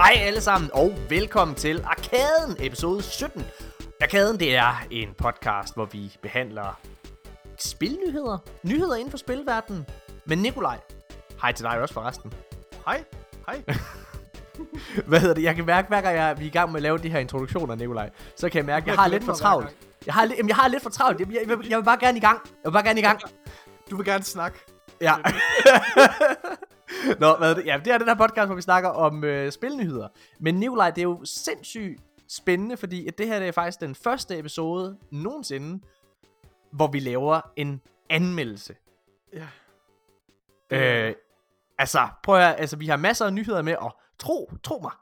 Hej alle sammen, og velkommen til Arkaden, episode 17. Arkaden, det er en podcast, hvor vi behandler spilnyheder, nyheder inden for spilverdenen. Men Nikolaj, hej til dig også forresten. Hej. Hej. Hvad hedder det? Jeg kan mærke, hver gang jeg, vi er i gang med at lave de her introduktioner, Nikolaj, så kan jeg mærke, at jeg har lidt for travlt. Jeg har, jamen, jeg har lidt for travlt. Jeg, jeg, jeg, jeg vil bare gerne i gang. Jeg vil bare gerne i gang. Du vil gerne snakke. Ja. Nå, hvad er det? Ja, det er den her podcast, hvor vi snakker om øh, spilnyheder. Men Nikolaj, det er jo sindssygt spændende, fordi at det her det er faktisk den første episode nogensinde, hvor vi laver en anmeldelse. Ja. Øh, altså, prøv at høre, altså, vi har masser af nyheder med, og tro, tro mig,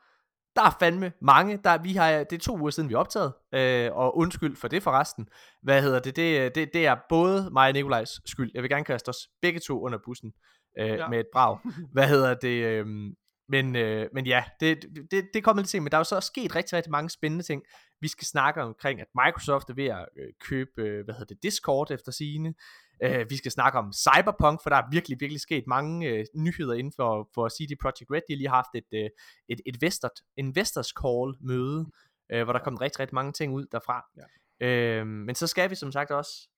der er fandme mange. Der, vi har, det er to uger siden, vi er optaget, øh, og undskyld for det forresten. Hvad hedder det? Det, det, det er både mig og Nikolajs skyld. Jeg vil gerne kaste os begge to under bussen øh, ja. Med et brag. Hvad hedder det? Øh, men, øh, men ja, det, det, det kommer lidt til, men der er jo så sket rigtig, rigtig mange spændende ting. Vi skal snakke omkring, at Microsoft er ved at øh, købe, øh, hvad hedder det, Discord efter sigende. Øh, vi skal snakke om Cyberpunk, for der er virkelig, virkelig sket mange øh, nyheder inden for, for CD Projekt Red. De har lige haft et, øh, et, et investors, investors call møde, øh, hvor der kom rigtig, rigtig mange ting ud derfra. Ja. Øh, men så skal vi som sagt også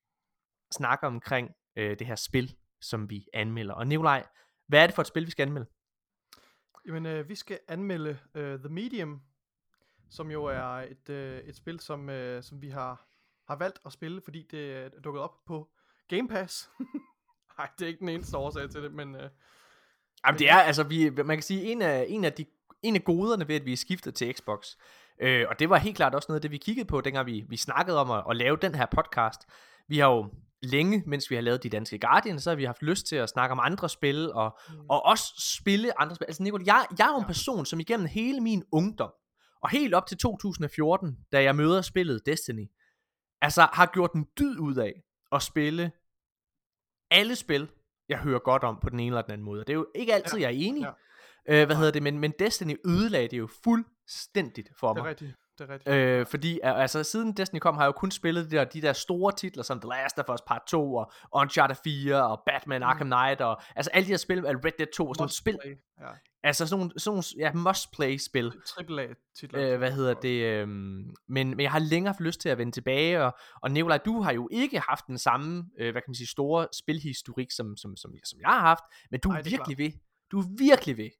snakke omkring øh, det her spil, som vi anmelder. Og Nikolaj, hvad er det for et spil, vi skal anmelde? Jamen, øh, vi skal anmelde øh, The Medium, som jo er et, øh, et spil, som, øh, som vi har, har valgt at spille, fordi det er dukket op på Game Pass. Nej, det er ikke den eneste årsag til det, men... Øh, Jamen det er, altså, vi, man kan sige, en af, en af, de, en af goderne ved, at vi er skiftet til Xbox, øh, og det var helt klart også noget af det, vi kiggede på, dengang vi, vi snakkede om at, at lave den her podcast. Vi har jo længe, mens vi har lavet De Danske Guardian, så har vi haft lyst til at snakke om andre spil, og, mm. og også spille andre spil. Altså Nicole, jeg, jeg er jo en person, som igennem hele min ungdom, og helt op til 2014, da jeg møder spillet Destiny, altså har gjort en dyd ud af at spille alle spil, jeg hører godt om på den ene eller den anden måde. Det er jo ikke altid, Ja, jeg er enig. ja. Øh, hvad hedder det? Men, men Destiny ødelagde det jo fuldstændigt for det er mig. rigtigt. Det er rigtigt. Øh, fordi altså, siden Destiny kom, har jeg jo kun spillet de der, de der store titler, som The Last of Us Part 2, og Uncharted 4, og Batman Arkham Knight, og altså alle de her spil, Red Dead 2, og sådan nogle spil. Ja. altså sådan nogle, sådan nogle ja, must-play-spil. Triple A titler. Øh, hvad hedder det? Øh, men, men jeg har længere haft lyst til at vende tilbage, og, og Nikolaj, du har jo ikke haft den samme, øh, hvad kan man sige, store spilhistorik, som, som, som, som jeg har haft, men du Ej, er virkelig ved, du er virkelig ved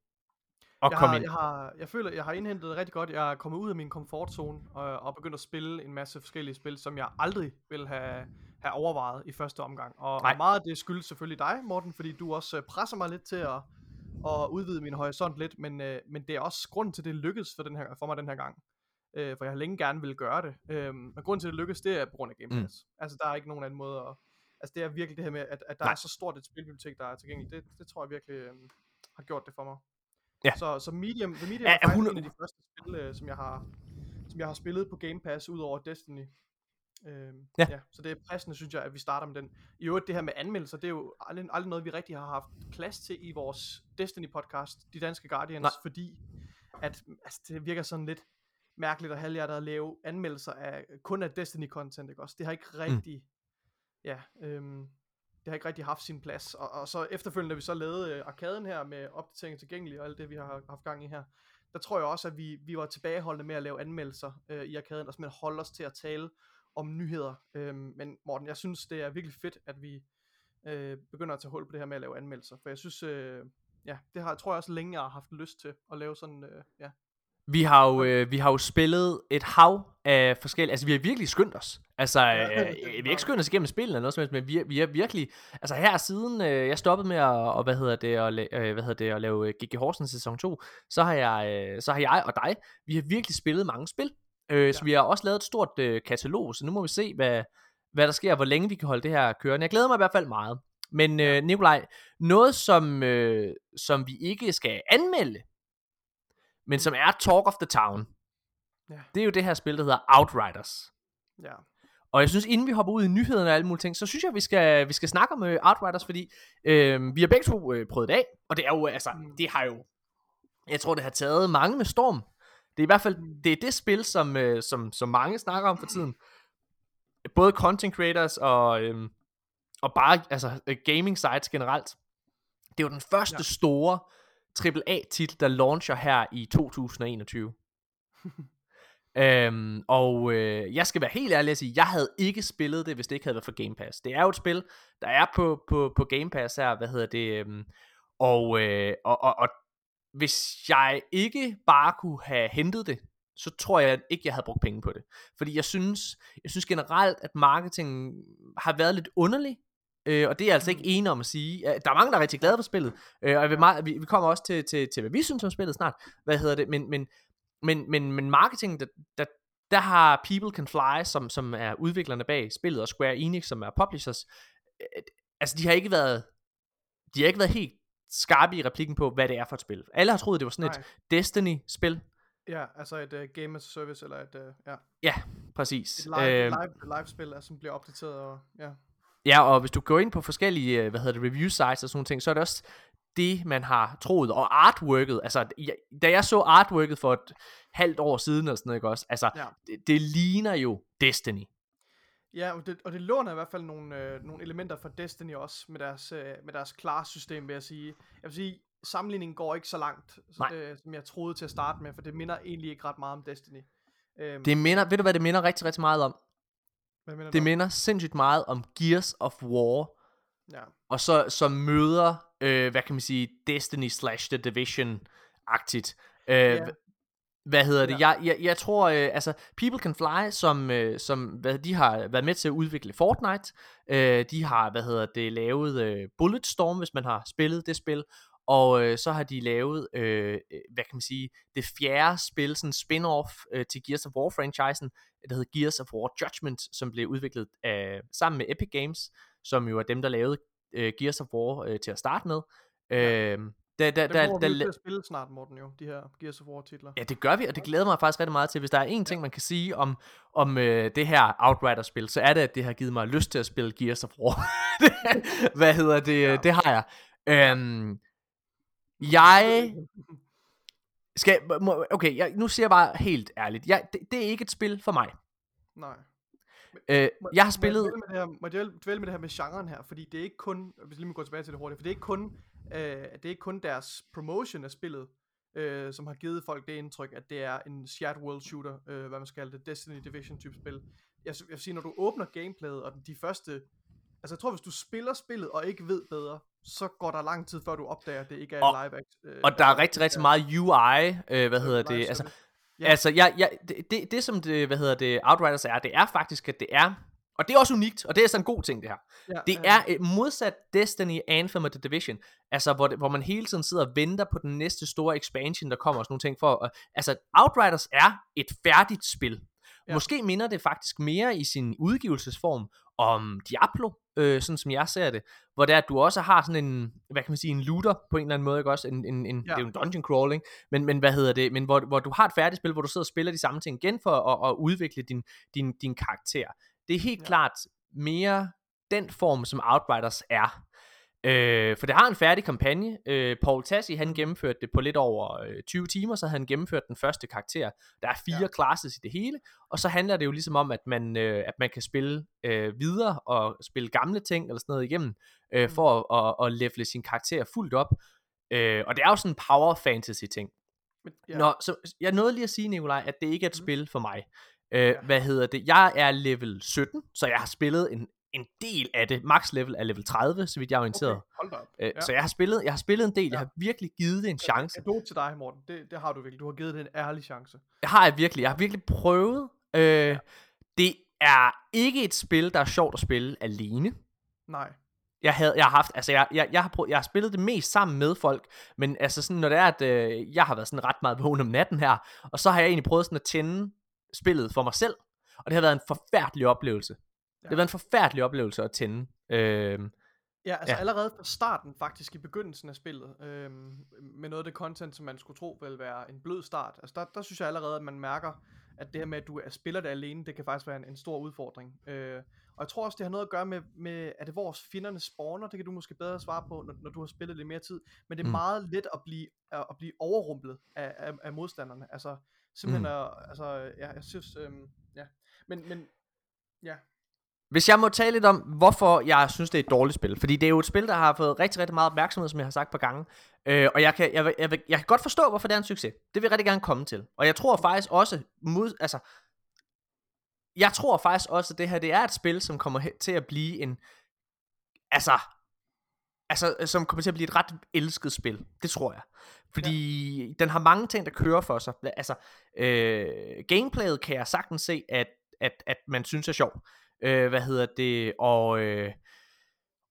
at jeg, komme har, ind. jeg, har, jeg føler, jeg har indhentet rigtig godt. Jeg er kommet ud af min komfortzone og, og begyndt at spille en masse forskellige spil, som jeg aldrig ville have, have overvejet i første omgang. Og, Nej. og meget af det skyldes selvfølgelig dig, Morten, fordi du også øh, presser mig lidt til at, at udvide min horisont lidt, men, øh, men det er også grunden til, at det lykkedes for, den her, for mig den her gang. Øh, for jeg har længe gerne ville gøre det. Øh, men grunden til, at det lykkedes, det er på grund af Game Mm. Pass. Altså, der er ikke nogen anden måde at... Altså, det er virkelig det her med, at, at der Nej. er så stort et spilbibliotek, der er tilgængeligt. Det, det tror jeg virkelig øh, har gjort det for mig. Ja. Så, så Medium, The Medium Ja, er faktisk 100 en af de første spil, øh, som jeg har som jeg har spillet på Game Pass, ud over Destiny. Øhm, Ja. ja. Så det er passende, synes jeg, at vi starter med den. I øvrigt, det her med anmeldelser, det er jo aldrig, aldrig noget, vi rigtig har haft plads til i vores Destiny-podcast, De Danske Guardians, Nej. fordi at, altså, det virker sådan lidt mærkeligt og halvhjertet at lave anmeldelser af kun af Destiny-content, ikke også? Det har ikke rigtig, mm. ja, øhm, det har ikke rigtig haft sin plads. Og, og så efterfølgende, da vi så lavede øh, arkaden her med opdatering tilgængelig og alt det, vi har haft gang i her, der tror jeg også, at vi, vi var tilbageholdende med at lave anmeldelser øh, i arkaden, og simpelthen holde os til at tale om nyheder. Øh, men Morten, jeg synes, det er virkelig fedt, at vi øh, begynder at tage hul på det her med at lave anmeldelser. For jeg synes, øh, ja, det har, tror jeg også længe, jeg har haft lyst til at lave sådan, øh, ja. Vi har jo, øh, vi har jo spillet et hav af forskellige, altså vi har virkelig skyndt os. Altså, øh, er vi har ikke skyndt os igennem spillet eller noget som helst, men vi, er- vi virkelig, altså her siden øh, jeg stoppede med at, og, hvad hedder det, at, øh, hvad hedder det, at lave øh, G.G. Horsens sæson 2, så har jeg, øh, så har jeg og dig, vi har virkelig spillet mange spil. Øh, Så Ja. vi har også lavet et stort øh, katalog, så nu må vi se, hvad, hvad der sker, hvor længe vi kan holde det her kørende. Jeg glæder mig i hvert fald meget. Men øh, Nikolaj, noget som, øh, som vi ikke skal anmelde, men som er Talk of the Town, Ja. det er jo det her spil, der hedder Outriders. Ja, Og jeg synes, inden vi hopper ud i nyhederne og alle mulige ting, så synes jeg, vi skal, vi skal snakke om uh, Outriders, fordi øh, vi har begge to uh, prøvet det af, og det er jo, altså, Mm. det har jo, jeg tror, det har taget mange med storm. Det er i hvert fald, det er det spil, som, øh, som, som mange snakker om for tiden. Både content creators og, øhm, og bare altså, øh, gaming sites generelt. Det er jo den første Ja. store AAA-titel, der launcher her i 2021. øhm, og øh, jeg skal være helt ærlig at sige, jeg havde ikke spillet det, hvis det ikke havde været for Game Pass. Det er jo et spil, der er på, på, på Game Pass her, hvad hedder det, øhm, og, øh, og, og, og hvis jeg ikke bare kunne have hentet det, så tror jeg ikke, jeg havde brugt penge på det. Fordi jeg synes, jeg synes generelt, at marketing har været lidt underlig. Øh, og det er jeg altså ikke mm. enig om at sige. Der er mange, der er rigtig glade for spillet. Øh, og jeg vil meget, vi, vi kommer også til, til, til, hvad vi synes om spillet snart. Hvad hedder det? Men, men, men, men, men marketing, der, der, der har People Can Fly, som, som er udviklerne bag spillet, og Square Enix, som er publishers, øh, altså de har ikke været, de har ikke været helt skarpe i replikken på, hvad det er for et spil. Alle har troet, det var sådan Nej. et Destiny-spil. Ja, altså et uh, game as a service, eller et, uh, ja. Ja, præcis. Et live, øh, live, live spil, som bliver opdateret, og ja. Ja, og hvis du går ind på forskellige, hvad hedder det, review sites og sådan nogle ting, så er det også det, man har troet. Og artworket, altså, jeg, da jeg så artworket for et halvt år siden, eller sådan noget, ikke også? Altså, ja. det, det ligner jo Destiny. Ja, og det, og det låner i hvert fald nogle, øh, nogle elementer fra Destiny også, med deres, øh, med deres class-system, vil jeg sige. Jeg vil sige, sammenligningen går ikke så langt, øh, som jeg troede til at starte med, for det minder egentlig ikke ret meget om Destiny. Øhm, det minder, ved du hvad det minder rigtig, rigtig meget om? Hvad minder det minder sindssygt meget om Gears of War, ja. og så som møder, øh, hvad kan man sige, Destiny slash The Division-agtigt. Øh, ja. Hvad hedder det? Ja. Jeg, jeg, jeg tror, øh, altså, People Can Fly, som, øh, som hvad, de har været med til at udvikle Fortnite, øh, de har, hvad hedder det, lavet øh, Bulletstorm, hvis man har spillet det spil, og øh, så har de lavet, øh, øh, hvad kan man sige, det fjerde spil, sådan spin-off øh, til Gears of War-franchisen, der hedder Gears of War Judgment, som blev udviklet af, sammen med Epic Games, som jo er dem, der lavede øh, Gears of War øh, til at starte med. Ja. Øh, da, da, da, da, vi spille snart, Morten, jo, de her Gears of War titler. Ja, det gør vi, og det glæder mig faktisk rigtig meget til. Hvis der er en ting, man kan sige om, om øh, det her Outrider-spil, så er det, at det har givet mig lyst til at spille Gears of War. Hvad hedder det? Ja. Det har jeg. Øhm, jeg skal, okay, jeg, nu siger jeg bare helt ærligt, jeg, det, det er ikke et spil for mig. Nej. Øh, må, jeg har spillet... Må jeg, må jeg dvæle med det her med genren her, fordi det er ikke kun, hvis lige må gå tilbage til det hurtigt, for det er ikke kun, øh, det er ikke kun deres promotion af spillet, øh, som har givet folk det indtryk, at det er en shared world shooter, øh, hvad man skal kalde det, Destiny Division type spil. Jeg, jeg vil sige, når du åbner gameplayet, og de første Altså jeg tror, hvis du spiller spillet og ikke ved bedre, så går der lang tid, før du opdager, at det ikke er og, live action. Øh, og der er rigtig, rigtig meget UI, øh, hvad hedder det, altså, ja. altså jeg, jeg, det, det, det som det, hvad hedder det, Outriders er, det er faktisk, at det er, og det er også unikt, og det er sådan en god ting det her. Ja, det ja. er modsat Destiny, Anthem og The Division, altså hvor, det, hvor man hele tiden sidder og venter på den næste store expansion, der kommer og sådan nogle ting for, uh, altså Outriders er et færdigt spil. Ja. Måske minder det faktisk mere i sin udgivelsesform om Diablo, øh, sådan som jeg ser det, hvor er, at du også har sådan en, hvad kan man sige, en looter på en eller anden måde, ikke også, en, en, en, ja. det er jo en dungeon crawling, men, men hvad hedder det, men hvor, hvor du har et færdigt spil, hvor du sidder og spiller de samme ting igen for at, at udvikle din, din, din karakter. Det er helt ja. klart mere den form, som Outriders er. Øh, for det har en færdig kampagne. Øh, Paul Tassi, han gennemførte det på lidt over øh, 20 timer, så han gennemført den første karakter. Der er fire ja. classes i det hele, og så handler det jo ligesom om, at man, øh, at man kan spille øh, videre og spille gamle ting eller sådan noget igennem, øh, mm. for at, at, at levele sin karakter fuldt op. Øh, og det er jo sådan en power fantasy ting. Ja. Nå, så jeg nåede lige at sige, Nikolaj, at det ikke er et mm. spil for mig. Øh, ja. Hvad hedder det? Jeg er level 17, så jeg har spillet en en del af det. Max level er level 30, så vidt jeg er orienteret. Okay, hold op. Øh, ja. Så jeg har, spillet, jeg har spillet en del, ja. jeg har virkelig givet det en chance. Det er til dig, Morten. Det, det har du virkelig. Du har givet det en ærlig chance. Det har jeg virkelig. Jeg har virkelig prøvet. Øh, ja. Det er ikke et spil, der er sjovt at spille alene. Nej. Jeg, havde, jeg har haft, altså jeg, jeg, jeg, har prøvet, jeg har spillet det mest sammen med folk, men altså sådan, når det er, at øh, jeg har været sådan ret meget vågen om natten her, og så har jeg egentlig prøvet sådan at tænde spillet for mig selv, og det har været en forfærdelig oplevelse. Ja. Det var en forfærdelig oplevelse at tænde. Øh, Ja, altså ja. allerede fra starten faktisk i begyndelsen af spillet, øh, med noget af det content, som man skulle tro vil være en blød start, altså der, der synes jeg allerede, at man mærker, at det her med, at du spiller det alene, det kan faktisk være en, en stor udfordring. Øh, og jeg tror også, det har noget at gøre med, med er det vores fjenderne spawner, det kan du måske bedre svare på, når, når du har spillet lidt mere tid, men det er mm. meget let at blive, at, at blive overrumplet af, af, af modstanderne, altså simpelthen, mm. at, altså, ja, jeg synes, øh, ja, men, men, ja, Hvis jeg må tale lidt om, hvorfor jeg synes, det er et dårligt spil. Fordi det er jo et spil, der har fået rigtig, rigtig meget opmærksomhed, som jeg har sagt på gange. Øh, og jeg kan, jeg, jeg, jeg, kan godt forstå, hvorfor det er en succes. Det vil jeg rigtig gerne komme til. Og jeg tror faktisk også, mod, altså, jeg tror faktisk også, at det her det er et spil, som kommer til at blive en, altså, altså, som kommer til at blive et ret elsket spil. Det tror jeg. Fordi ja. den har mange ting, der kører for sig. Altså, øh, gameplayet kan jeg sagtens se, at, at, at man synes er sjov. Øh, hvad hedder det? Og, øh,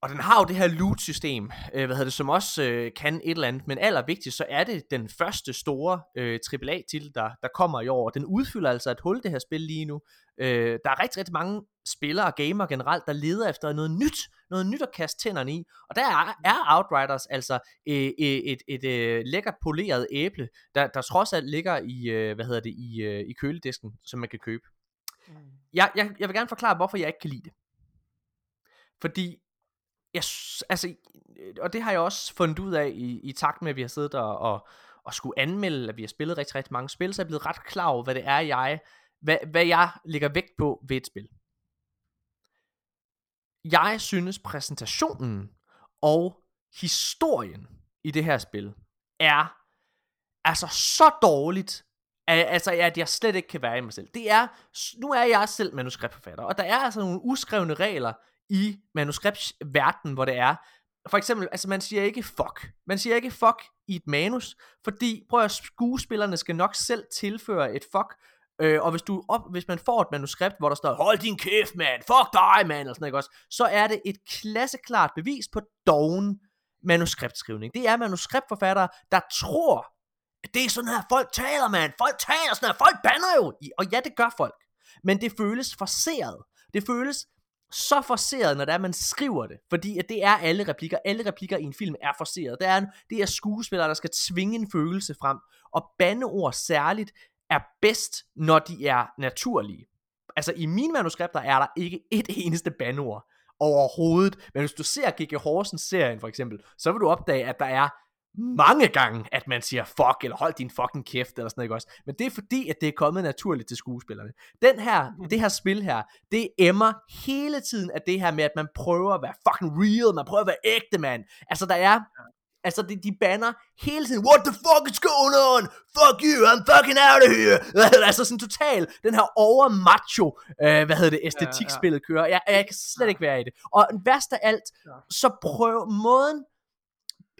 og den har jo det her loot-system, øh, hvad hedder det, som også øh, kan et eller andet, men allervigtigst, så er det den første store øh, AAA-titel, der, der kommer i år. Den udfylder altså et hul, det her spil lige nu. Øh, der er rigtig, rigtig mange spillere og gamer generelt, der leder efter noget nyt, noget nyt at kaste tænderne i. Og der er, er Outriders altså øh, et, et, et, et øh, lækkert poleret æble, der, der trods alt ligger i, øh, hvad hedder det, i, øh, i køledisken, som man kan købe. Mm. Jeg, jeg, jeg vil gerne forklare, hvorfor jeg ikke kan lide det. Fordi jeg, altså, øh, og det har jeg også fundet ud af i, i takt med, at vi har siddet og, og, og skulle anmelde, at vi har spillet rigtig, rigtig mange spil, så er jeg blevet ret klar over, hvad det er, jeg, hvad, hvad jeg lægger vægt på ved et spil. Jeg synes præsentationen og historien i det her spil er altså så dårligt, Altså, at jeg slet ikke kan være i mig selv. Det er, nu er jeg selv manuskriptforfatter, og der er altså nogle uskrevne regler i manuskriptverdenen, hvor det er, for eksempel, altså man siger ikke fuck. Man siger ikke fuck i et manus, fordi, prøv at skuespillerne skal nok selv tilføre et fuck, øh, og hvis, du op, hvis man får et manuskript, hvor der står, hold din kæft, mand, fuck dig, mand, eller sådan noget, også, så er det et klasseklart bevis på doven manuskriptskrivning. Det er manuskriptforfattere, der tror, det er sådan her, folk taler, mand. folk taler sådan her, folk banner jo, og ja, det gør folk, men det føles forseret. Det føles så forseret, når det er, man skriver det. Fordi at det er alle replikker. Alle replikker i en film er forseret. Det er, det er skuespillere, der skal tvinge en følelse frem. Og bandeord særligt er bedst, når de er naturlige. Altså i mine manuskripter er der ikke et eneste bandeord overhovedet. Men hvis du ser G.G. Horsens serien for eksempel, så vil du opdage, at der er mange gange, at man siger fuck, eller hold din fucking kæft, eller sådan noget, ikke også? Men det er fordi, at det er kommet naturligt til skuespillerne. Den her, mm. det her spil her, det emmer hele tiden af det her med, at man prøver at være fucking real, man prøver at være ægte, mand. Altså, der er, altså, de, de banner hele tiden, what the fuck is going on? Fuck you, I'm fucking out of here. altså, sådan total, den her over macho, øh, hvad hedder det, æstetikspillet kører. Jeg, jeg kan slet ikke være i det. Og værst af alt, så prøv, måden,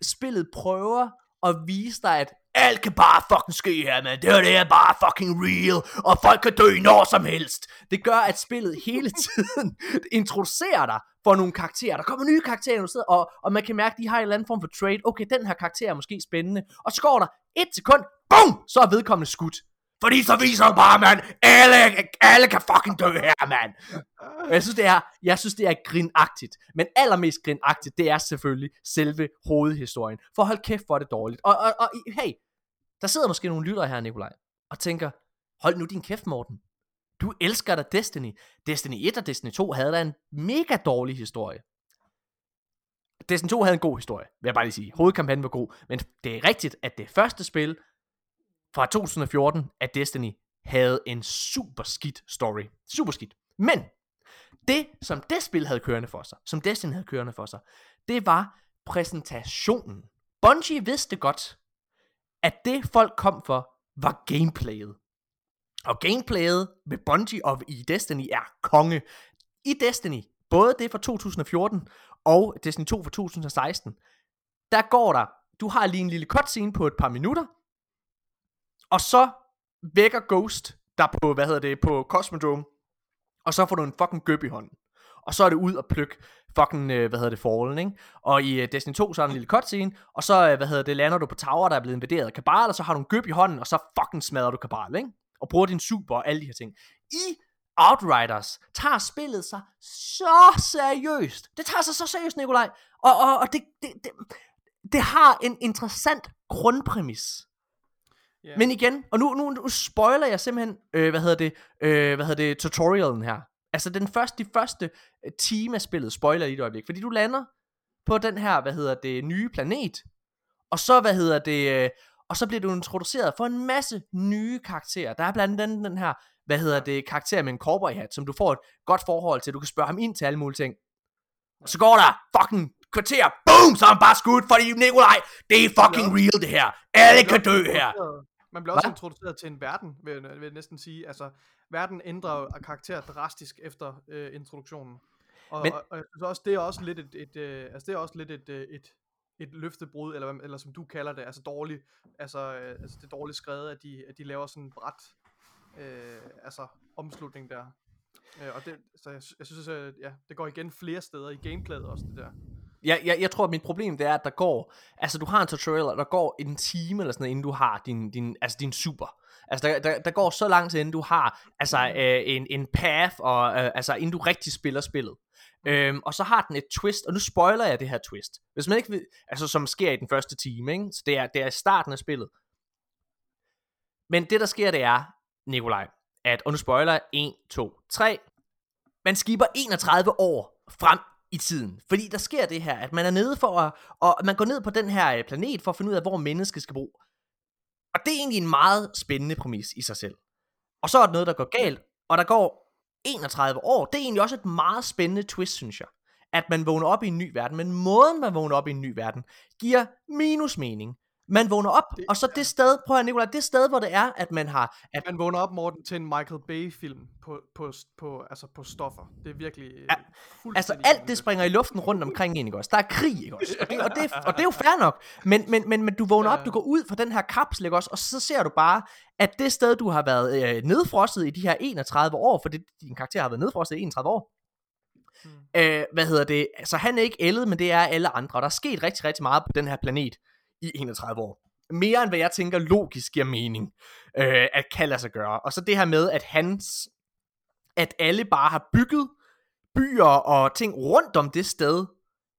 spillet prøver at vise dig, at alt kan bare fucking ske her, man. Det her det er bare fucking real, og folk kan dø når som helst. Det gør, at spillet hele tiden introducerer dig for nogle karakterer. Der kommer nye karakterer, sidder, og, og man kan mærke, at de har en eller anden form for trade. Okay, den her karakter er måske spændende. Og så går der et sekund, BOOM! Så er vedkommende skudt. Fordi så viser hun bare, mand, alle, alle kan fucking dø her, mand. jeg synes, det er, jeg synes, det er grinagtigt. Men allermest grinagtigt, det er selvfølgelig selve hovedhistorien. For hold kæft, hvor er det dårligt. Og, og, og hey, der sidder måske nogle lyttere her, Nikolaj, og tænker, hold nu din kæft, Morten. Du elsker da Destiny. Destiny 1 og Destiny 2 havde da en mega dårlig historie. Destiny 2 havde en god historie, vil jeg bare lige sige. Hovedkampagnen var god, men det er rigtigt, at det første spil fra 2014, at Destiny havde en super skidt story. Super skidt. Men det, som det spil havde kørende for sig, som Destiny havde kørende for sig, det var præsentationen. Bungie vidste godt, at det folk kom for, var gameplayet. Og gameplayet med Bungie og i Destiny er konge. I Destiny, både det fra 2014 og Destiny 2 fra 2016, der går der, du har lige en lille cutscene på et par minutter, og så vækker Ghost der på, hvad hedder det, på Cosmodrome, og så får du en fucking gøb i hånden. Og så er det ud og plukke fucking, øh, hvad hedder det, Fallen, ikke? Og i øh, Destiny 2, så er der en lille cutscene, og så, øh, hvad hedder det, lander du på tower, der er blevet invaderet af Kabal, og så har du en gøb i hånden, og så fucking smadrer du Kabal, ikke? Og bruger din super og alle de her ting. I Outriders tager spillet sig så seriøst. Det tager sig så seriøst, Nikolaj. Og, og, og det, det, det, det har en interessant grundpræmis. Yeah. Men igen, og nu, nu, nu spoiler jeg simpelthen, øh, hvad hedder det, øh, hvad hedder det, tutorialen her. Altså den første, de første øh, time af spillet spoiler i et øjeblik, fordi du lander på den her, hvad hedder det, nye planet, og så, hvad hedder det, øh, og så bliver du introduceret for en masse nye karakterer. Der er blandt andet den her, hvad hedder det, karakter med en cowboy hat, som du får et godt forhold til. Du kan spørge ham ind til alle mulige ting. Og så går der fucking kvarter, boom, så er han bare skudt, fordi Nikolaj, det er fucking real det her. Alle kan dø her. Man bliver også Hva? introduceret til en verden, vil vil jeg næsten sige. Altså, verden ændrer karakter drastisk efter øh, introduktionen. Og, Men... og, og jeg synes også, det er også lidt et, et, øh, altså det er også lidt et, øh, et, et løftebrud, eller, eller som du kalder det, altså dårligt, altså, øh, altså det dårligt skrevet, at de, at de laver sådan en bræt, øh, altså omslutning der. Øh, og det, så jeg, jeg synes, at ja, det går igen flere steder i gameplayet også, det der. Ja, jeg, jeg tror, at mit problem det er, at der går, altså du har en tutorial, og der går en time eller sådan noget, inden du har din, din, altså din super. Altså der, der, der går så lang tid, inden du har altså, mm. øh, en, en path, og øh, altså inden du rigtig spiller spillet. Mm. Øhm, og så har den et twist, og nu spoiler jeg det her twist. Hvis man ikke vil, altså som sker i den første time, ikke? så det er, det er starten af spillet. Men det der sker, det er, Nikolaj, at, og nu spoiler jeg, 1, 2, 3, man skipper 31 år frem i tiden. Fordi der sker det her, at man er nede for at, og man går ned på den her øh, planet for at finde ud af, hvor mennesket skal bo. Og det er egentlig en meget spændende præmis i sig selv. Og så er der noget, der går galt, og der går 31 år. Det er egentlig også et meget spændende twist, synes jeg. At man vågner op i en ny verden, men måden man vågner op i en ny verden, giver minus mening. Man vågner op, det, og så det sted, prøv at Nicolaj, det sted, hvor det er, at man har... At man vågner op, Morten, til en Michael Bay-film på, på, på, altså på stoffer. Det er virkelig... Ja, altså alt det springer i luften rundt omkring en, ikke også? Der er krig, ikke også? Og det, og det, og det er jo fair nok. Men, men, men, men du vågner op, du går ud fra den her kapsel, ikke også? Og så ser du bare, at det sted, du har været øh, nedfrosset i de her 31 år, for det, din karakter har været nedfrosset i 31 år, Hmm. Øh, hvad hedder det? Så han er ikke ældet, men det er alle andre. Og der er sket rigtig, rigtig meget på den her planet i 31 år. Mere end hvad jeg tænker logisk giver mening, øh, at kan lade sig gøre. Og så det her med, at hans, at alle bare har bygget byer og ting rundt om det sted,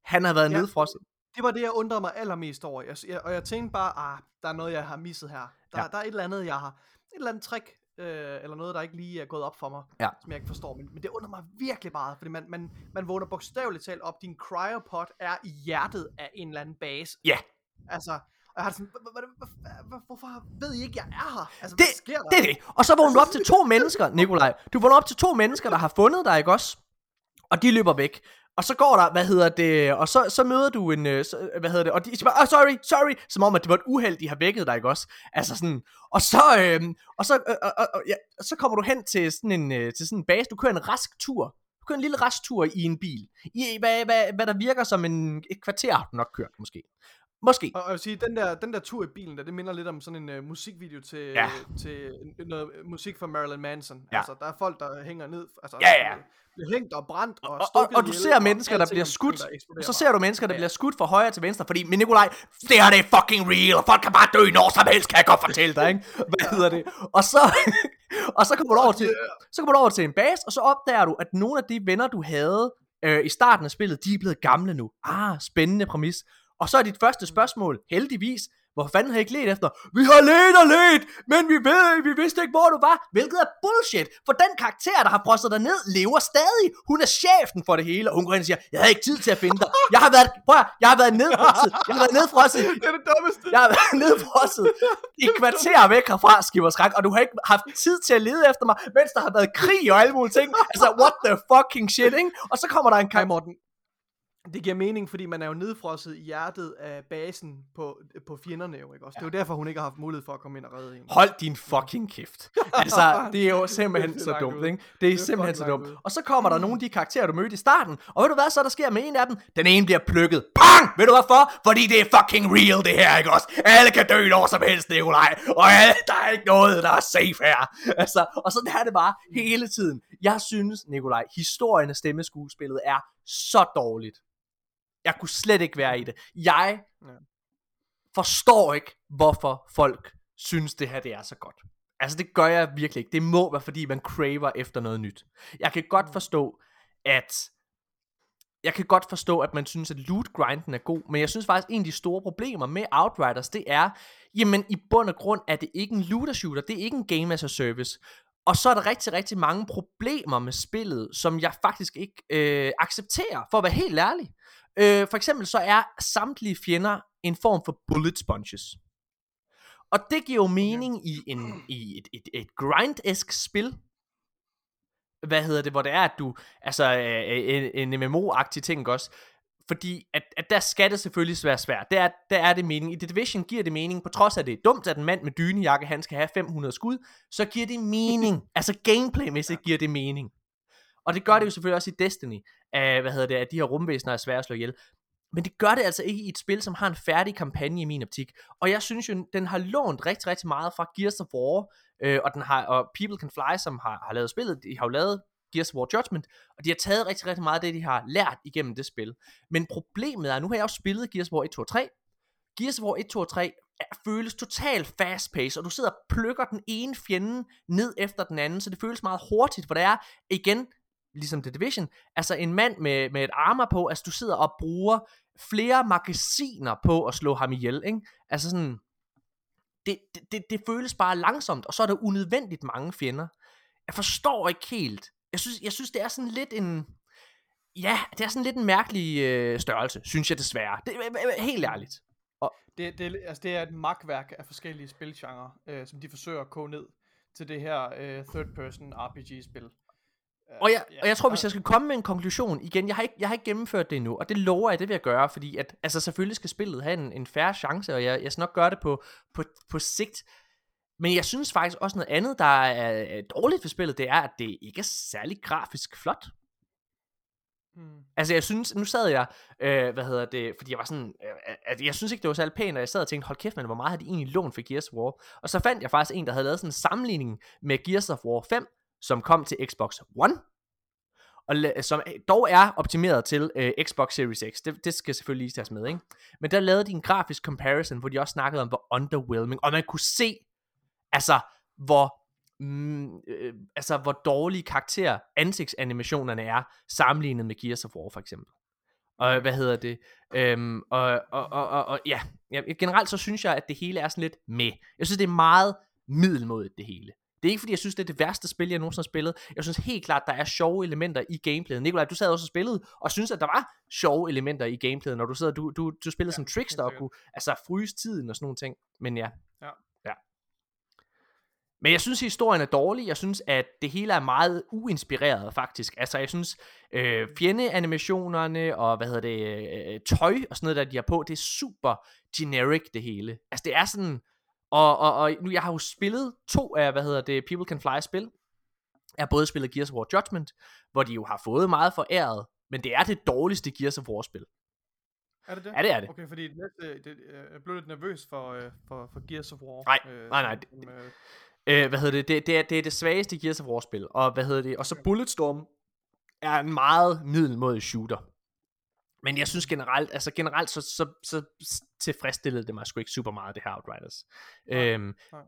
han har været ja, nedfrosset. Det var det, jeg undrede mig allermest over. Jeg, jeg, og jeg tænkte bare, ah, der er noget, jeg har misset her. Der, ja. der er et eller andet, jeg har, et eller andet trick, øh, eller noget, der ikke lige er gået op for mig, ja. som jeg ikke forstår. Men, men det undrer mig virkelig meget, fordi man, man, man vågner bogstaveligt talt op, din cryopod er i hjertet af en eller anden base. Ja. Altså, og jeg har sådan, hvorfor ved I ikke, jeg er her? Altså, det, hvad sker der? Det er det. Og så vågner du op til to mennesker, Nikolaj. Du vågner op til to mennesker, der har fundet dig, ikke også? Og de løber væk. Og så går der, hvad hedder det, og så, så møder du en, øh, så, hvad hedder det, og de siger bare, oh, sorry, sorry, som om, at det var et uheld, de har vækket dig, ikke også? Altså sådan, og så, øh, og så, øh, øh, øh, ja, så kommer du hen til sådan en, øh, til sådan en base, du kører en rask tur, du kører en lille rask tur i en bil, i hvad, hvad, hvad der virker som en, et kvarter har du nok kørt, måske. Måske. Og, og jeg vil sige, den der, den der tur i bilen der, det minder lidt om sådan en uh, musikvideo til, ja. til noget musik fra Marilyn Manson. Ja. Altså, der er folk, der hænger ned, altså, ja, ja. bliver hængt og brændt og, og, og, og du ser mennesker, der bliver skudt, og så ser du mennesker, der ja. bliver skudt fra højre til venstre, fordi, men Nikolaj, det her det er fucking real, og folk kan bare dø når som helst, kan jeg godt fortælle dig, ikke? Hvad hedder det? Og så, og så kommer du over til, så kommer du over til en base, og så opdager du, at nogle af de venner, du havde øh, i starten af spillet, de er blevet gamle nu. Ah, spændende præmis. Og så er dit første spørgsmål, heldigvis, hvor fanden har I ikke let efter? Vi har let og let, men vi ved, vi vidste ikke, hvor du var. Hvilket er bullshit, for den karakter, der har frosset dig ned, lever stadig. Hun er chefen for det hele, og hun går ind og siger, jeg havde ikke tid til at finde dig. Jeg har været, prøv at, jeg har været nedfrosset. Jeg har været nedfrosset. Det er det dummeste. Jeg har været nedfrosset i kvarter væk herfra, Skipper Skræk, og du har ikke haft tid til at lede efter mig, mens der har været krig og alle mulige ting. Altså, what the fucking shit, ikke? Og så kommer der en karakter. Morten, det giver mening, fordi man er jo nedfrosset i hjertet af basen på, på fjenderne jo, ikke også? Ja. Det er jo derfor, hun ikke har haft mulighed for at komme ind og redde en. Hold din fucking kæft. altså, det er jo simpelthen det er så dumt, ikke? Det er, det er simpelthen så dumt. Ud. Og så kommer der nogle af de karakterer, du mødte i starten, og ved du hvad så der sker med en af dem? Den ene bliver plukket. Pang! Ved du hvorfor? Fordi det er fucking real, det her, ikke også? Alle kan dø når som helst, Nikolaj. Og alle, der er ikke noget, der er safe her. Altså, og sådan er det bare hele tiden. Jeg synes, Nikolaj, historien af stemmeskuespillet er så dårligt. Jeg kunne slet ikke være i det. Jeg ja. forstår ikke, hvorfor folk synes, det her det er så godt. Altså det gør jeg virkelig ikke. Det må være, fordi man craver efter noget nyt. Jeg kan godt mm. forstå, at jeg kan godt forstå, at man synes, at loot grinden er god, men jeg synes faktisk, at en af de store problemer med Outriders, det er, jamen i bund og grund er det ikke en looter shooter, det er ikke en game as a service. Og så er der rigtig, rigtig mange problemer med spillet, som jeg faktisk ikke øh, accepterer, for at være helt ærlig. Øh, for eksempel så er samtlige fjender en form for bullet sponges. Og det giver jo mening i, en, i et, et, et grind spil, hvad hedder det, hvor det er, at du, altså en, en MMO-agtig ting også, fordi at, at der skal det selvfølgelig være svært. Der, der er det mening. I The Division giver det mening, på trods af det er dumt, at en mand med dynejakke, han skal have 500 skud, så giver det mening. altså gameplaymæssigt giver det mening. Og det gør det jo selvfølgelig også i Destiny, at, hvad hedder det, at de her rumvæsener er svære at slå ihjel. Men det gør det altså ikke i et spil, som har en færdig kampagne i min optik. Og jeg synes jo, den har lånt rigtig, rigtig meget fra Gears of War, øh, og, den har, og People Can Fly, som har, har lavet spillet, de har jo lavet Gears of War Judgment, og de har taget rigtig, rigtig meget af det, de har lært igennem det spil. Men problemet er, nu har jeg jo spillet Gears of War 1, 2 og 3, Gears of War 1, 2 og 3 er, føles totalt fast pace, og du sidder og plukker den ene fjende ned efter den anden, så det føles meget hurtigt, for det er, igen, ligesom The Division, altså en mand med, med et armor på, altså du sidder og bruger flere magasiner på at slå ham ihjel, ikke? Altså sådan, det, det, det, det føles bare langsomt, og så er der unødvendigt mange fjender. Jeg forstår ikke helt, jeg synes, jeg synes, det er sådan lidt en... Ja, det er sådan lidt en mærkelig øh, størrelse, synes jeg desværre. Det er helt ærligt. Og... Det, det, altså, det er et magtværk af forskellige spilgenre, øh, som de forsøger at koge ned til det her øh, third-person RPG-spil. Og jeg, og jeg tror, hvis jeg skal komme med en konklusion, igen, jeg har ikke, jeg har ikke gennemført det endnu, og det lover jeg, det vil jeg gøre, fordi at, altså selvfølgelig skal spillet have en, en færre chance, og jeg, jeg skal nok gøre det på, på, på sigt, men jeg synes faktisk også noget andet, der er dårligt ved spillet, det er, at det ikke er særlig grafisk flot. Hmm. Altså jeg synes, nu sad jeg, øh, hvad hedder det, fordi jeg var sådan, øh, at jeg synes ikke det var særlig pænt, og jeg sad og tænkte, hold kæft, men hvor meget har de egentlig lånt for Gears of War? Og så fandt jeg faktisk en, der havde lavet sådan en sammenligning med Gears of War 5, som kom til Xbox One, og som øh, dog er optimeret til øh, Xbox Series X. Det, det skal selvfølgelig lige tages med, ikke? Men der lavede de en grafisk comparison, hvor de også snakkede om, hvor underwhelming, og man kunne se, Altså, hvor mm, øh, altså hvor dårlige karakter ansigtsanimationerne er sammenlignet med Gears of War for eksempel. Og hvad hedder det? Øhm, og, og, og, og, og ja, ja, generelt så synes jeg, at det hele er sådan lidt med. Jeg synes, det er meget middelmodigt det hele. Det er ikke fordi, jeg synes, det er det værste spil, jeg nogensinde har spillet. Jeg synes helt klart, der er sjove elementer i gameplayet. Nikolaj, du sad også og spillede, og synes, at der var sjove elementer i gameplayet, når du sidder, du, du, du spillede ja, som trickster og kunne altså, fryse tiden og sådan nogle ting. Men ja, ja. Men jeg synes, historien er dårlig. Jeg synes, at det hele er meget uinspireret, faktisk. Altså, jeg synes, øh, fjendeanimationerne og, hvad hedder det, øh, tøj og sådan noget, der de har på, det er super generic, det hele. Altså, det er sådan... Og, og, og nu, jeg har jo spillet to af, hvad hedder det, People Can Fly-spil. Jeg har både spillet Gears of War Judgment, hvor de jo har fået meget foræret, men det er det dårligste Gears of War-spil. Er det det? Ja, det er det. Okay, fordi det, det, det, jeg blev lidt nervøs for, uh, for, for Gears of War. Nej, øh, nej, nej. Det, som, uh, Øh, hvad hedder det? Det, det, er, det er det svageste Gears of War spil. Og hvad hedder det? Og så Bulletstorm er en meget middelmodig shooter. Men jeg synes generelt, altså generelt så, så, så tilfredsstillede det mig sgu ikke super meget, det her Outriders. Nej, øhm, nej.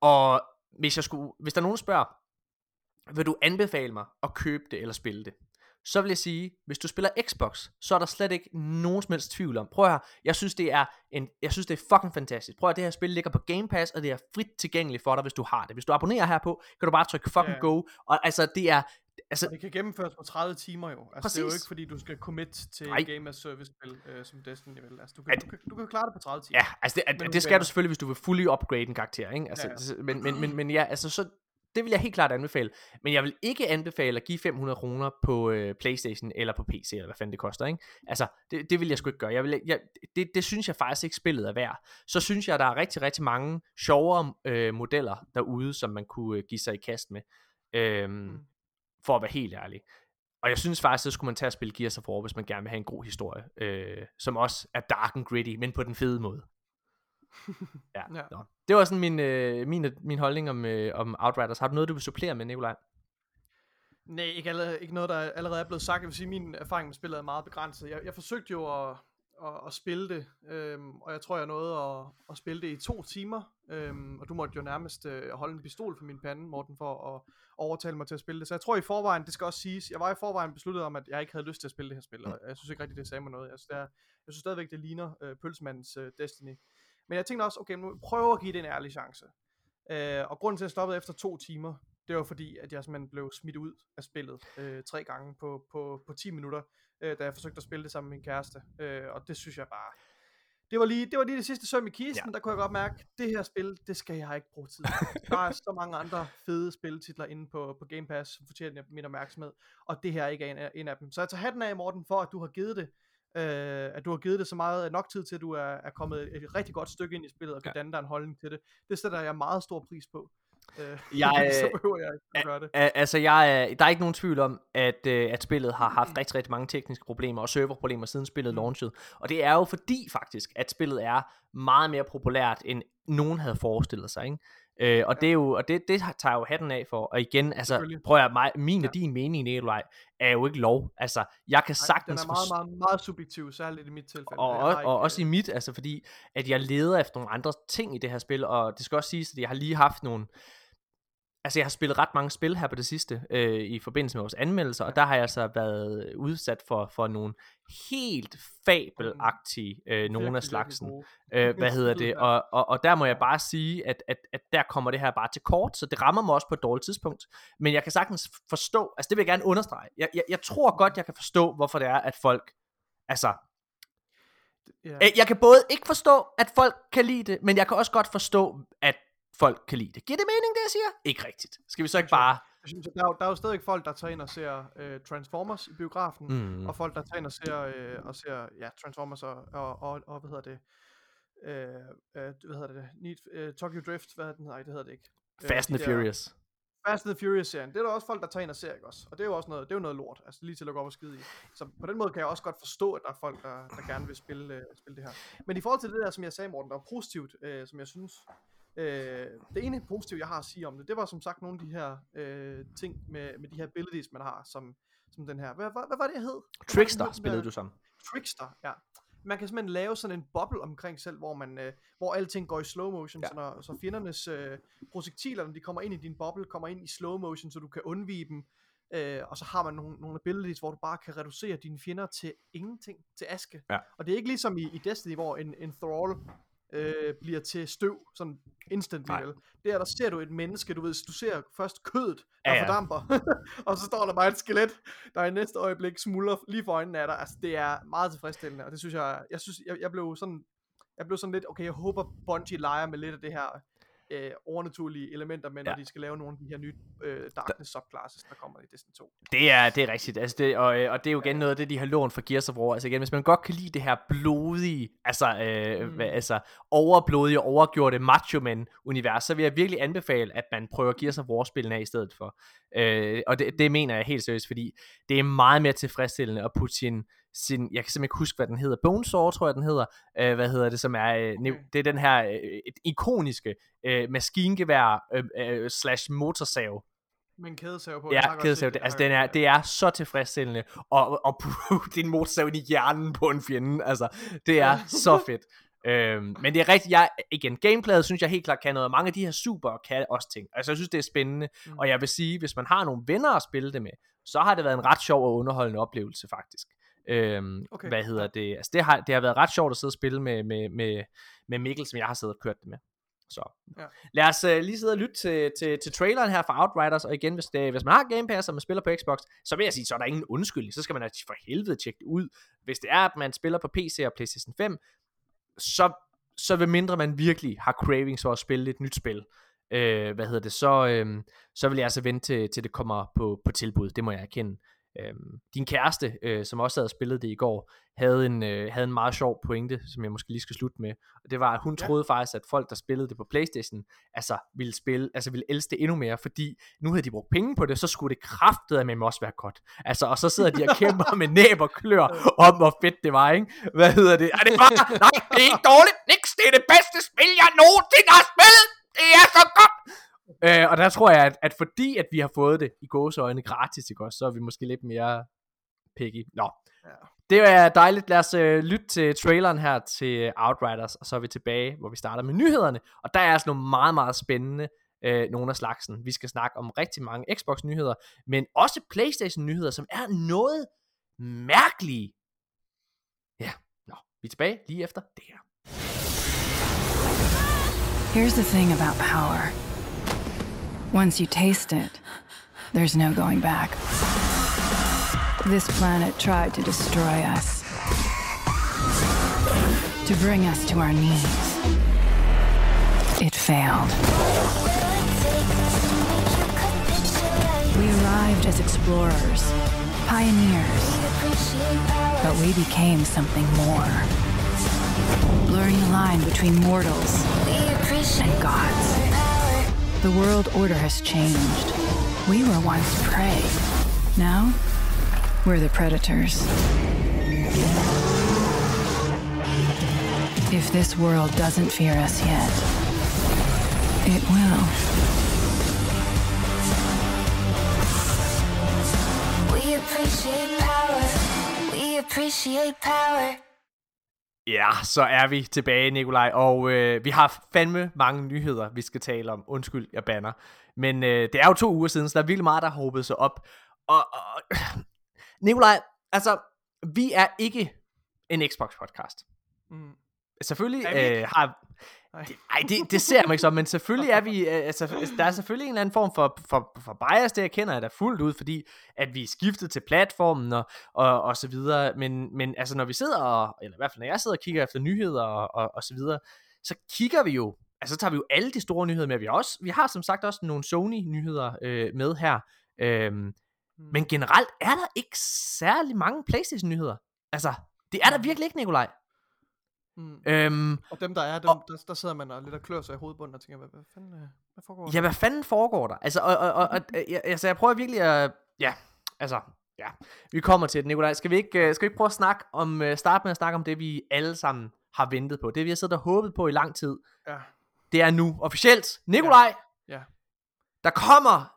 Og hvis jeg skulle, hvis der er nogen, der spørger, vil du anbefale mig at købe det eller spille det? så vil jeg sige, hvis du spiller Xbox, så er der slet ikke nogen som helst tvivl om. Prøv at høre, jeg synes det er en, jeg synes det er fucking fantastisk. Prøv at det her spil ligger på Game Pass, og det er frit tilgængeligt for dig, hvis du har det. Hvis du abonnerer her på, kan du bare trykke fucking yeah. go, og altså det er, Altså, og det kan gennemføres på 30 timer jo. Altså, præcis. det er jo ikke fordi, du skal commit til Nej. Game as Service spil, øh, som Destiny vil. Altså, du kan, at, du, kan, du kan klare det på 30 timer. Ja, altså det, at, det skal du selvfølgelig, hvis du vil fully upgrade en karakter. Ikke? Altså, ja, ja. Men, men, men, men ja, altså så, det vil jeg helt klart anbefale. Men jeg vil ikke anbefale at give 500 kroner på øh, Playstation eller på PC, eller hvad fanden det koster. Ikke? Altså, det, det vil jeg sgu ikke gøre. Jeg vil, jeg, det, det synes jeg faktisk ikke spillet er værd. Så synes jeg, der er rigtig, rigtig mange sjovere øh, modeller derude, som man kunne øh, give sig i kast med. Øhm, mm. For at være helt ærlig. Og jeg synes faktisk, at skulle man tage at spille Gears of War, hvis man gerne vil have en god historie, øh, som også er dark and gritty, men på den fede måde. ja, ja. Nå. Det var sådan min, øh, min, min holdning om, øh, om Outriders. Har du noget, du vil supplere med, Nikolaj? Nej, ikke, allerede, ikke noget, der allerede er blevet sagt. Jeg vil sige, at min erfaring med spillet er meget begrænset. Jeg, jeg forsøgte jo at, at, at spille det, øhm, og jeg tror, jeg nåede at, at spille det i to timer. Øhm, og du måtte jo nærmest øh, holde en pistol for min pande, Morten, for at overtale mig til at spille det. Så jeg tror i forvejen, det skal også siges, jeg var i forvejen besluttet om, at jeg ikke havde lyst til at spille det her spil. Og jeg synes ikke rigtig, det sagde mig noget. Jeg synes, det er, jeg synes stadigvæk, det ligner øh, Pølsemandens øh, Destiny. Men jeg tænkte også, okay, nu prøver at give det en ærlig chance. Øh, og grunden til, at jeg stoppede efter to timer, det var fordi, at jeg simpelthen blev smidt ud af spillet øh, tre gange på, på, på 10 minutter, øh, da jeg forsøgte at spille det sammen med min kæreste. Øh, og det synes jeg bare, det var lige det, var lige det sidste søm i kisten, ja. der kunne jeg godt mærke, det her spil, det skal jeg ikke bruge tid på. Der er så mange andre fede spiltitler inde på, på Game Pass, som fortjener min opmærksomhed, og det her ikke er en af, en af dem. Så jeg tager hatten af, Morten, for at du har givet det, øh, at du har givet det så meget nok tid til, at du er, er kommet et rigtig godt stykke ind i spillet, og kan ja. danne dig en holdning til det. Det sætter jeg meget stor pris på. Øh, jeg, så behøver jeg ikke at gøre det. Altså, jeg, der er ikke nogen tvivl om, at, øh, at spillet har haft rigtig, rigtig mange tekniske problemer og serverproblemer siden spillet mm. launchede. Og det er jo fordi faktisk, at spillet er meget mere populært, end nogen havde forestillet sig. Ikke? Øh, og ja. det er jo, og det, det tager jo hatten af for. Og igen, altså, prøv at mig, min og din mening, Nikolaj, er jo ikke lov. Altså, jeg kan sagtens... Den er meget, meget, meget subjektiv, særligt i mit tilfælde. Og, og, og også i mit, altså fordi, at jeg leder efter nogle andre ting i det her spil, og det skal også siges, at jeg har lige haft nogle Altså, jeg har spillet ret mange spil her på det sidste, øh, i forbindelse med vores anmeldelser, og der har jeg altså været udsat for, for nogle helt fabelagtige, øh, nogle af slagsen. Øh, hvad hedder det? Og, og, og der må jeg bare sige, at, at, at der kommer det her bare til kort, så det rammer mig også på et dårligt tidspunkt. Men jeg kan sagtens forstå, altså det vil jeg gerne understrege. Jeg, jeg, jeg tror godt, jeg kan forstå, hvorfor det er, at folk, altså Yeah. Jeg kan både ikke forstå, at folk kan lide det, men jeg kan også godt forstå, at folk kan lide det. Giver det mening, det jeg siger? Ikke rigtigt. Skal vi så ikke bare... Jeg synes, der, er, der er jo stadig folk, der tager ind og ser øh, Transformers i biografen, mm. og folk, der tager ind og ser, øh, og ser ja, Transformers og, og, og, og hvad hedder det, øh, øh, hvad hedder det, Need, øh, Tokyo Drift, hvad hedder den? Nej, det hedder det ikke. Øh, Fast and the Furious. Fast and the Furious serien, det er der også folk, der tager ind og ser, ikke også? Og det er jo også noget, det er jo noget lort, altså lige til at gå op og skide i. Så på den måde kan jeg også godt forstå, at der er folk, der, der gerne vil spille, øh, spille det her. Men i forhold til det der, som jeg sagde, Morten, der er positivt, øh, som jeg synes, Øh, det ene positive, jeg har at sige om det, det var som sagt nogle af de her øh, ting med, med de her abilities, man har, som, som den her. Hvad, hvad, hvad var det, jeg hed? Trickster hed, spillede du som. Trickster, ja. Man kan simpelthen lave sådan en boble omkring selv, hvor man, øh, hvor alting går i slow motion, ja. så, når, så fjendernes øh, projektiler, når de kommer ind i din boble, kommer ind i slow motion, så du kan undvige dem. Øh, og så har man nogle, nogle abilities, hvor du bare kan reducere dine fjender til ingenting, til aske. Ja. Og det er ikke ligesom i, i Destiny, hvor en, en Thrall øh, bliver til støv, sådan instantly vel. Der, der ser du et menneske, du ved, du ser først kødet, der ja, ja. fordamper, og så står der bare et skelet, der i næste øjeblik smuldrer lige for øjnene af dig. Altså, det er meget tilfredsstillende, og det synes jeg, jeg synes, jeg, jeg blev sådan, jeg blev sådan lidt, okay, jeg håber Bungie leger med lidt af det her øh, overnaturlige elementer med, når ja. de skal lave nogle af de her nye øh, Darkness subclasses, der kommer i Destiny 2. Det er, det er rigtigt, altså det, og, øh, og det er jo igen ja. noget af det, de har lånt fra Gears of War. Altså igen, hvis man godt kan lide det her blodige, altså, øh, mm. altså overblodige, overgjorte macho men univers så vil jeg virkelig anbefale, at man prøver Gears of War-spillene af i stedet for. Øh, og det, det mener jeg helt seriøst, fordi det er meget mere tilfredsstillende at putte sin sin, jeg kan simpelthen ikke huske, hvad den hedder, Bonesaw, tror jeg, den hedder, øh, hvad hedder det, som er, øh, okay. det er den her øh, et ikoniske øh, maskingevær øh, øh, slash motorsav, med en kædesav på. Ja, kædesav. Det, altså, den er, det er så tilfredsstillende at, at putte din motorsav i hjernen på en fjende. Altså, det er så fedt. Øhm, men det er rigtigt, jeg, igen, gameplayet synes jeg helt klart kan noget, og mange af de her super kan også ting. Altså jeg synes det er spændende, mm. og jeg vil sige, hvis man har nogle venner at spille det med, så har det været en ret sjov og underholdende oplevelse faktisk. Øhm, okay. Hvad hedder det? Altså det har, det har været ret sjovt at sidde og spille med, med, med, med Mikkel, som jeg har siddet og kørt det med. Så ja. lad os uh, lige sidde og lytte til, til, til traileren her fra Outriders, og igen, hvis, det, hvis man har Game Pass, og man spiller på Xbox, så vil jeg sige, så er der ingen undskyldning, så skal man altså for helvede tjekke det ud. Hvis det er, at man spiller på PC og PlayStation 5, så, så vil mindre man virkelig har cravings for at spille et nyt spil, øh, hvad hedder det, så, øh, så vil jeg altså vente til, til det kommer på, på tilbud, det må jeg erkende. Øhm, din kæreste, øh, som også havde spillet det i går, havde en, øh, havde en meget sjov pointe, som jeg måske lige skal slutte med. Og det var, at hun ja. troede faktisk, at folk, der spillede det på Playstation, altså ville spille, altså ville elske det endnu mere, fordi nu havde de brugt penge på det, så skulle det kraftet med også være godt. Altså, og så sidder de og kæmper med næb og klør om, hvor fedt det var, ikke? Hvad hedder det? Er det bare, nej, det er ikke dårligt, Nix, det er det bedste spil, jeg nogensinde har spillet! Det er så godt! Øh, og der tror jeg, at, at fordi at vi har fået det i gåseøjne gratis, ikke også, så er vi måske lidt mere picky. Nå, ja. det er dejligt. Lad os uh, lytte til traileren her til Outriders, og så er vi tilbage, hvor vi starter med nyhederne. Og der er altså nogle meget, meget spændende uh, nogle af slagsen. Vi skal snakke om rigtig mange Xbox-nyheder, men også PlayStation-nyheder, som er noget mærkelige. Ja, nå, vi er tilbage lige efter det her. Here's the thing about power. Once you taste it, there's no going back. This planet tried to destroy us. to bring us to our knees. It failed. We arrived as explorers, pioneers, but we became something more. Blurring the line between mortals and gods. The world order has changed. We were once prey. Now, we're the predators. If this world doesn't fear us yet, it will. We appreciate power. We appreciate power. Ja, så er vi tilbage, Nikolaj, og øh, vi har fandme mange nyheder, vi skal tale om. Undskyld, jeg banner. Men øh, det er jo to uger siden, så der er virkelig meget, der har håbet sig op. Og, og Nikolaj, altså, vi er ikke en Xbox-podcast. Mm. Selvfølgelig øh, har... Nej. Det, ej, det, det ser man ikke så, men selvfølgelig er vi, øh, altså, der er selvfølgelig en eller anden form for, for, for bias, det jeg kender jeg da fuldt ud, fordi at vi er skiftet til platformen og, og, og så videre, men, men altså når vi sidder, og, eller i hvert fald når jeg sidder og kigger efter nyheder og, og, og så videre, så kigger vi jo, altså så tager vi jo alle de store nyheder med, vi har, også, vi har som sagt også nogle Sony-nyheder øh, med her, øhm, men generelt er der ikke særlig mange Playstation-nyheder, altså det er der virkelig ikke, Nikolaj. Mm. Øhm, Og dem der er, dem, og- der, der sidder man og lidt og klør sig i hovedbunden og tænker, hvad, hvad fanden, øh, hvad foregår der? Ja, hvad fanden foregår der? Altså, og, og, og, og jeg, altså, jeg prøver virkelig at... Ja, altså, ja. Vi kommer til det, Nikolaj. Skal vi ikke, øh, skal vi ikke prøve at snakke om, øh, starte med at snakke om det, vi alle sammen har ventet på? Det, vi har siddet og håbet på i lang tid. Ja. Det er nu officielt. Nikolaj, Ja. der kommer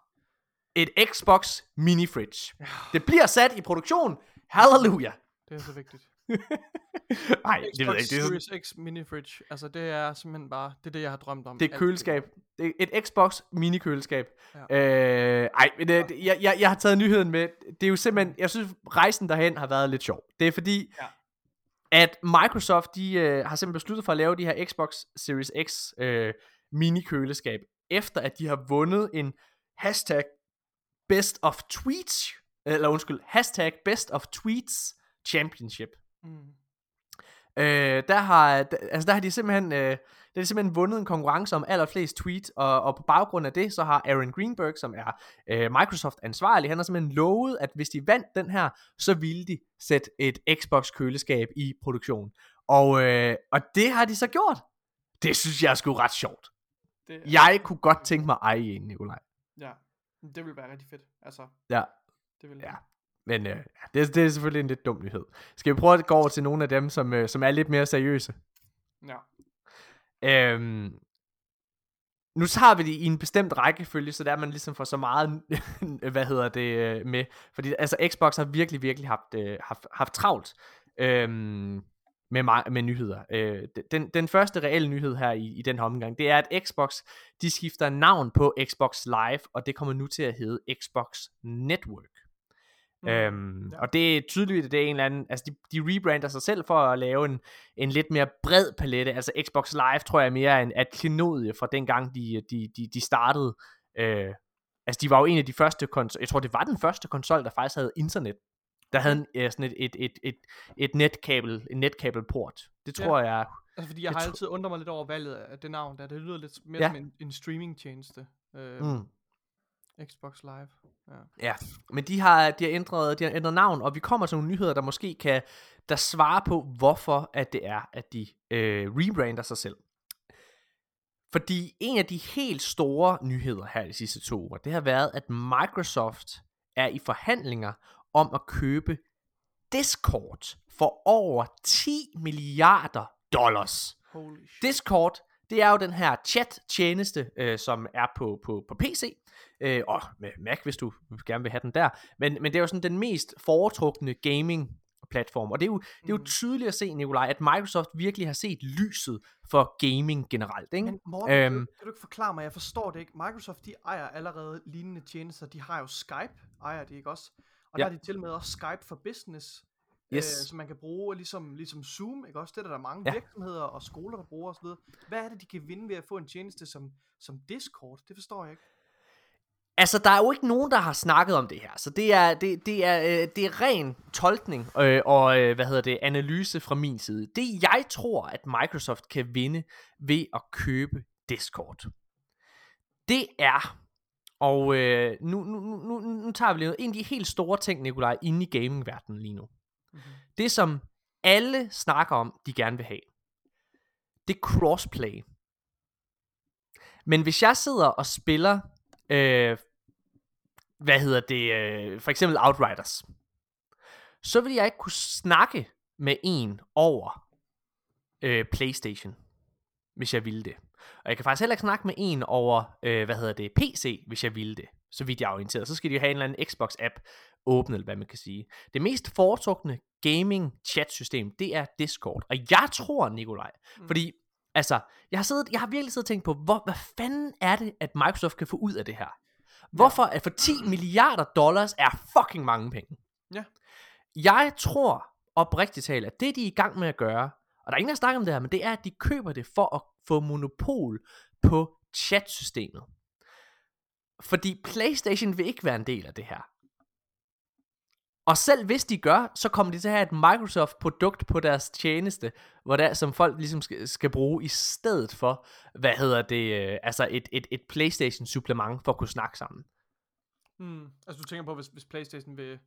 et Xbox mini fridge. Ja. Det bliver sat i produktion. Halleluja. Det er så vigtigt. Nej, det ved jeg ikke. Det er, sådan- Series X mini fridge. Altså det er simpelthen bare, det er det jeg har drømt om. det er køleskab. Det er et Xbox mini køleskab. Ja. Øh, ej, men det, det- jeg, jeg, jeg har taget nyheden med. Det er jo simpelthen, jeg synes rejsen derhen har været lidt sjov. Det er fordi, Ja. at Microsoft, de øh, har simpelthen besluttet for at lave de her Xbox Series X øh, mini køleskab, efter at de har vundet en hashtag best of tweets, eller undskyld, hashtag best of tweets championship. Mm. Øh, der har, altså der har de simpelthen, øh, der har de simpelthen vundet en konkurrence om allerflest tweet, og, og på baggrund af det, så har Aaron Greenberg, som er øh, Microsoft ansvarlig, han har simpelthen lovet, at hvis de vandt den her, så ville de sætte et Xbox køleskab i produktion. Og, øh, og det har de så gjort. Det synes jeg er sgu ret sjovt. Det, er- Jeg kunne godt tænke mig at eje en, Nikolaj. Ja, det vil være rigtig fedt. Altså, Ja, det vil Ja. Men øh, det, det er selvfølgelig en lidt dum nyhed. Skal vi prøve at gå over til nogle af dem, som, øh, som er lidt mere seriøse? Ja. Øhm, nu tager vi det i en bestemt rækkefølge, så der man ligesom får så meget, hvad hedder det, øh, med. Fordi altså Xbox har virkelig, virkelig haft, øh, haft, haft travlt øhm, med, med nyheder. Øh, den, den første reelle nyhed her i, i den her omgang, det er, at Xbox, de skifter navn på Xbox Live, og det kommer nu til at hedde Xbox Network. Mm. Øhm, ja. Og det er tydeligt, at det er en eller anden, altså de, de rebrander sig selv for at lave en, en lidt mere bred palette, altså Xbox Live tror jeg mere er en at klenodie fra dengang de, de, de, de startede, øh, altså de var jo en af de første konsol, jeg tror det var den første konsol, der faktisk havde internet, der havde en, ja, sådan et, et, et, et, et netkabel, en netkabelport, det Ja. tror jeg, Altså fordi jeg Jeg har altid undret mig lidt over valget af det navn der. Det lyder lidt mere Ja. som en, en streaming-tjeneste. Øh, mm, Xbox Live. Ja. Ja, men de har, de har, ændret, de har ændret navn, og vi kommer til nogle nyheder, der måske kan der svarer på, hvorfor at det er, at de øh, rebrander sig selv. Fordi en af de helt store nyheder her de sidste to uger, det har været, at Microsoft er i forhandlinger om at købe Discord for over 10 milliarder dollars. Discord, det er jo den her chat-tjeneste, øh, som er på, på, på PC, øh, og med Mac, hvis du gerne vil have den der, men, men det er jo sådan den mest foretrukne gaming-platform, og det er, jo, det er jo Mm. tydeligt at se, Nikolaj, at Microsoft virkelig har set lyset for gaming generelt, ikke? Men Morten, øhm, kan, du, kan du ikke forklare mig, jeg forstår det ikke. Microsoft, de ejer allerede lignende tjenester. De har jo Skype, ejer de ikke også? Og Ja. der har de til med også Skype for Business, Yes. øh, som man kan bruge ligesom, ligesom Zoom, ikke også? Det er der, der er mange Ja. virksomheder og skoler, der bruger osv. Hvad er det, de kan vinde ved at få en tjeneste som, som Discord? Det forstår jeg ikke. Altså, der er jo ikke nogen, der har snakket om det her, så det er, det, det er, øh, det er ren tolkning øh, og, øh, hvad hedder det, analyse fra min side. Det, jeg tror, at Microsoft kan vinde ved at købe Discord, det er, og øh, nu, nu, nu, nu, nu tager vi lige noget, en af de helt store ting, Nikolaj, inde i gamingverdenen lige nu. Mhm. Det, som alle snakker om, de gerne vil have, det er crossplay. Men hvis jeg sidder og spiller, øh, hvad hedder det, øh, for eksempel Outriders, så vil jeg ikke kunne snakke med en over øh, Playstation, hvis jeg ville det. Og jeg kan faktisk heller ikke snakke med en over, øh, hvad hedder det, PC, hvis jeg ville det. Så vidt jeg er orienteret. Så skal de jo have en eller anden Xbox-app åbnet, eller hvad man kan sige. Det mest foretrukne gaming chat-system, det er Discord. Og jeg tror, Nikolaj, mm. fordi, altså, jeg har, siddet, jeg har virkelig siddet og tænkt på, hvor, hvad fanden er det, at Microsoft kan få ud af det her? Hvorfor at for 10 milliarder dollars er fucking mange penge? Ja. Jeg tror oprigtigt talt, at det de er i gang med at gøre, og der er ingen, der snakker om det her, men det er, at de køber det for at få monopol på chatsystemet. Fordi PlayStation vil ikke være en del af det her. Og selv hvis de gør, så kommer de til at have et Microsoft-produkt på deres tjeneste, hvor der, som folk ligesom skal, skal bruge i stedet for, hvad hedder det, øh, altså et, et, et PlayStation-supplement for at kunne snakke sammen. Hmm. Altså du tænker på, hvis, hvis Playstation vil,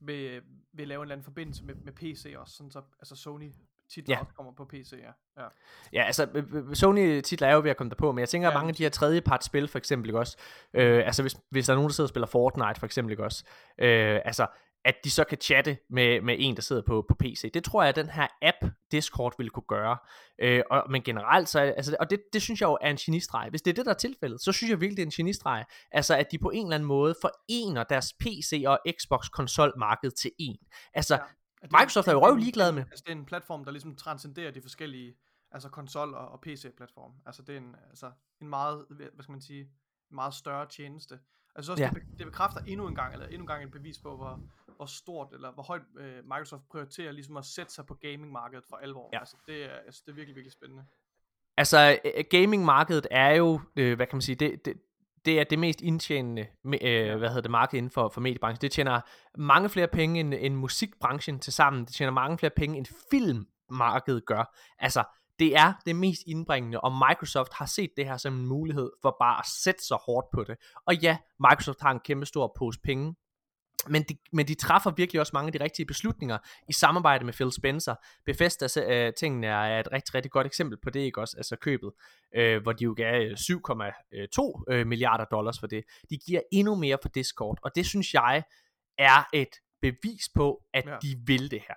vil, vil lave en eller anden forbindelse med, med PC også, sådan så altså Sony titler Ja. også kommer på PC, ja. ja. Ja, altså øh, øh, Sony titler er jo ved at komme derpå, men jeg tænker, at Ja, mange af de her tredjepart spil for eksempel ikke også, øh, altså hvis, hvis der er nogen, der sidder og spiller Fortnite for eksempel ikke også, øh, altså at de så kan chatte med, med en, der sidder på, på PC. Det tror jeg, at den her app, Discord, vil kunne gøre. Øh, og, men generelt, så, altså, og det, det synes jeg jo er en genistreg. Hvis det er det, der er tilfældet, så synes jeg virkelig, det er en genistreg. Altså, at de på en eller anden måde forener deres PC- og Xbox-konsolmarked til en. Altså, Ja. Microsoft er jo røv ligeglad med. Altså det er en platform, der ligesom transcenderer de forskellige, altså konsol og, og PC-platform. Altså det er en, altså en meget, hvad skal man sige, meget større tjeneste. Altså også Ja. det, det bekræfter endnu en gang, eller endnu en gang et bevis på, hvor, hvor stort, eller hvor højt øh, Microsoft prioriterer ligesom at sætte sig på gaming-markedet for alvor. Ja. Altså det er, altså, det er virkelig, virkelig spændende. Altså, øh, gaming-markedet er jo, øh, hvad kan man sige, det, det, det er det mest indtjenende, øh, hvad hedder det, marked inden for, for mediebranchen. Det tjener mange flere penge end, end musikbranchen til sammen. Det tjener mange flere penge end filmmarkedet gør. Altså, det er det mest indbringende, og Microsoft har set det her som en mulighed for bare at sætte sig hårdt på det. Og ja, Microsoft har en kæmpe stor pose penge, men de, men de træffer virkelig også mange af de rigtige beslutninger i samarbejde med Phil Spencer. Bethesda øh, tingene er et rigtig, rigtig godt eksempel på det, ikke også? Altså købet, øh, hvor de jo gav øh, 7,2 øh, milliarder dollars for det. De giver endnu mere for Discord, og det synes jeg er et bevis på, at Ja. ja. de vil det her.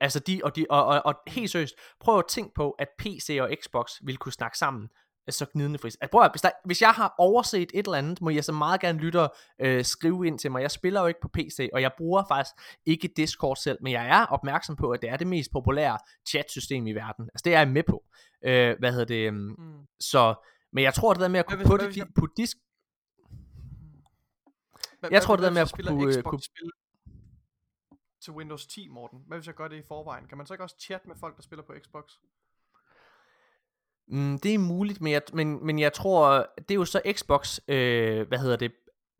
Altså de, og, de, og, og, og helt seriøst, prøv at tænke på, at PC og Xbox vil kunne snakke sammen så gnidende fris. Altså, prøv at, hvis, der, hvis jeg har overset et eller andet, må jeg så meget gerne lytte øh, skrive ind til mig. Jeg spiller jo ikke på PC, og jeg bruger faktisk ikke Discord selv, men jeg er opmærksom på, at det er det mest populære chatsystem i verden. Altså det er jeg med på. Øh, hvad hedder det? Um, Mm. så, men jeg tror, det der med at Hvad kunne putte, hvad putte disk... Hvad, Jeg tror, det der med at kunne, øh, Xbox kunne- spil til Windows 10, Morten. Hvad hvis jeg gør det i forvejen? Kan man så ikke også chatte med folk, der spiller på Xbox? Mm, det er muligt, men jeg, men, men jeg tror, det er jo så Xbox, øh, hvad hedder det,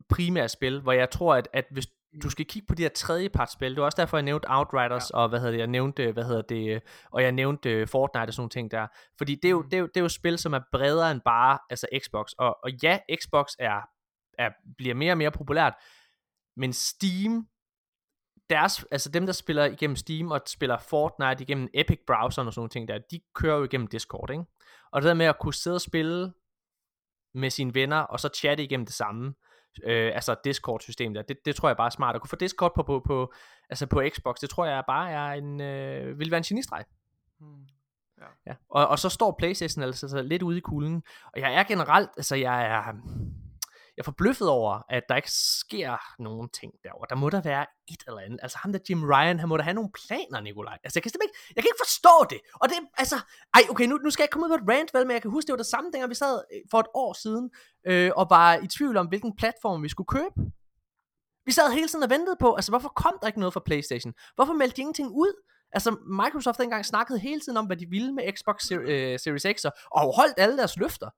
primære spil, hvor jeg tror, at, at hvis du skal kigge på de her tredjepartsspil, det var også derfor, jeg nævnte Outriders, ja. og hvad hedder det, jeg nævnte, hvad hedder det, og jeg nævnte øh, Fortnite og sådan nogle ting der, fordi det er, jo, Mm. det, er jo, det er jo spil, som er bredere end bare, altså Xbox, og, og ja, Xbox er, er, bliver mere og mere populært, men Steam, deres, altså dem, der spiller igennem Steam og spiller Fortnite igennem Epic Browser og sådan nogle ting der, de kører jo igennem Discord, ikke? Og det der med at kunne sidde og spille med sine venner, og så chatte igennem det samme, øh, altså Discord-system der, det, det tror jeg bare er smart. At kunne få Discord på, på, på, altså på Xbox, det tror jeg bare er en, øh, vil være en genistreg. Hmm. Ja. Og, og så står Playstation altså så lidt ude i kulden. Og jeg er generelt, altså jeg er, jeg er forbløffet over, at der ikke sker nogen ting derovre. Der må der være et eller andet. Altså ham der Jim Ryan, han må da have nogle planer, Nikolaj. Altså jeg kan simpelthen ikke, jeg kan ikke forstå det. Og det, altså, ej okay, nu, nu skal jeg komme ud på et rant, vel, men jeg kan huske, det var det samme dengang, vi sad øh, for et år siden, øh, og var i tvivl om, hvilken platform vi skulle købe. Vi sad hele tiden og ventede på, altså hvorfor kom der ikke noget fra Playstation? Hvorfor meldte de ingenting ud? Altså Microsoft dengang snakkede hele tiden om, hvad de ville med Xbox øh, Series X, og holdt alle deres løfter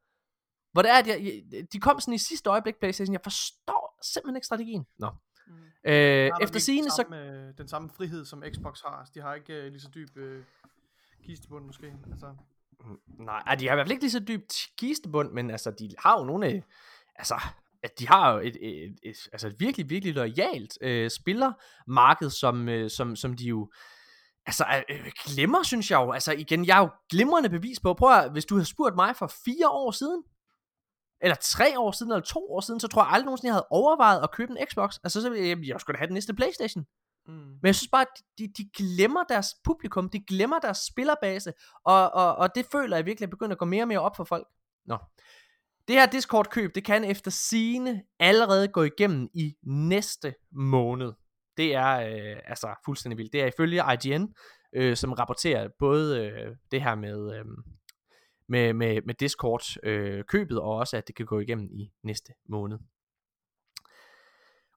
hvor det er, at jeg, de kom sådan i sidste øjeblik, Playstation, jeg forstår simpelthen ikke strategien. Nå. Mm. Øh, efter sigende, så... samme, øh, den samme frihed, som Xbox har. Altså, de har ikke øh, lige så dyb øh, kistebund, måske. Altså, Nej, ej, de har i hvert fald ikke lige så dybt kistebund, men altså, de har jo nogle... af- Altså, at de har jo et, et, et, et, altså et virkelig, virkelig lojalt øh, spillermarked, som, øh, som, som de jo altså, øh, glemmer, synes jeg jo. Altså igen, jeg er jo glimrende bevis på, prøv at, hvis du havde spurgt mig for fire år siden, eller tre år siden, eller to år siden, så tror jeg aldrig nogensinde, jeg havde overvejet at købe en Xbox. Altså, så ville jeg, jeg skulle da have den næste Playstation. mm. Men jeg synes bare, at de, de glemmer deres publikum, de glemmer deres spillerbase, og, og, og det føler jeg virkelig er begyndt at gå mere og mere op for folk. Nå. Det her Discord-køb, det kan efter sine allerede gå igennem i næste måned. Det er øh, altså fuldstændig vildt. Det er ifølge IGN, øh, som rapporterer både øh, det her med, øh, med, med, med Discord-købet, øh, og også at det kan gå igennem i næste måned.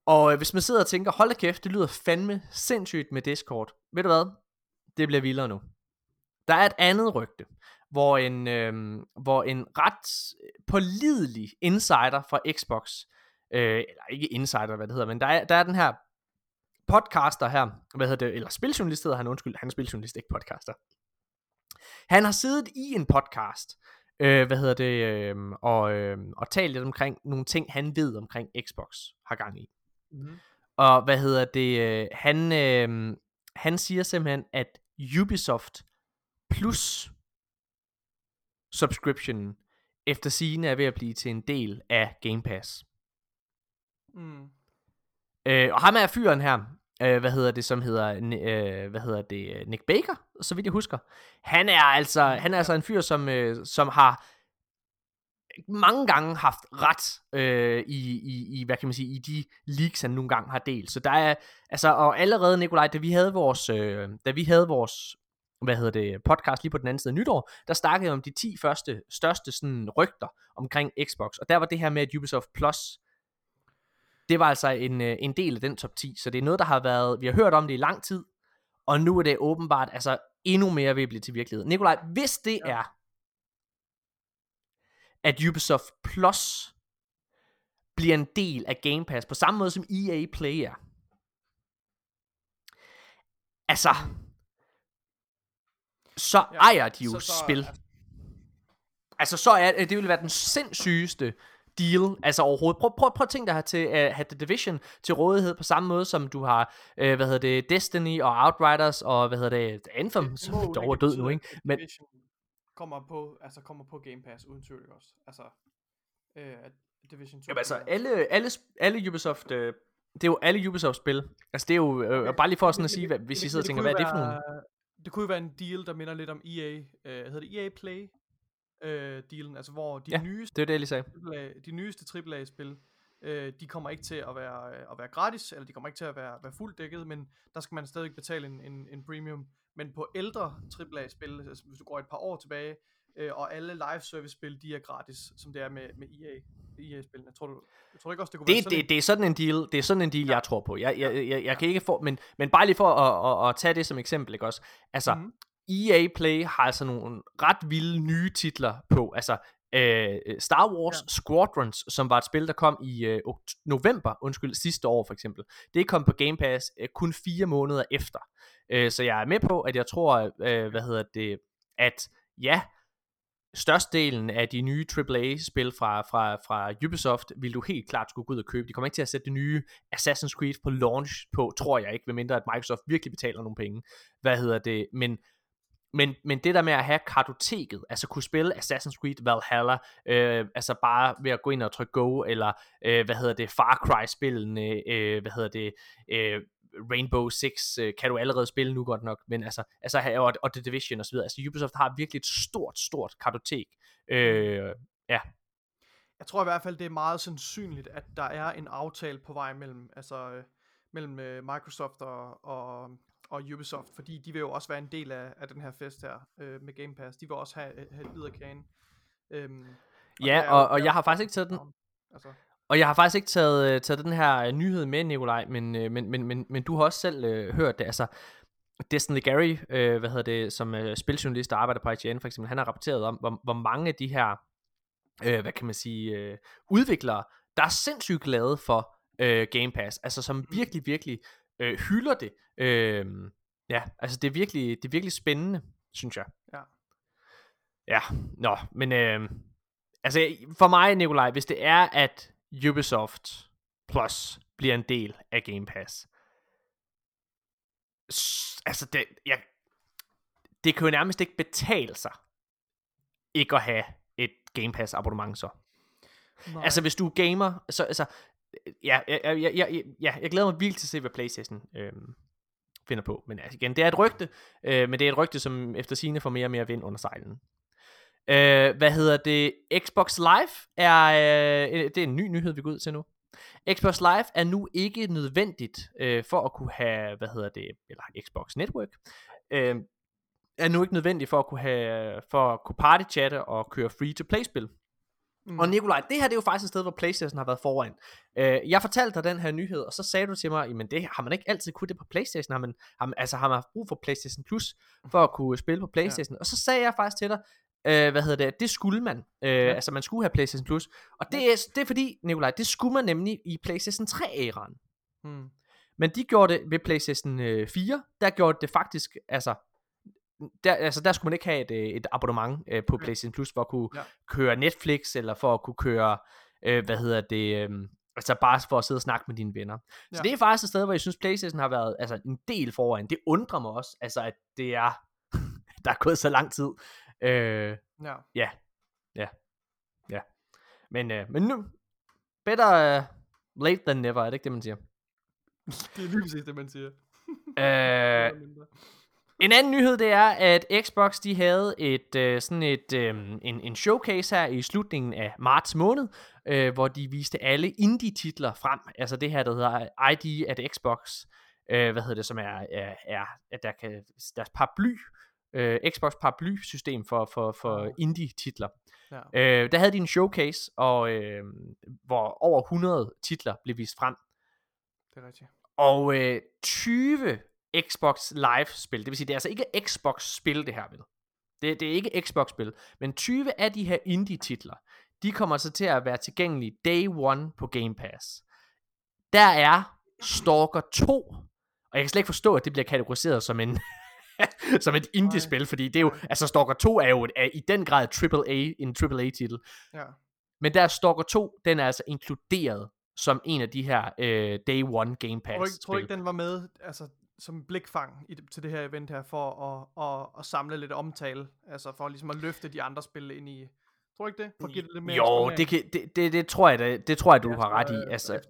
Og øh, hvis man sidder og tænker, hold da kæft, det lyder fandme sindssygt med Discord. Ved du hvad? Det bliver vildere nu. Der er et andet rygte, hvor en, øh, hvor en ret øh, pålidelig insider fra Xbox, øh, eller ikke insider, hvad det hedder, men der er, der er den her podcaster her, hvad hedder det, eller spiljournalist hedder han, undskyld, han er spiljournalist, ikke podcaster. Han har siddet i en podcast, øh, hvad hedder det, øh, og, øh, og talt lidt omkring nogle ting, han ved omkring Xbox har gang i. Mm. Og hvad hedder det, øh, han, øh, han siger simpelthen, at Ubisoft Plus subscription efter sigende er ved at blive til en del af Game Pass. Mm. Øh, og ham er fyren her, øh, hvad hedder det, som hedder, øh, hvad hedder det, øh, Nick Baker, så vidt jeg husker. Han er altså, han er altså en fyr, som, øh, som har mange gange haft ret øh, i, i, i, hvad kan man sige, i de leaks, han nogle gange har delt. Så der er, altså, og allerede, Nikolaj, da vi havde vores, øh, da vi havde vores, hvad hedder det, podcast lige på den anden side af nytår, der snakkede jeg om de 10 første, største sådan rygter omkring Xbox, og der var det her med, at Ubisoft Plus, det var altså en, øh, en del af den top 10, så det er noget, der har været, vi har hørt om det i lang tid, og nu er det åbenbart, altså endnu mere ved at blive til virkelighed. Nikolaj, hvis det Ja. er, at Ubisoft Plus bliver en del af Game Pass, på samme måde som EA Play er. Altså, så Ja, ejer de jo så- så, så- så, spil. Altså, så er det vil være den sindssygeste deal, altså overhovedet. Prøv, prøv, prøv at tænke dig her til at uh, have The Division til rådighed på samme måde, som du har, uh, hvad hedder det, Destiny og Outriders og, hvad hedder det, Anthem, som må jo dog er død nu, ikke? Men, Division kommer på, altså kommer på Game Pass uden tvivl også. Altså, øh, Division 2 Jamen altså, alle, alle, alle Ubisoft, øh, det er jo alle Ubisoft-spil. Altså, det er jo, øh, Okay. bare lige for sådan at sige, hvad, hvis I det- sidder og tænker, hvad er det for nogle? Det kunne jo være en deal, der minder lidt om EA, øh, hedder det EA Play, øh, dealen, altså hvor de Ja. nyeste Det er det, jeg lige sagde. AAA, de nyeste AAA-spil, øh, de kommer ikke til at være, øh, at være gratis, eller de kommer ikke til at være, være fuldt dækket, men der skal man stadig betale en, en, en premium. Men på ældre AAA-spil, altså hvis du går et par år tilbage, øh, og alle live service-spil, de er gratis, som det er med, med EA, EA-spillene. Tror du, jeg tror ikke også, det kunne være Det, sådan det, det er sådan en deal, det er sådan en deal, jeg tror på. Jeg, jeg, jeg, jeg kan ikke få, men, men bare lige for at, at, at tage det som eksempel, ikke også? Altså, Mhm. mm-hmm. EA Play har altså nogle ret vilde nye titler på. Altså, øh, Star Wars Ja. Squadrons, som var et spil, der kom i øh, november, undskyld, sidste år for eksempel. Det kom på Game Pass øh, kun fire måneder efter. Øh, så jeg er med på, at jeg tror, øh, hvad hedder det, at ja, størstedelen af de nye AAA-spil fra, fra, fra Ubisoft vil du helt klart skulle gå ud og købe. De kommer ikke til at sætte det nye Assassin's Creed på launch på, tror jeg ikke, medmindre at Microsoft virkelig betaler nogle penge. Hvad hedder det? Men, men, men det der med at have kartoteket, altså kunne spille Assassin's Creed Valhalla, øh, altså bare ved at gå ind og trykke go, eller øh, hvad hedder det, Far Cry-spillene, øh, hvad hedder det, øh, Rainbow Six øh, kan du allerede spille nu godt nok, men altså, altså og, og The Division og så videre. Altså Ubisoft har virkelig et stort, stort kartotek. Øh, Jeg tror i hvert fald, det er meget sandsynligt, at der er en aftale på vej mellem, altså, øh, mellem øh, Microsoft og, og, og Ubisoft, fordi de vil jo også være en del af, af den her fest her øh, med Game Pass. De vil også have, have et bid af kagen. Øhm, det ja, og, og jeg har faktisk ikke taget den, Altså, Og jeg har faktisk ikke taget, øh, taget den her øh, nyhed med, Nikolaj, men, øh, men, men, men, men du har også selv øh, hørt det. Altså, Destiny Gary, øh, hvad hedder det, som øh, spiljournalist, der arbejder på IGN for eksempel, han har rapporteret om, hvor, hvor mange af de her øh, hvad kan man sige, øh, udviklere, der er sindssygt glade for øh, Game Pass, altså som virkelig, virkelig øh, hylder det. Øh, ja, altså det er virkelig, det er virkelig spændende, synes jeg. Ja. Ja, nå, men øh, altså for mig, Nikolaj, hvis det er, at Ubisoft Plus bliver en del af Game Pass, altså det, jeg, det kan jo nærmest ikke betale sig ikke at have et Game Pass abonnement så. Nej. Altså hvis du er gamer, så altså, ja, ja, ja, ja, ja, jeg glæder mig vildt til at se, hvad Playstation øh, finder på. Men altså, igen, det er et rygte, øh, men det er et rygte, som efter sine får mere og mere vind under sejlen. Øh, hvad hedder det? Xbox Live er, øh, øh, det er en ny nyhed, vi går ud til nu. Xbox Live er nu ikke nødvendigt øh, for at kunne have, hvad hedder det, eller Xbox Network, øh, er nu ikke nødvendigt for at kunne have, for at kunne partychatte og køre free-to-play-spil. Mm. Og Nikolaj, det her det er jo faktisk et sted, hvor Playstation har været foran. Øh, jeg fortalte dig den her nyhed, og så sagde du til mig, jamen det har man ikke altid kunnet det på Playstation. Har man, har man, altså har man haft brug for Playstation Plus, for at kunne spille på Playstation. Ja. Og så sagde jeg faktisk til dig, øh, hvad hedder det, det skulle man. Øh, ja. Altså man skulle have Playstation Plus. Og det er, det er fordi, Nikolaj, det skulle man nemlig i Playstation 3-æraen. Mm. Men de gjorde det ved PlayStation øh, 4, der gjorde det faktisk, altså, der, altså der skulle man ikke have et, øh, et abonnement øh, på PlayStation Plus for at kunne Ja. køre Netflix, eller for at kunne køre, øh, hvad hedder det, øh, altså bare for at sidde og snakke med dine venner. Så Ja. det er faktisk et sted, hvor jeg synes, PlayStation har været altså, en del foran. Det undrer mig også, altså at det er, der er gået så lang tid. Øh, Ja. ja, ja, ja. Men, øh, men nu, better uh, late than never, er det ikke det, man siger? Det er lige præcis det, man siger. Øh, En anden nyhed, det er, at Xbox, de havde et øh, sådan et, øh, en, en showcase her i slutningen af marts måned, øh, hvor de viste alle indie-titler frem. Altså det her, der hedder ID at Xbox, øh, hvad hedder det, som er, er, er at der kan, deres paraply, øh, Xbox paraply-system for, for, for indie-titler. Ja. Øh, der havde de en showcase, og, øh, hvor over 100 titler blev vist frem. Det er rigtigt. Og øh, 20 Xbox Live-spil, det vil sige, det er altså ikke Xbox-spil, det her vel. Det, det er ikke Xbox-spil, men 20 af de her indie-titler, de kommer så til at være tilgængelige day one på Game Pass. Der er Stalker 2, og jeg kan slet ikke forstå, at det bliver kategoriseret som en som et indie-spil, fordi det er jo, altså Stalker 2 er jo et, er i den grad AAA, en AAA-titel. Ja. Men der er Stalker 2, den er altså inkluderet som en af de her øh, Day One Game Pass Tror du ikke, tror ikke, den var med altså, som blikfang i, til det her event her, for at, at, at samle lidt omtale, altså for ligesom at løfte de andre spil ind i... Tror du ikke det? For at give det lidt mere Jo, det, kan, det, det, det, tror jeg, det, det tror jeg, du Jeg har ret i. øh, Altså.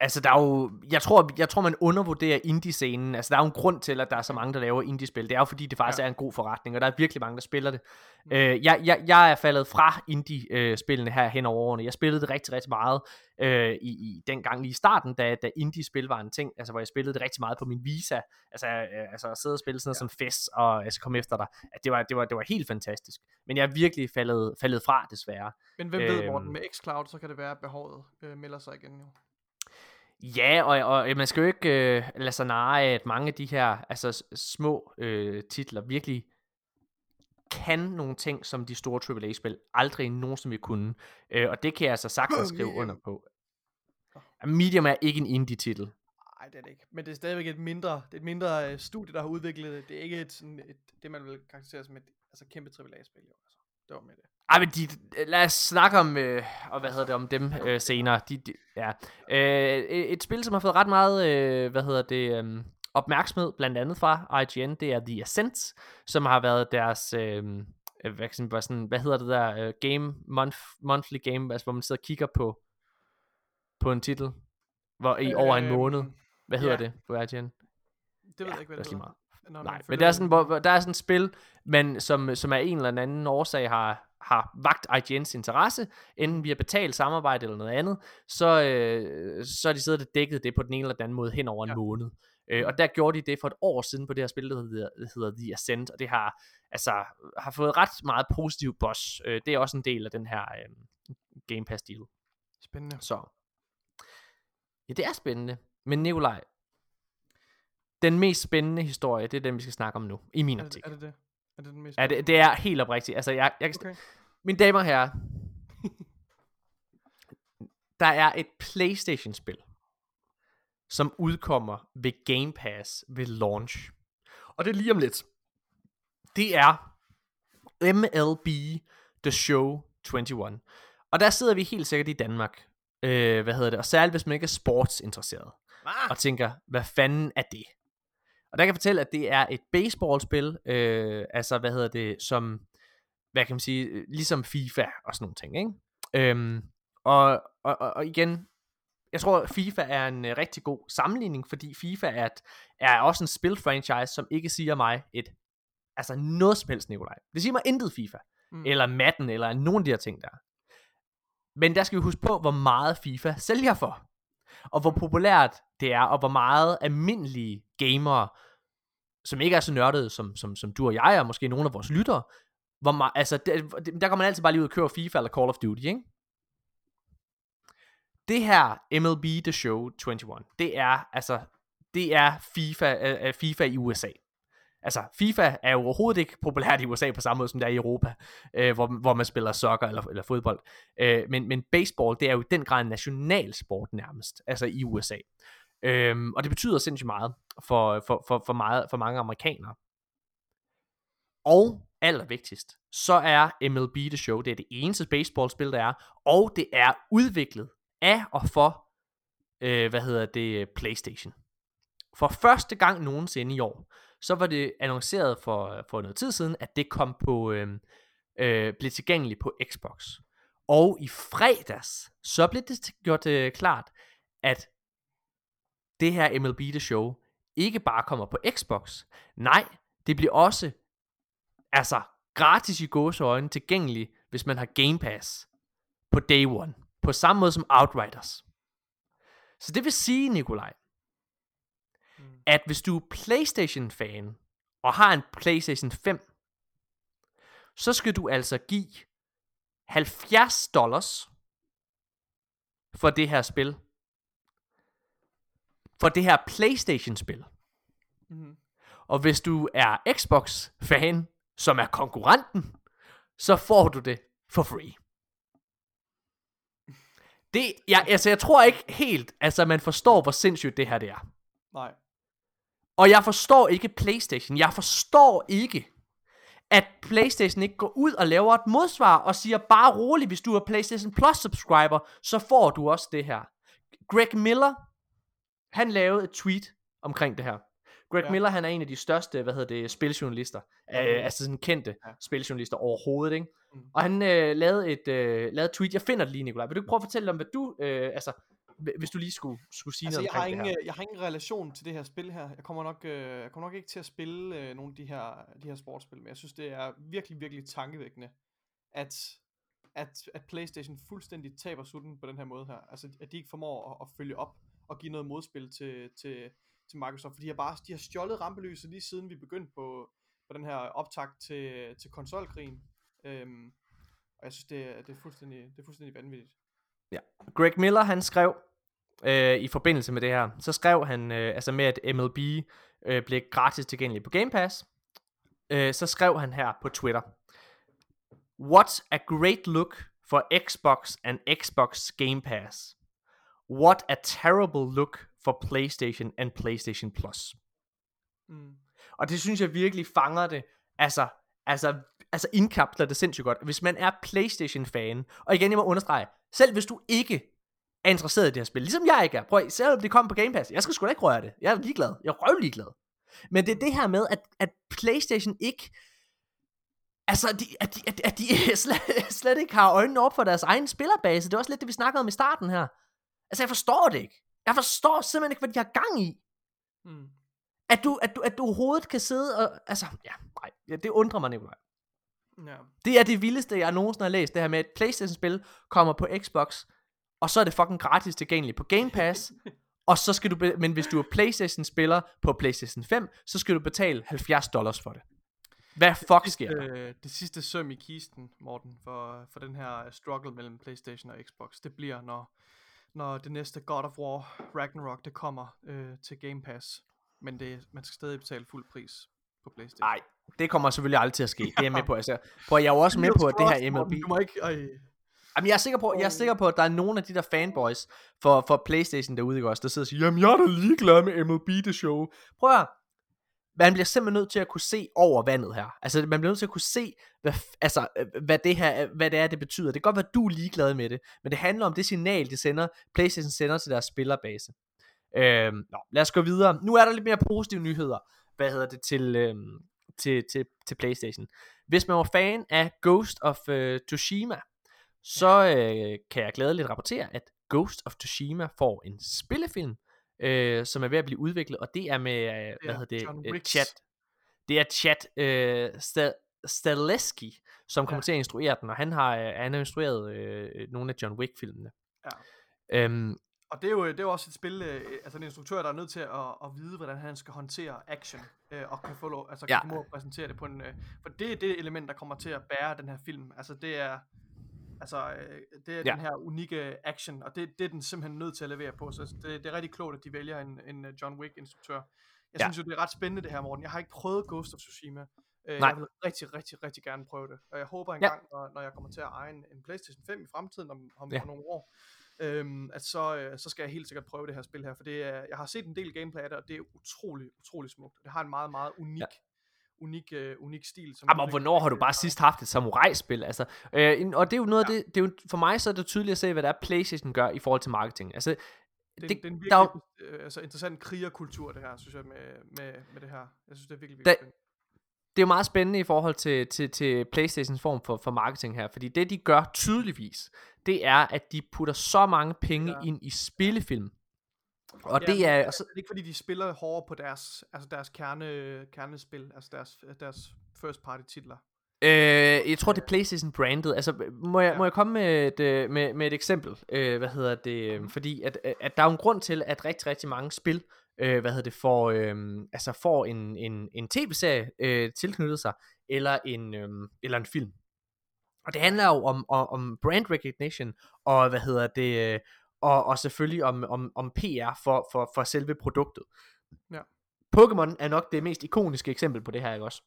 Altså der er jo, jeg tror, jeg tror, man undervurderer indie-scenen. Altså, der er jo en grund til, at der er så mange, der laver indie-spil. Det er jo, fordi det faktisk Ja. er en god forretning, og der er virkelig mange, der spiller det. Mm. Øh, jeg, jeg, jeg er faldet fra indie-spillene her hen over årene. Jeg spillede det rigtig, rigtig meget øh, i, i den gang lige i starten, da, da indie-spil var en ting. Altså, hvor jeg spillede det rigtig meget på min Visa. Altså, øh, altså at sidde og spille sådan noget ja. som FES, og jeg skal komme efter dig. At det, var, det, var, det var helt fantastisk. Men jeg er virkelig faldet, faldet fra, desværre. Men hvem ved, Morten, øhm, med xCloud, så kan det være, at behovet øh, melder sig igen jo. Ja, og, og man skal jo ikke øh, lade sig narre af, at mange af de her altså, små øh, titler virkelig kan nogle ting, som de store AAA-spil aldrig nogensinde vil kunne. Øh, og det kan jeg altså sagtens skrive under på. Medium er ikke en indie-titel. Nej, det er det ikke. Men det er stadigvæk et mindre, det er et mindre øh, studie, der har udviklet det. Det er ikke et, sådan et, det, man vil karakterisere som et altså, kæmpe AAA-spil. Jo. Altså, det var med det. Ej, men de, lad os snakke om, øh, og hvad hedder det, om dem øh, senere. De, de, ja. øh, et spil, som har fået ret meget, øh, hvad hedder det, øh, opmærksomhed, blandt andet fra IGN, det er The Ascent, som har været deres, øh, øh, hvad, man, sådan, hvad hedder det der, øh, game, month, monthly game, altså hvor man sidder og kigger på, på en titel, hvor i over en Øhm, måned. Hvad hedder ja. det på IGN? Det ved jeg ikke, hvad det er det hedder. Når Nej, men det er sådan, hvor, der er sådan et spil, men som, som af en eller anden årsag har, har vagt IGN's interesse, enten via betalt samarbejde eller noget andet, så, øh, så er de siddet og dækket det på den ene eller den anden måde hen over en Ja. måned. Øh, og der gjorde de det for et år siden på det her spil, der hedder, der hedder The Ascent, og det har, altså, har fået ret meget positiv boss. Øh, det er også en del af den her øh, Game Pass deal. Spændende. Så. Ja, det er spændende. Men Nikolaj, den mest spændende historie, det er den, vi skal snakke om nu, i min Er det, optik. er det det? Er det den mest Ja, det, det er helt oprigtigt. Altså, jeg, jeg, okay. Okay. Mine damer og herrer, der er et PlayStation-spil, som udkommer ved Game Pass ved launch. Og det er lige om lidt. Det er MLB The Show 21. Og der sidder vi helt sikkert i Danmark. Øh, hvad hedder det? Og særligt hvis man ikke er sportsinteresseret. Ah, Og tænker, hvad fanden er det? Og der kan jeg fortælle, at det er et baseballspil. Øh, altså, hvad hedder det? Som, hvad kan man sige? øh, Ligesom FIFA og sådan nogle ting, ikke? Øhm, og, og, og, igen, jeg tror, FIFA er en øh, rigtig god sammenligning, fordi FIFA er, et, er også en spilfranchise, som ikke siger mig et, altså noget som helst, Nikolaj. Det siger mig intet FIFA, mm. eller Madden, eller nogen af de her ting der. Men der skal vi huske på, hvor meget FIFA sælger for. Og hvor populært det er, og hvor meget almindelige gamere, som ikke er så nørdede som, som, som du og jeg, og måske nogle af vores lyttere, hvor man, altså, der, der går man altid bare lige ud og køre FIFA eller Call of Duty, ikke? Det her MLB The Show 21, det er, altså, det er FIFA, uh, FIFA i USA. Altså, FIFA er jo overhovedet ikke populært i USA på samme måde, som det er i Europa, øh, hvor, hvor man spiller soccer eller, eller fodbold. Øh, men, men baseball, det er jo i den grad en nationalsport nærmest, altså i USA. Øhm, og det betyder sindssygt meget for, for, for, for, meget, for mange amerikanere. Og allervigtigst, så er MLB The Show, det er det eneste baseballspil, der er, og det er udviklet af og for, øh, hvad hedder det, PlayStation. For første gang nogensinde i år, så var det annonceret for, for noget tid siden, at det kom på, øh, øh, blev tilgængeligt på Xbox. Og i fredags, så blev det gjort øh, klart, at det her MLB The Show ikke bare kommer på Xbox. Nej, det bliver også altså gratis i gåseøjne tilgængelig, hvis man har Game Pass på day one. På samme måde som Outriders. Så det vil sige, Nikolaj, Mm. at hvis du er PlayStation-fan, og har en PlayStation 5, så skal du altså give 70 dollars for det her spil. For det her PlayStation-spil. Mm. Og hvis du er Xbox-fan, som er konkurrenten, så får du det for free. Det, jeg, altså, jeg tror ikke helt, altså man forstår, hvor sindssygt det her det er. Nej. Og jeg forstår ikke PlayStation. Jeg forstår ikke, at PlayStation ikke går ud og laver et modsvar og siger bare roligt, hvis du er PlayStation Plus subscriber, så får du også det her. Greg Miller, han lavede et tweet omkring det her. Greg Ja. Miller, han er en af de største, hvad hedder det, spiljournalister. Ja. Øh, altså sådan kendte Ja. spiljournalister overhovedet, ikke? Mm. Og han øh, lavede et øh, lavede et tweet. Jeg finder det lige, Nikolaj. Vil du ikke prøve at fortælle om, hvad du, øh, altså, hv- hvis du lige skulle, skulle sige Altså, noget jeg har, ingen, det her. øh, jeg har ingen relation til det her spil her. Jeg kommer nok, øh, jeg kommer nok ikke til at spille øh, nogle af de her, de her sportsspil, men jeg synes, det er virkelig, virkelig tankevækkende, at, at, at PlayStation fuldstændig taber sutten på den her måde her. Altså, at de ikke formår at, at følge op og give noget modspil til, til, til Microsoft, for de har bare de har stjålet rampelyset lige siden vi begyndte på, på den her optakt til, til konsolkrigen. Øhm, og jeg synes, det er, det er, fuldstændig, det er fuldstændig vanvittigt. Ja. Greg Miller, han skrev øh, i forbindelse med det her, så skrev han, øh, altså med at MLB øh, blev gratis tilgængelig på Game Pass, øh, så skrev han her på Twitter, What a great look for Xbox and Xbox Game Pass. What a terrible look for PlayStation and PlayStation Plus. Mm. Og det synes jeg virkelig fanger det. Altså, altså, altså indkapsler det sindssygt godt. Hvis man er Playstation-fan, og igen, jeg må understrege, selv hvis du ikke er interesseret i det her spil, ligesom jeg ikke er, prøv at- selvom det kommer på Game Pass, jeg skal sgu da ikke røre det. Jeg er ligeglad. Jeg er røv ligeglad. Men det er det her med, at, at Playstation ikke, altså, de, at de, at, at de slet, slet ikke har øjnene op for deres egen spillerbase. Det er også lidt det, vi snakkede om i starten her. Altså, jeg forstår det ikke. Jeg forstår simpelthen ikke, hvad de har gang i. Mm. At du, at du, at du overhovedet kan sidde og... Altså, ja, nej. Ja, det undrer mig, Nikolaj. Ja. Det er det vildeste, jeg nogensinde har læst. Det her med, at Playstation-spil kommer på Xbox, og så er det fucking gratis tilgængeligt på Game Pass. og så skal du... Be- men hvis du er Playstation-spiller på Playstation 5, så skal du betale 70 dollars for det. Hvad fuck sker der? Øh, det sidste søm i kisten, Morten, for, for den her struggle mellem PlayStation og Xbox, det bliver, når, når det næste God of War Ragnarok, det kommer øh, til Game Pass. Men det, man skal stadig betale fuld pris på PlayStation. Nej, det kommer selvfølgelig aldrig til at ske. Det er jeg med på. Altså, prøv, jeg er jo også med på, at det her MLB... Du må ikke... Ej. Jamen, jeg er sikker på, jeg er sikker på, at der er nogle af de der fanboys for, for Playstation derude, ikke også, der sidder og siger, jamen, jeg er da ligeglad med MLB The Show. Prøv at. Man bliver simpelthen nødt til at kunne se over vandet her. Altså, man bliver nødt til at kunne se, hvad, altså, øh, hvad, det her, hvad det er, det betyder. Det kan godt være, du er ligeglad med det, men det handler om det signal, det sender, Playstation sender til deres spillerbase. Øhm, nå, lad os gå videre. Nu er der lidt mere positive nyheder, hvad hedder det, til, øhm, til, til, til Playstation. Hvis man var fan af Ghost of øh, Tsushima, så øh, kan jeg glædeligt rapportere, at Ghost of Tsushima får en spillefilm, øh, som er ved at blive udviklet, og det er med, øh, hvad er hedder John det, øh, Wicks. chat. Det er Chat øh, Sta- Staleski, som kommer Ja. til at instruere den, og han har, øh, han har instrueret øh, nogle af John Wick-filmene. Ja. Øhm, Og det er jo det er jo også et spil, øh, altså en instruktør, der er nødt til at, at vide, hvordan han skal håndtere action, øh, og kan få lov, altså kan Ja. ud og præsentere det på en, øh, for det er det element, der kommer til at bære den her film, altså det er, altså øh, det er Ja. den her unikke action, og det, det er den simpelthen nødt til at levere på, så det, det er rigtig klogt, at de vælger en, en øh, John Wick instruktør. Jeg Ja. synes jo, det er ret spændende det her, Morten. Jeg har ikke prøvet Ghost of Tsushima. Øh, Nej. jeg vil rigtig, rigtig, rigtig gerne prøve det. Og jeg håber engang, ja. når, når jeg kommer til at eje en, en Playstation 5 i fremtiden, om, om Ja. ja. nogle år, øhm, at så, øh, så skal jeg helt sikkert prøve det her spil her, for det er, jeg har set en del gameplay af det, og det er utrolig, utrolig smukt. Det har en meget, meget unik, Ja. Ja. unik, øh, unik stil. Som Jamen, og hvornår har du bare sidst haft et samurai-spil? Altså, øh, og det er jo noget af det, det er jo, for mig så er det tydeligt at se, hvad der er Playstation gør i forhold til marketing. Altså, Det, det- det, er en der virkelig øh, altså, interessant krigerkultur, det her, synes jeg, med, med, med det her. Jeg synes, det er virkelig, virkelig Da- det er jo meget spændende i forhold til, til, til Playstations form for, for marketing her, fordi det de gør tydeligvis, det er, at de putter så mange penge ja. Ja. ind i spillefilm. Og Ja, det er, altså, det er ikke fordi, de spiller hårdere på deres, altså deres kerne, kernespil, altså deres, deres first party titler. øh, jeg tror det er Playstation branded. Altså, må jeg, ja. Må jeg komme med et, øh, med, med et eksempel? Øh, hvad hedder det? øh, Fordi at, at der er en grund til, at rigtig, rigtig mange spil, øh, hvad hedder det, får, øh, altså får en, en, en tv-serie øh, tilknyttet sig, eller en, øh, eller en film. Og det handler jo om, om, om brand recognition, og hvad hedder det, øh, og, og selvfølgelig om, om, om PR for, for, for selve produktet. Ja. Pokémon er nok det mest ikoniske eksempel på det her, ikke også?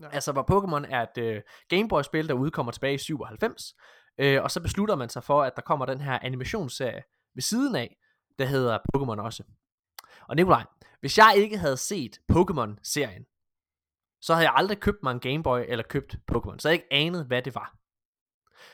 Ja. Altså, hvor Pokémon er et øh, Gameboy-spil, der udkommer tilbage i 97, øh, og så beslutter man sig for, at der kommer den her animationsserie ved siden af, der hedder Pokémon også. Og Nikolaj, hvis jeg ikke havde set Pokémon-serien, så havde jeg aldrig købt mig en Gameboy eller købt Pokémon, så havde jeg ikke anet, hvad det var.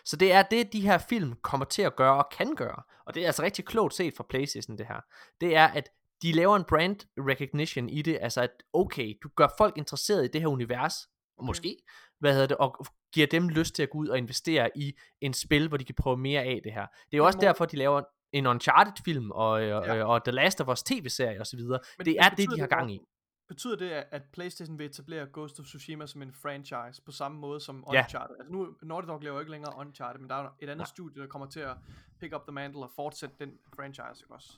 Så det er det, de her film kommer til at gøre og kan gøre. Og det er altså rigtig klogt set fra Playstation, det her. Det er, at de laver en brand recognition i det, altså at okay, du gør folk interesseret i det her univers, okay. måske, hvad hedder det, og giver dem lyst til at gå ud og investere i en spil, hvor de kan prøve mere af det her. Det er jo også derfor, de laver en Uncharted-film og, øh, Ja. ja. og The Last of Us tv-serie osv. Det er men det, de har gang i. Betyder det, at- at PlayStation vil etablere Ghost of Tsushima som en franchise, på samme måde som Ja. Uncharted? Altså nu, Naughty Dog laver jo ikke længere Uncharted, men der er et andet Nej. studie, der kommer til at pick up the mantle og fortsætte den franchise, ikke også?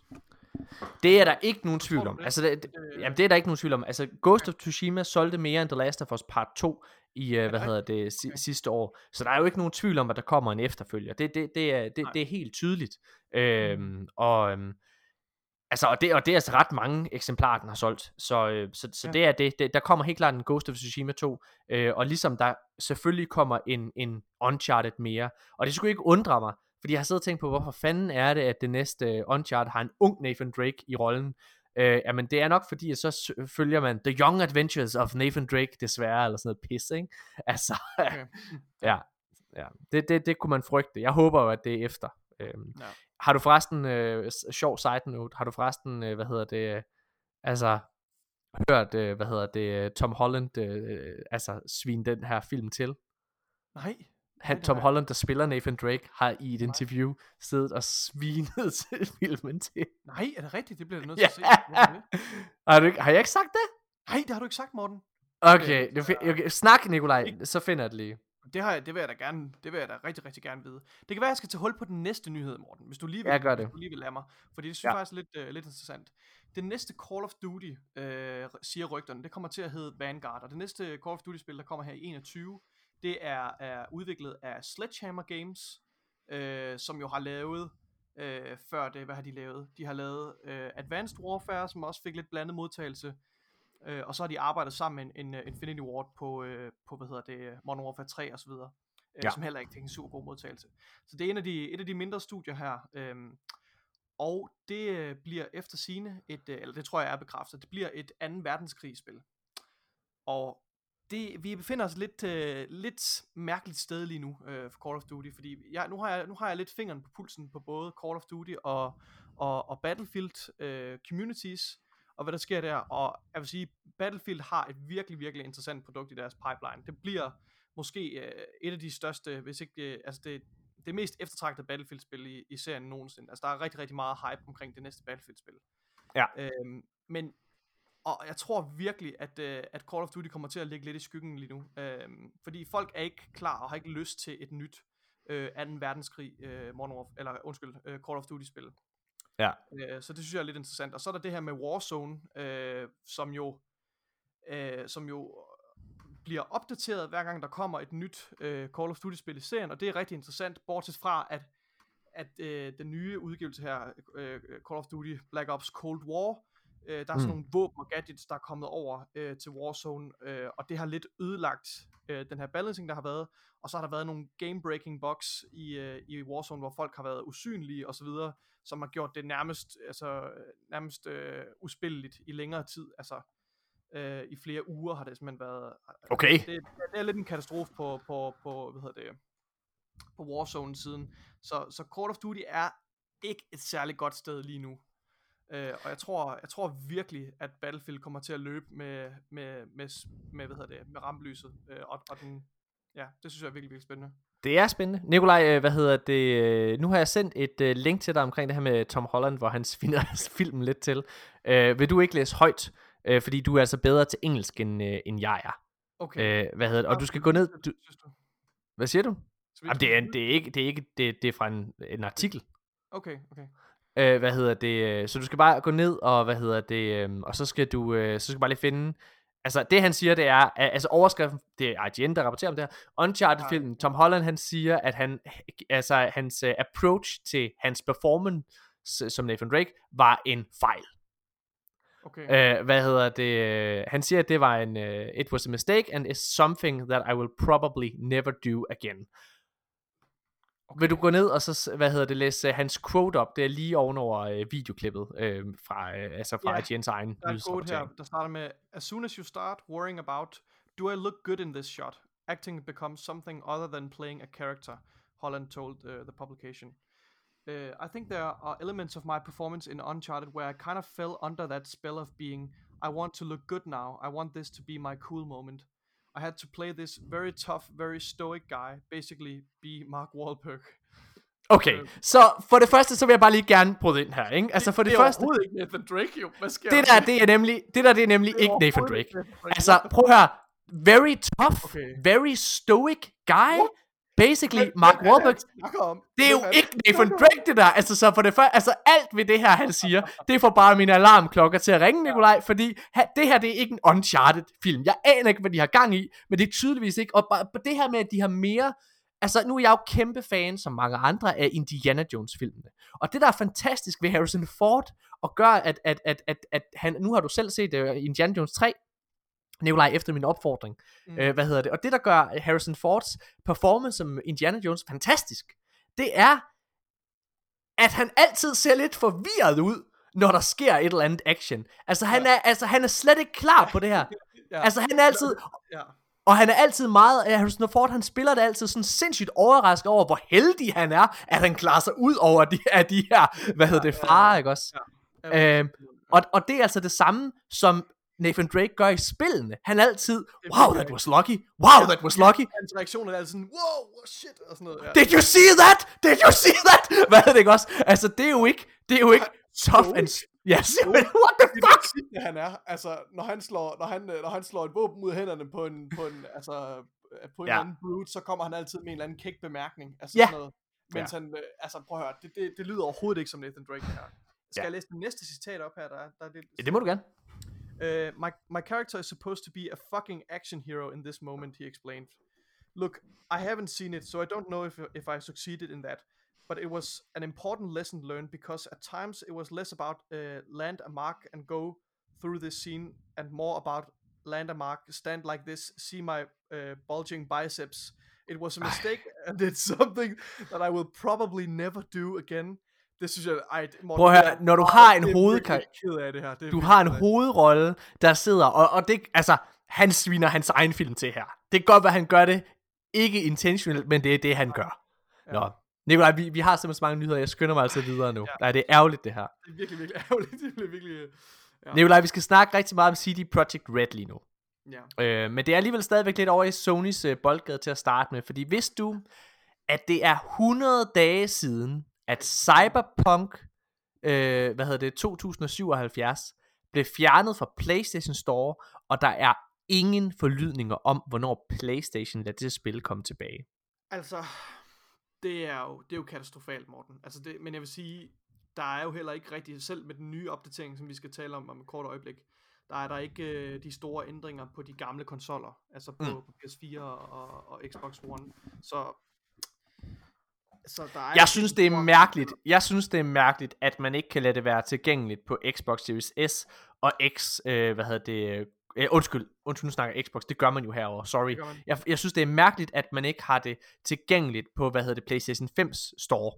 Det er der ikke nogen tvivl om. Altså, det, det, Øh, jamen, det er der ikke nogen tvivl om. Altså, Ghost of Tsushima solgte mere end The Last of Us Part 2 i, uh, hvad hedder det, si- sidste år. Så der er jo ikke nogen tvivl om, at der kommer en efterfølger. Det, det, det, er, det, det er helt tydeligt. Øhm, og, øhm, altså, og, det, og det er altså ret mange eksemplarer, den har solgt. Så, øh, så, så Ja. det er det. det. Der kommer helt klart en Ghost of Tsushima 2. Øh, og ligesom der selvfølgelig kommer en, en Uncharted mere. Og det skulle ikke undre mig, fordi jeg har siddet og tænkt på, hvorfor fanden er det, at det næste øh, Uncharted har en ung Nathan Drake i rollen. Øh, jamen det er nok fordi, at så følger man The Young Adventures of Nathan Drake, desværre, eller sådan noget pis, ikke? Altså, Okay. ja, ja. Det, det, det kunne man frygte. Jeg håber jo, at det er efter. Øhm, Ja. Har du forresten, øh, sjov side note, har du forresten, øh, hvad hedder det, øh, altså, hørt, øh, hvad hedder det, øh, Tom Holland, øh, altså, svine den her film til? Nej. Han, Tom Holland, der spiller Nathan Drake, har i et interview siddet og svinet til filmen til. Nej, er det rigtigt? Det bliver jeg nødt Ja. til at se. Har, du ikke, har jeg ikke sagt det? Nej, det har du ikke sagt, Morten. Okay, det, fi- okay snak Nikolaj, så finder jeg det lige. Det, har jeg, det vil jeg da gerne, det vil jeg da rigtig, rigtig gerne vide. Det kan være, at jeg skal tage hul på den næste nyhed, Morten, hvis du lige vil, gør hvis det. du lige vil lade mig. Fordi det synes Ja. jeg faktisk er lidt, uh, lidt interessant. Det næste Call of Duty, øh, siger rygterne, det kommer til at hedde Vanguard. Og det næste Call of Duty-spil, der kommer her i 21, det er, er udviklet af Sledgehammer Games, øh, som jo har lavet, øh, før det, hvad har de lavet? De har lavet øh, Advanced Warfare, som også fik lidt blandet modtagelse. Øh, og så har de arbejdet sammen med en, en uh, Infinity Ward på, øh, på, hvad hedder det, Modern Warfare 3 og så videre. øh, Ja. som heller ikke fik en super god modtagelse. Så det er en af de, et af de mindre studier her, øhm, og det øh, bliver efter sine et, øh, eller det tror jeg er bekræftet, det bliver et 2. verdenskrigsspil. Og det, vi befinder os lidt, øh, lidt mærkeligt sted lige nu øh, for Call of Duty, fordi jeg, nu, har jeg, nu har jeg lidt fingeren på pulsen på både Call of Duty og, og, og Battlefield øh, communities, og hvad der sker der, og jeg vil sige, Battlefield har et virkelig, virkelig interessant produkt i deres pipeline. Det bliver måske øh, et af de største, hvis ikke, øh, altså det, det mest eftertragtede Battlefield-spil i, i serien nogensinde. Altså der er rigtig, rigtig meget hype omkring det næste Battlefield-spil. Ja. Øhm, men og jeg tror virkelig, at, øh, at Call of Duty kommer til at ligge lidt i skyggen lige nu. Øhm, fordi folk er ikke klar og har ikke lyst til et nyt øh, 2. verdenskrig øh, Modern Warf- eller undskyld, øh, Call of Duty spil. Ja. Øh, så det synes jeg er lidt interessant. Og så er der det her med Warzone, øh, som jo øh, som jo øh, bliver opdateret hver gang der kommer et nyt øh, Call of Duty spil i serien, og det er rigtig interessant, bortset fra at at øh, den nye udgivelse her, øh, Call of Duty Black Ops Cold War, øh, der er sådan Mm. nogle våben og gadgets, der er kommet over øh, til Warzone, øh, og det har lidt ødelagt øh, den her balancing, der har været, og så har der været nogle game-breaking bugs i, øh, i Warzone, hvor folk har været usynlige og så videre, som har gjort det nærmest, altså, øh, nærmest øh, uspilleligt i længere tid, altså øh, i flere uger har det simpelthen været, Okay. det, det er lidt en katastrofe på, på, på hvad hedder det, på Warzone siden. Så, så Call of Duty er ikke et særligt godt sted lige nu. Øh, og jeg tror, jeg tror virkelig, at Battlefield kommer til at løbe med, med, med, med hvad hedder det, med rampelyset. Øh, og, og den, ja, det synes jeg er virkelig, virkelig spændende. Det er spændende. Nikolaj, øh, hvad hedder det? øh, Nu har jeg sendt et øh, link til dig omkring det her med Tom Holland, hvor han sviner filmen lidt til. Øh, vil du ikke læse højt? Øh, fordi du er altså bedre til engelsk, end, øh, end jeg er. Okay. Øh, hvad hedder det? Og du skal gå ned... Du, hvad siger du? Jamen, det, er, det er ikke, det er, ikke det, det er fra en, en artikel. Okay, okay. Øh, hvad hedder det? øh, Så du skal bare gå ned, og hvad hedder det? Øh, og så skal du, øh, så skal du bare lige finde... Altså, det han siger, det er, altså overskriften, det er IGN, der rapporterer om det her. Uncharted-filmen, Tom Holland, han siger, at han, altså, hans uh, approach til hans performance som Nathan Drake var en fejl. okay. Uh, hvad hedder det? øh, Han siger, at det var en, uh, it was a mistake, and is something that I will probably never do again. Okay. Vil du gå ned og så, hvad hedder det, læse uh, hans quote op, det er lige ovenover uh, videoklippet øh, fra, uh, altså fra Ja, IGN's egen Der er et quote her, der starter med, As soon as you start worrying about, do I look good in this shot? Acting becomes something other than playing a character, Holland told uh, the publication. Uh, I think there are elements of my performance in Uncharted where I kind of fell under that spell of being, I want to look good now, I want this to be my cool moment. I had to play this very tough, very stoic guy, basically be Mark Wahlberg. Okay, så for det første, så vil jeg bare lige gerne bryde ind her, ikke? Altså for det, det er første, overhovedet ikke Nathan Drake, jo. Hvad sker det der? det er nemlig, det der, det er nemlig Det er ikke Nathan Drake. Nathan Drake. Altså, prøv at høre, very tough, Okay. very stoic guy, What? Basically Mark er Wahlberg, det er jo ikke Nathan Drake, det der. Altså, så for det første, altså alt ved det her, han siger, det får bare mine alarmklokker til at ringe, Nikolaj, fordi ha, det her, det er ikke en Uncharted film. Jeg aner ikke, hvad de har gang i, men det er tydeligvis ikke. Og bare det her med, at de har mere Altså, nu er jeg jo kæmpe fan, som mange andre, af Indiana Jones-filmene. Og det, der er fantastisk ved Harrison Ford, og gør, at, at, at, at, at han, nu har du selv set uh, Indiana Jones 3, Nikolaj, efter min opfordring. Mm. Øh, hvad hedder det? Og det, der gør Harrison Fords performance som Indiana Jones fantastisk, det er, at han altid ser lidt forvirret ud, når der sker et eller andet action. Altså, han, er, altså, han er slet ikke klar på det her. Ja. Altså, han er altid... ja. Og han er altid meget, ja, Harrison Ford, han spiller det altid sådan sindssygt overrasket over, hvor heldig han er, at han klarer sig ud over de, af de her, hvad hedder det, ja, farer, ikke også? Ja. Øhm, og, og det er altså det samme, som Nathan Drake gør i spillene. Han er altid, wow, that was lucky, wow, that was lucky, Hans reaktion er altid sådan, wow, shit, og sådan noget. Ja. did you see that? Did you see that? Hvad er det ikke også? Altså, det er jo ikke, det er jo ikke tough and... Ja, simpelthen, what the det er fuck? det, han er. Altså, når han slår, når han, når han slår et våben ud af hænderne på en, på en, altså, øh, på en Ja. ja. anden brute, så kommer han altid med en eller anden kæk bemærkning. Altså Ja. sådan noget. Mens han, øh, altså prøv at høre, det, det, det lyder overhovedet ikke som Nathan Drake her. Skal Ja. jeg læse det næste citat op her, der er, der er det, Ja, det må du gerne. Uh, my my character is supposed to be a fucking action hero in this moment, he explained. Look, I haven't seen it, so I don't know if if I succeeded in that. But it was an important lesson learned because at times it was less about uh, land a mark and go through this scene, and more about land a mark, stand like this, see my uh, bulging biceps. It was a mistake, and it's something that I will probably never do again. Det synes jeg, ej, det- Morten, Prøv at høre, når du har en det er hovedkar- virkelig ked af det her. Det Du har en hovedrolle, der sidder, og, og det, altså, han sviner hans egen film til her. Det kan godt være, han gør det, ikke intentionelt, men det er det, han gør. Nå, Nikolaj, vi, vi har simpelthen så mange nyheder, jeg skynder mig altså videre nu. Nej, det er ærgerligt, det her. Det er virkelig, virkelig ærgerligt. Det bliver virkelig... øh, Ja. Nikolaj, vi skal snakke rigtig meget om CD Projekt Red lige nu. Ja. Øh, men det er alligevel stadigvæk lidt over i Sonys øh, boldgade til at starte med, fordi vidste du, at det er 100 dage siden, at Cyberpunk, øh, hvad hedder det, 2077, blev fjernet fra PlayStation Store, og der er ingen forlydninger om, hvornår PlayStation lader det spil komme tilbage. Altså, det er jo, det er jo katastrofalt, Morten. Altså det, men jeg vil sige, der er jo heller ikke rigtig, selv med den nye opdatering, som vi skal tale om om et kort øjeblik, der er der ikke øh, de store ændringer på de gamle konsoller, altså på, Mm. på PS4 og, og Xbox One. Så, så der er Jeg synes, de det er mærkeligt. Jeg synes, det er mærkeligt, at man ikke kan lade det være tilgængeligt på Xbox Series S og X, øh, hvad hedder det, øh, undskyld, undskyld, nu snakker Xbox, det gør man jo herover. sorry. Jeg, jeg synes, det er mærkeligt, at man ikke har det tilgængeligt på, hvad hedder det, PlayStation 5's store.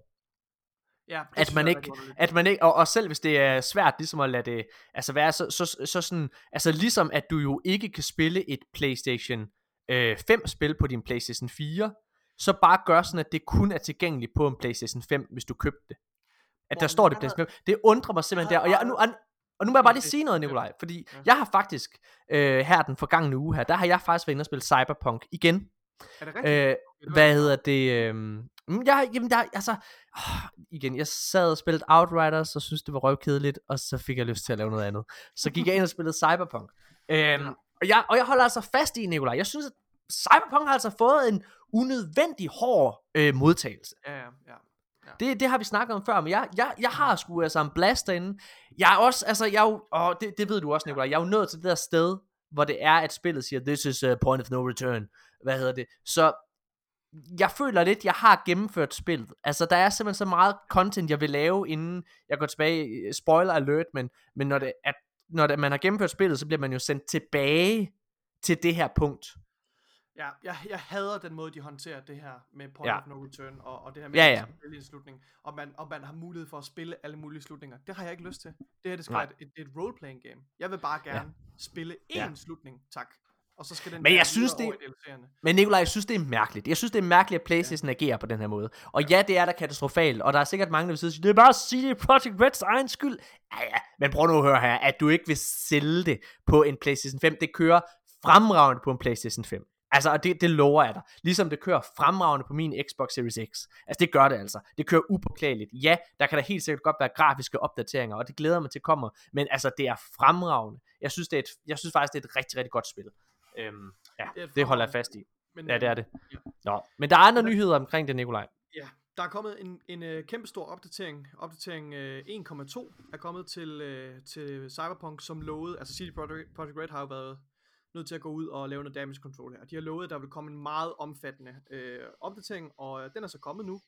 Ja, At man ikke, at man ikke, og, og selv hvis det er svært ligesom at lade det, altså være så, så, så, så sådan, altså ligesom at du jo ikke kan spille et PlayStation øh, 5 spil på din PlayStation 4, så bare gør sådan, at det kun er tilgængeligt på en PlayStation 5, hvis du købte det. At der står det PlayStation 5. Det undrer mig simpelthen der, og jeg, nu, og, nu må jeg bare lige sige noget, Nikolaj, fordi jeg har faktisk, øh, her den forgangne uge her, der har jeg faktisk været inde og spille Cyberpunk igen. Er det rigtigt? Øh, hvad hedder det? Øh, jeg, jamen der, altså, åh, igen, jeg sad og spillede Outriders, og synes det var røvkedeligt, og så fik jeg lyst til at lave noget andet. Så gik jeg ind og spillede Cyberpunk. Øhm, og, jeg, og jeg holder altså fast i, Nikolaj, jeg synes, at Cyberpunk har altså fået en unødvendig hård øh, modtagelse. Ja, ja, ja. Det, det har vi snakket om før, men jeg, jeg, jeg har sgu altså en blast derinde. Jeg er også, altså, jeg er jo, og det, det ved du også, Nikolaj, jeg er jo nået til det der sted, hvor det er, at spillet siger, this is a point of no return. Hvad hedder det? Så jeg føler lidt, jeg har gennemført spillet. Altså, der er simpelthen så meget content, jeg vil lave, inden jeg går tilbage. Spoiler alert, men, men når, det, at, når det, man har gennemført spillet, så bliver man jo sendt tilbage til det her punkt. Ja, jeg, jeg hader den måde, de håndterer det her med point Ja. of no return, og, og det her med, Ja, ja. en slutning, og man, og man har mulighed for at spille alle mulige slutninger. Det har jeg ikke lyst til. Det her, det skal Nej. være et, et, role-playing game. Jeg vil bare gerne ja. spille én Ja. slutning, tak. Og så skal den Men jeg synes, det-. Men Nikolaj, jeg synes, det er mærkeligt. Jeg synes, det er mærkeligt, at Playstation ja. agerer på den her måde. Og ja, det er da katastrofalt, og der er sikkert mange, der vil sige, det er bare CD Projekt Reds egen skyld. Ja, ja, men prøv nu at høre her, at du ikke vil sælge det på en Playstation 5. Det kører fremragende på en Playstation 5. Altså, og det, det lover jeg dig. Ligesom det kører fremragende på min Xbox Series X. Altså, det gør det altså. Det kører upåklageligt. Ja, der kan der helt sikkert godt være grafiske opdateringer, og det glæder mig til kommer. Men altså, det er fremragende. Jeg synes, det er et, jeg synes faktisk, det er et rigtig, rigtig godt spil. Øhm, ja, Det et det holder jeg fast i. Men, Ja, det er øh, det. Ja. Nå, men der er andre nyheder omkring det, Nikolaj. Ja, der er kommet en, en øh, kæmpe stor opdatering. Opdatering øh, 1.2 er kommet til, øh, til Cyberpunk, som lovede, altså CD Projekt Red har jo været nødt til at gå ud og lave noget damage control her. De har lovet, at der vil komme en meget omfattende øh, opdatering, og øh, den er så kommet nu.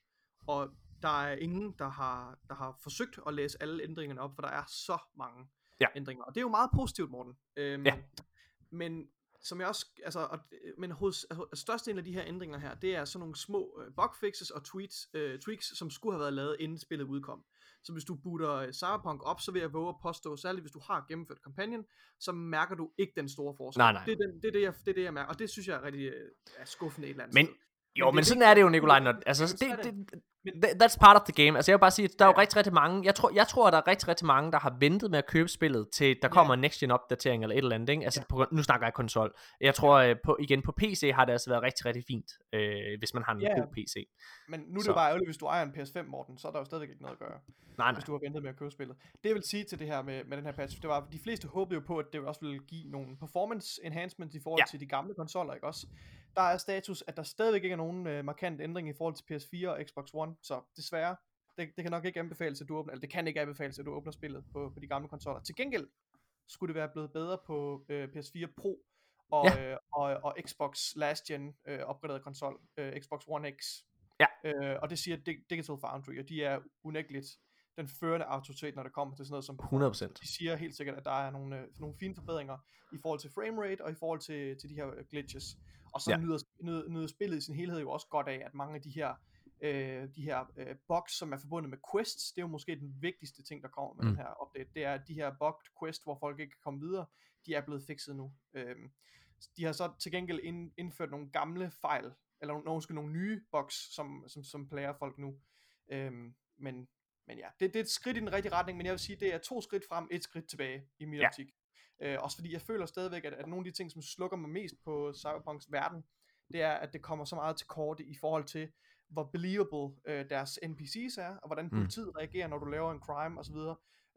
Og der er ingen, der har, der har forsøgt at læse alle ændringerne op, for der er så mange Ja. ændringer. Og det er jo meget positivt, Morten. Øhm, Ja. Men som jeg også, altså, og, men hos, altså, størstedelen af de her ændringer her, det er sådan nogle små øh, bugfixes og tweets, øh, tweaks, som skulle have været lavet inden spillet udkom. Så hvis du booter øh, Cyberpunk op, så vil jeg våge at påstå, særligt hvis du har gennemført kampagnen, så mærker du ikke den store forskel. Nej, nej. Det, er den, det, er det, jeg, det er det, jeg mærker, og det synes jeg er rigtig øh, er skuffende et eller andet Men- sted. Jo, Men men, sådan er det jo, Nikolaj. Når, altså, så det, det. that's part of the game. Altså, jeg vil bare sige, at der er jo Ja. rigtig, rigtig mange. Jeg tror, jeg tror, at der er rigtig, rigtig mange, der har ventet med at købe spillet, til der kommer en next gen opdatering eller et eller andet. Ikke? Altså, på, nu snakker jeg konsol. Jeg tror, øh, på, igen, på PC har det altså været rigtig, rigtig fint, øh, hvis man har en Ja, ja. god PC. Men nu er det Så. bare ærgerligt, hvis du ejer en PS5, Morten, så er der jo stadigvæk ikke noget at gøre. Nej, nej. hvis du har ventet med at købe spillet. Det jeg vil sige til det her med, med den her patch, det var, at de fleste håbede jo på, at det også ville give nogle performance enhancements i forhold Ja. ja. til de gamle konsoller, ikke også? Der er status, at der stadigvæk ikke er nogen øh, markant ændring i forhold til PS4 og Xbox One, så desværre, det, det kan nok ikke anbefales, at du åbner, eller det kan ikke anbefales, at du åbner spillet på, på de gamle konsoller. Til gengæld skulle det være blevet bedre på øh, PS4 Pro og, Ja. øh, og, og Xbox last gen øh, opgraderet konsol, øh, Xbox One X. Ja. Øh, og det siger Dig- Digital Foundry, og de er unægteligt den førende autoritet, når det kommer til sådan noget som 100%. de siger helt sikkert, at der er nogle, øh, nogle fine forbedringer i forhold til framerate og i forhold til, til de her øh, glitches. Og så Ja. nyder, nyder, nyder spillet i sin helhed jo også godt af, at mange af de her øh, de her øh, bugs, som er forbundet med quests, det er jo måske den vigtigste ting, der kommer med Mm. den her update. Det er, at de her bugged quest, hvor folk ikke kan komme videre, de er blevet fikset nu. Øhm, de har så til gengæld ind, indført nogle gamle fejl, eller nogle, nogle, nogle nye bugs, som, som, som plager folk nu. Øhm, men, men ja, det, det er et skridt i den rigtige retning, men jeg vil sige, det er to skridt frem, et skridt tilbage i min ja. optik. Øh, også fordi jeg føler stadigvæk, at, at nogle af de ting, som slukker mig mest på Cyberpunks verden, det er, at det kommer så meget til kort i forhold til, hvor believable øh, deres NPC's er, og hvordan Mm. politiet mm. reagerer, når du laver en crime osv.,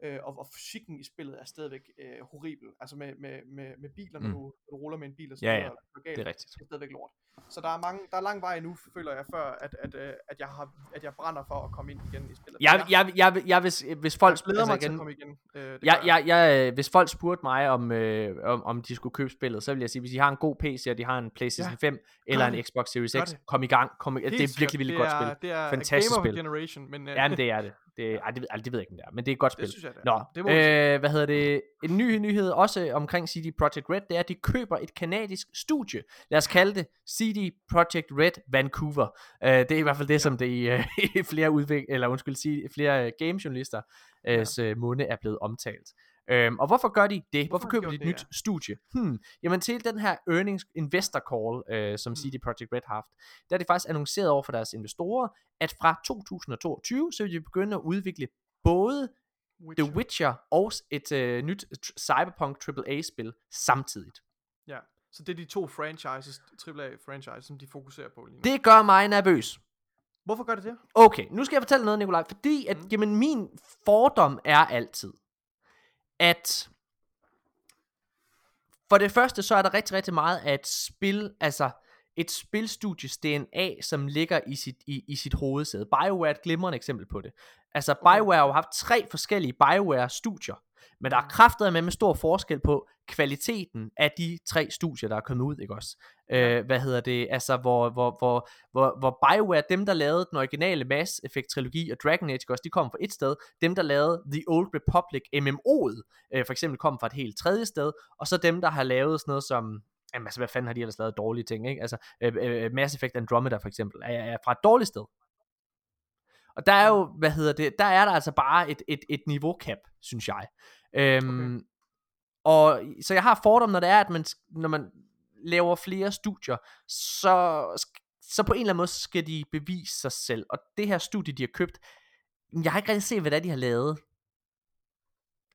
øh, og, og fysikken i spillet er stadigvæk øh, horribel, altså med, med, med, med biler, når, Mm. du, når du ruller med en bil og så Ja, ja. og galt, Det er rigtigt. det er stadigvæk lort. Så der er, mange, der er lang vej endnu, føler jeg, før at, at, øh, at, jeg, har, at jeg brænder for at komme ind igen i spillet. Jeg, jeg, jeg, jeg, hvis, hvis folk... jeg glæder altså mig til igen, at komme igen. Øh, jeg, jeg, jeg, øh, hvis folk spurgte mig, om, øh, om, om de skulle købe spillet, så vil jeg sige, hvis de har en god PC, og de har en PlayStation Ja, 5, eller en. Xbox Series X, kom i gang. Kom i, det er virkelig, det godt spil. Det er Fantastisk spil. Generation, men øh, Ja, men det er det. Det ej, det, ved- ej, det ved jeg ikke, om det er, men det er et godt spil. det synes jeg, det er. Nå, det må øh, hvad hedder det? En ny nyhed også omkring CD Projekt Red, det er, at de køber et kanadisk studie. Lad os kalde det CD Projekt Red Vancouver. Øh, det er i hvert fald det, som det i, øh, flere udvik eller undskyld, flere øh, gamejournalister øh, ja. munde er blevet omtalt. Øhm, og hvorfor gør de det? Hvorfor, Hvorfor køber de et gjort nyt studie? Hmm. Jamen til den her earnings investor call, øh, som Mm. CD Projekt Red har haft, der er de faktisk annonceret over for deres investorer, at fra 2022, så vil de begynde at udvikle både Witcher. The Witcher og et øh, nyt Cyberpunk AAA-spil samtidigt. Ja, så det er de to franchises, AAA franchises, som de fokuserer på lige nu. Det gør mig nervøs. Hvorfor gør det det? Okay, nu skal jeg fortælle noget, Nikolaj, fordi at, Mm. jamen, min fordom er altid, at for det første, så er der rigtig, rigtig meget af et spil, altså et spilstudies DNA, som ligger i sit, i, i sit hovedsæde. BioWare er et glimrende eksempel på det. Altså. BioWare har jo haft tre forskellige BioWare-studier, men der er kraftet med med stor forskel på kvaliteten af de tre studier, der er kommet ud, ikke også? Øh, hvad hedder det? Altså, hvor, hvor, hvor, hvor, hvor BioWare, dem der lavede den originale Mass Effect trilogi og Dragon Age, også, de kom fra et sted. Dem der lavede The Old Republic MMO'et, øh, for eksempel kom fra et helt tredje sted. Og så dem der har lavet sådan noget som Jamen, altså, hvad fanden har de ellers lavet dårlige ting, ikke? Altså, øh, øh, Mass Effect Andromeda for eksempel, er, er fra et dårligt sted. Og der er jo, hvad hedder det, der er der altså bare et, et, et niveau-cap, synes jeg. Øhm, okay. Og så jeg har fordom, når det er, at man, når man laver flere studier, så, så på en eller anden måde skal de bevise sig selv. Og det her studie, de har købt, jeg har ikke rigtig set, hvad det er, de har lavet.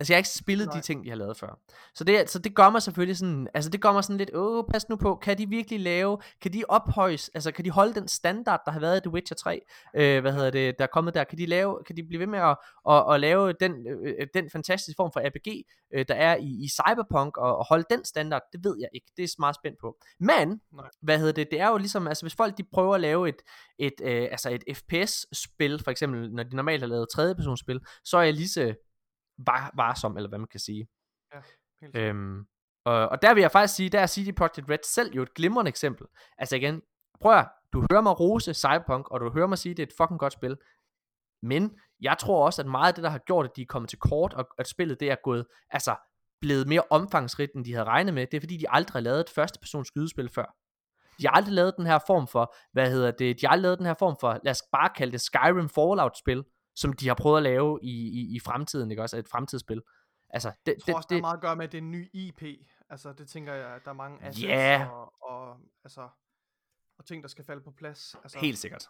Altså jeg har ikke spillet Nej. de ting, de har lavet før. Så det, så det gør mig selvfølgelig sådan, altså det gør mig sådan lidt, åh, pas nu på, kan de virkelig lave, kan de ophøjes, altså kan de holde den standard, der har været i The Witcher 3, øh, hvad hedder det, der er kommet der, kan de lave, kan de blive ved med at, at, at lave den, øh, den fantastiske form for RPG, øh, der er i, i Cyberpunk, og, og holde den standard, det ved jeg ikke, det er meget spændt på. Men, Nej. hvad hedder det, det er jo ligesom, altså hvis folk de prøver at lave et, et, øh, altså et FPS-spil, for eksempel, når de normalt har lavet tredjepersonsspil, så er jeg lige så var, varsom, eller hvad man kan sige. Helt Øhm, og, og der vil jeg faktisk sige, der er CD Projekt Red selv jo et glimrende eksempel. Altså igen, prøv at, du hører mig rose Cyberpunk, og du hører mig sige, det er et fucking godt spil. Men jeg tror også, at meget af det, der har gjort, at de er kommet til kort, og at spillet det er gået, altså blevet mere omfangsrigt, end de havde regnet med, det er fordi, de aldrig har lavet et første persons skydespil før. De har aldrig lavet den her form for, hvad hedder det, de har aldrig lavet den her form for, lad os bare kalde det Skyrim Fallout-spil, som de har prøvet at lave i, i, i fremtiden, ikke også? Et fremtidsspil. Altså, det, Jeg tror også, det, det, der er meget at gøre med, at det er en ny IP. Altså, det tænker jeg, at der er mange assets Ja. og, og, altså, og ting, der skal falde på plads. Altså, Helt sikkert.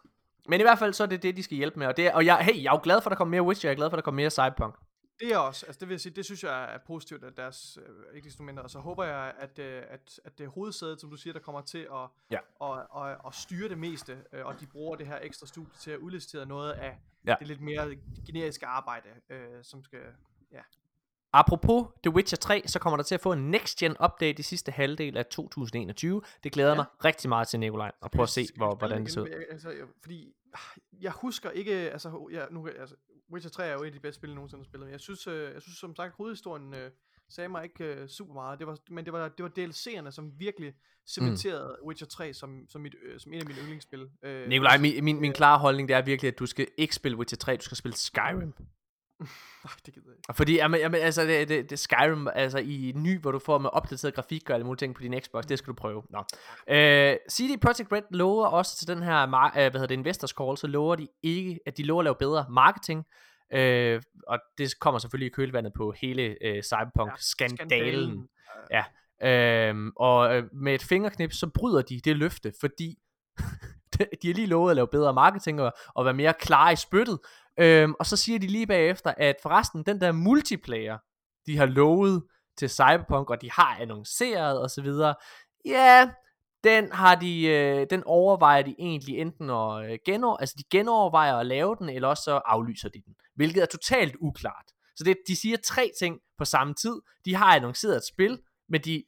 Men i hvert fald så er det det, de skal hjælpe med. Og, det, og jeg, hey, jeg er jo glad for, at der kommer mere Witcher. Jeg er glad for, at der kommer mere Cyberpunk. Det er også, altså det vil sige, det synes jeg er positivt, at deres, øh, ikke desto mindre, og så håber jeg, at, øh, at, at det er hovedsædet, som du siger, der kommer til at, Ja. at, at, at styre det meste, øh, og de bruger det her ekstra studie til at udlistere noget af Ja. det lidt mere generiske arbejde, øh, som skal, ja, Apropos The Witcher 3, så kommer der til at få en next gen update i sidste halvdel af 2021. Det glæder ja. Mig rigtig meget til, Nikolaj, og prøve at se, hvor, hvordan det ser ud. Jeg- Altså, fordi jeg husker ikke, altså, jeg, nu, altså, Witcher 3 er jo et af de bedste spil, jeg nogensinde har spillet. Jeg synes, øh, jeg synes som sagt, hovedhistorien øh, sagde mig ikke øh, super meget. Det var, men det var, det var DLC'erne, som virkelig cementerede mm. Witcher 3 som, som, mit, øh, som en af mine yndlingsspil. Øh, Nikolaj, min, min, min klare holdning, det er virkelig, at du skal ikke spille Witcher 3, du skal spille Skyrim. Nej, det gider jeg ikke. Fordi, jamen, jamen, altså, det, det, det Skyrim, altså i ny, hvor du får med opdateret grafik og alle mulige ting på din Xbox, det skal du prøve. Nå. Øh, CD Projekt Red lover også til den her, øh, hvad hedder det, Investors Call, så lover de ikke, at de lover at lave bedre marketing, øh, og det kommer selvfølgelig i kølvandet på hele øh, Cyberpunk-skandalen. Ja. Øhm, og øh, med et fingerknip, så bryder de det løfte, fordi de har lige lovet at lave bedre marketing og, og være mere klar i spyttet. Øhm, og så siger de lige bagefter, at forresten, den der multiplayer, de har lovet til Cyberpunk, og de har annonceret osv., ja, den har de, øh, den overvejer de egentlig enten at øh, genover, altså de genovervejer at lave den, eller også så aflyser de den, hvilket er totalt uklart. Så det, de siger tre ting på samme tid. De har annonceret et spil, men de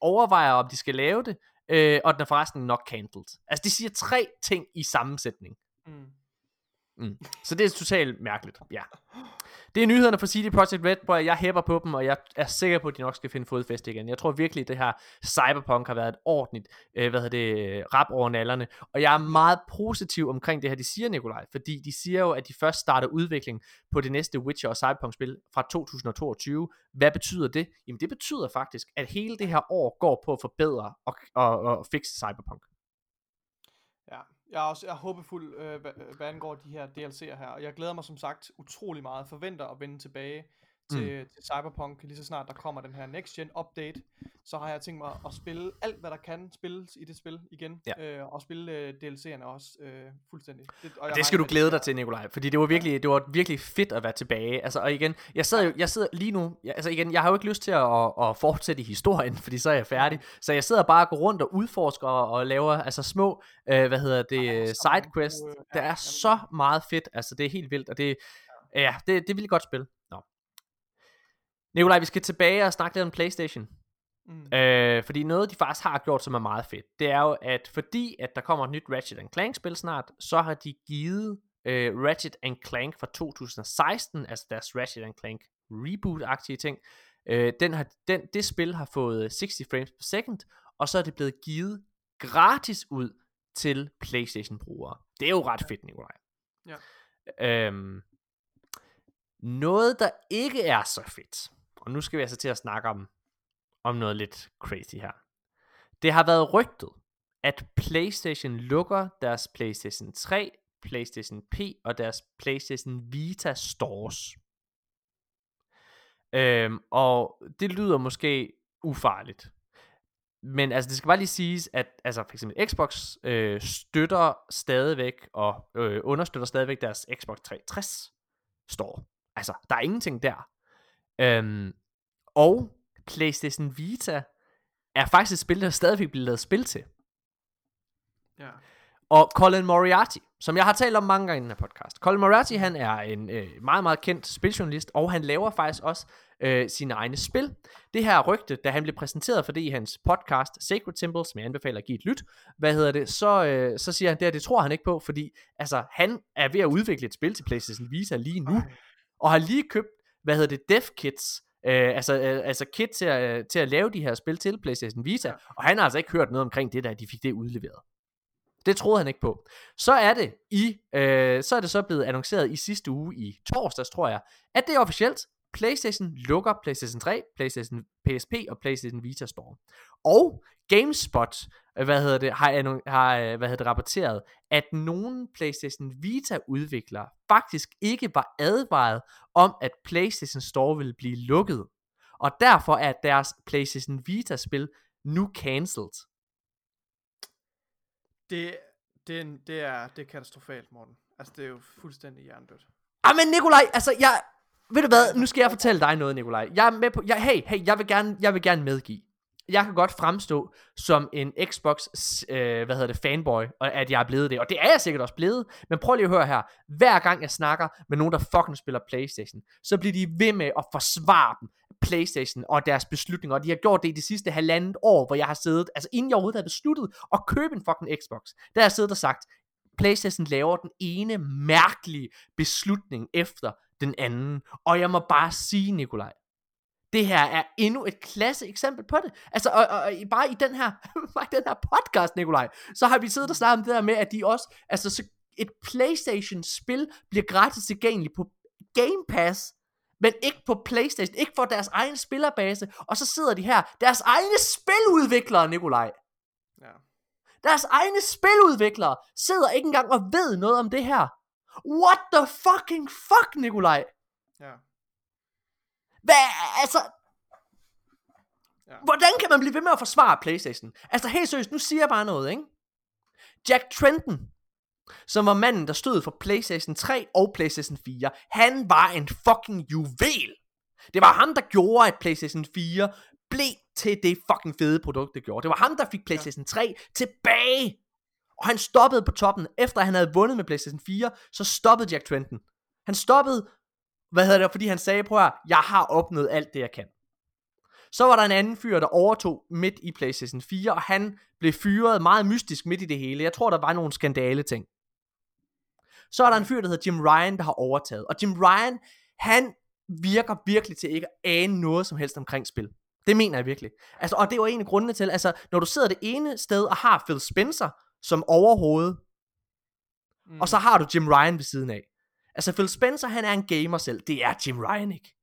overvejer, om de skal lave det, øh, og den er forresten nok cancelled. Altså, de siger tre ting i sammensætning. Mm. Mm. Så det er totalt mærkeligt, ja. Det er nyhederne fra CD Projekt Red, hvor jeg hæpper på dem, og jeg er sikker på, at de nok skal finde fodfæste igen. Jeg tror virkelig, at det her Cyberpunk har været et ordentligt, øh, hvad hedder det, rap over nallerne. Og jeg er meget positiv omkring det her, de siger, Nikolaj, fordi de siger jo, at de først starter udvikling på det næste Witcher og Cyberpunk-spil fra 2022. Hvad betyder det? Jamen det betyder faktisk, at hele det her år går på at forbedre og, og, og fikse Cyberpunk. Ja, jeg er også jeg er håbefuld, øh, hvad, hvad angår de her DLC'er her, og jeg glæder mig som sagt utrolig meget, forventer at vende tilbage til, mm. til Cyberpunk, lige så snart der kommer den her next gen update, så har jeg tænkt mig at spille alt, hvad der kan spilles i det spil igen, Ja. øh, og spille øh, DLC'erne også øh, fuldstændig. Det, og Det skal du glæde dig til, Nikolaj, fordi det var virkelig, det var virkelig fedt at være tilbage. Altså, og igen, jeg sidder jo, jeg sidder lige nu, jeg, altså igen, jeg har jo ikke lyst til at, at, fortsætte i historien, fordi så er jeg færdig. Så jeg sidder bare og går rundt og udforsker og, og laver altså små, øh, hvad hedder det, øh, mange sidequests. ja, er jamen. så meget fedt, altså det er helt vildt, og det, ja, det, det er virkelig godt spil. Nå. Nikolaj, vi skal tilbage og snakke lidt om Playstation. Mm. Øh, fordi noget de faktisk har gjort, som er meget fedt, det er jo, at fordi at der kommer et nyt Ratchet Clank spil snart, så har de givet øh, Ratchet Clank fra 2016, altså deres Ratchet Clank reboot-agtige ting, øh, den har, den, det spil har fået 60 frames per second, og så er det blevet givet gratis ud til Playstation-brugere. Det er jo ret fedt, Nikolaj. Ja. Øhm, noget, der ikke er så fedt, og nu skal vi altså til at snakke om, om noget lidt crazy her. Det har været rygtet, at PlayStation lukker deres PlayStation 3, PlayStation P og deres PlayStation Vita stores. Øhm, og det lyder måske ufarligt. Men altså, det skal bare lige siges, at altså, for eksempel Xbox øh, støtter stadigvæk og øh, understøtter stadigvæk deres Xbox 360 store. Altså, der er ingenting der. Øhm, og PlayStation Vita er faktisk et spil, der stadigvæk bliver lavet spil til. Ja. Og Colin Moriarty, som jeg har talt om mange gange i den her podcast. Colin Moriarty, han er en øh, meget, meget kendt spiljournalist, og han laver faktisk også øh, sine egne spil. Det her rygte, da han blev præsenteret for det i hans podcast Sacred Temple, som jeg anbefaler at give et lyt, hvad hedder det, så, øh, så siger han, det, her, det tror han ikke på, fordi altså, han er ved at udvikle et spil til PlayStation Vita lige nu, og har lige købt, hvad hedder det, dev kits, øh, altså, øh, altså kit til at, til at lave de her spil til PlayStation Vita, og han har altså ikke hørt noget omkring det, da de fik det udleveret. Det troede han ikke på. Så er det i, øh, så er det så blevet annonceret i sidste uge i torsdags, tror jeg, at det er officielt. PlayStation lukker PlayStation 3, PlayStation PSP og PlayStation Vita Store. Og GameSpot, øh, hvad hedder det, har, har øh, hvad hedder det, rapporteret, at nogle PlayStation Vita udviklere faktisk ikke var advaret om, at PlayStation Store ville blive lukket. Og derfor er deres PlayStation Vita spil nu cancelled. Det, det, er det, er, det er katastrofalt, Morten. Altså, det er jo fuldstændig hjernedødt. Ah, men Nikolaj, altså, jeg... Ved du hvad, nu skal jeg fortælle dig noget, Nikolaj. Jeg er med på... Jeg, hey, hey, jeg vil, gerne, jeg vil gerne medgive. Jeg kan godt fremstå som en Xbox, øh, hvad hedder det, fanboy, og at jeg er blevet det. Og det er jeg sikkert også blevet. Men prøv lige at høre her. Hver gang jeg snakker med nogen, der fucking spiller Playstation, så bliver de ved med at forsvare dem. Playstation og deres beslutninger, og de har gjort det i de sidste halvandet år, hvor jeg har siddet, altså inden jeg overhovedet havde besluttet at købe en fucking Xbox, der har jeg siddet og sagt, Playstation laver den ene mærkelige beslutning efter den anden. Og jeg må bare sige, Nikolaj, det her er endnu et klasse eksempel på det. Altså, og, og, og bare i den her, bare i den her podcast, Nikolaj, så har vi siddet og snakket om det der med, at de også, altså, så et Playstation-spil bliver gratis tilgængeligt på Game Pass, men ikke på Playstation, ikke for deres egen spillerbase, og så sidder de her, deres egne spiludviklere, Nikolaj. Ja. Deres egne spiludviklere sidder ikke engang og ved noget om det her. What the fucking fuck, Nikolaj? Ja. Hvad, altså... Ja. Hvordan kan man blive ved med at forsvare Playstation? Altså helt seriøst, nu siger jeg bare noget, ikke? Jack Trenton, som var manden, der stod for Playstation 3 og Playstation 4, han var en fucking juvel. Det var ham, der gjorde, at Playstation 4 blev til det fucking fede produkt, det gjorde. Det var ham, der fik Playstation 3 tilbage. Og han stoppede på toppen. Efter han havde vundet med Playstation 4, så stoppede Jack Trenton. Han stoppede, hvad hedder det, fordi han sagde, prøv at, jeg har opnået alt det, jeg kan. Så var der en anden fyr, der overtog midt i PlayStation 4, og han blev fyret meget mystisk midt i det hele. Jeg tror, der var nogle skandale ting. Så er der en fyr, der hedder Jim Ryan, der har overtaget. Og Jim Ryan, han virker virkelig til ikke at ane noget som helst omkring spil. Det mener jeg virkelig. Altså, og det er jo en af grundene til, altså, når du sidder det ene sted og har Phil Spencer som overhoved, mm. og så har du Jim Ryan ved siden af. Altså, Phil Spencer, han er en gamer selv. Det er Jim Ryan ikke.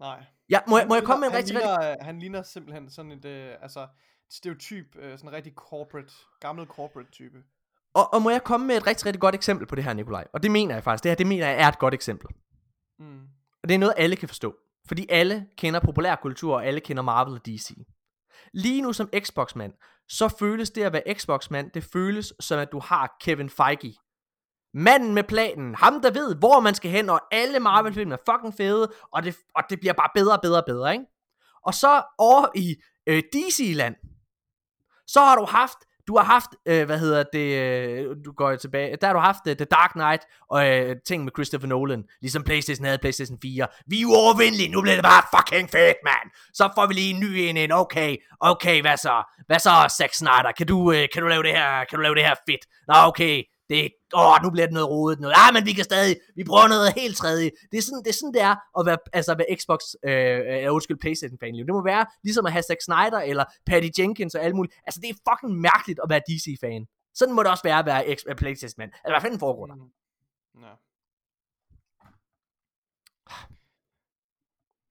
Nej. Ja, må, jeg, må jeg komme med en rigtig, han rigtig... ligner, Han ligner simpelthen sådan et, øh, altså, stereotyp, øh, sådan en rigtig corporate, gammel corporate type. Og, og må jeg komme med et rigtig, rigtig godt eksempel på det her, Nikolaj? Og det mener jeg faktisk. Det her, det mener jeg er et godt eksempel. Mm. Og det er noget, alle kan forstå. Fordi alle kender populærkultur, og alle kender Marvel og DC. Lige nu som Xbox-mand, så føles det at være Xbox-mand, det føles som at du har Kevin Feige. Manden med planen, ham der ved, hvor man skal hen, og alle Marvel-film er fucking fede, og det, og det bliver bare bedre og bedre og bedre, ikke? Og så over i øh, DC-land, så har du haft, du har haft, øh, hvad hedder det, øh, du går tilbage, der har du haft øh, The Dark Knight, og øh, ting med Christopher Nolan, ligesom Playstation havde Playstation 4. Vi er uovervindelige, nu bliver det bare fucking fedt, mand. Så får vi lige en ny en ind, okay, okay, hvad så? Hvad så, Zack Snyder? Kan du, øh, kan du lave det her, kan du lave det her fedt? Nå, okay, det, åh, nu bliver det noget rodet noget. Ah, men vi kan stadig, vi prøver noget helt tredje. Det er sådan, det er, sådan, det er at være, altså være Xbox, øh, øh, undskyld, Playstation fan. Det må være ligesom at have Zack Snyder, eller Patty Jenkins og alt muligt. Altså, det er fucking mærkeligt at være DC-fan. Sådan må det også være at være X- øh, Playstation-man. Altså, hvad fanden foregår der? Mm. Ja.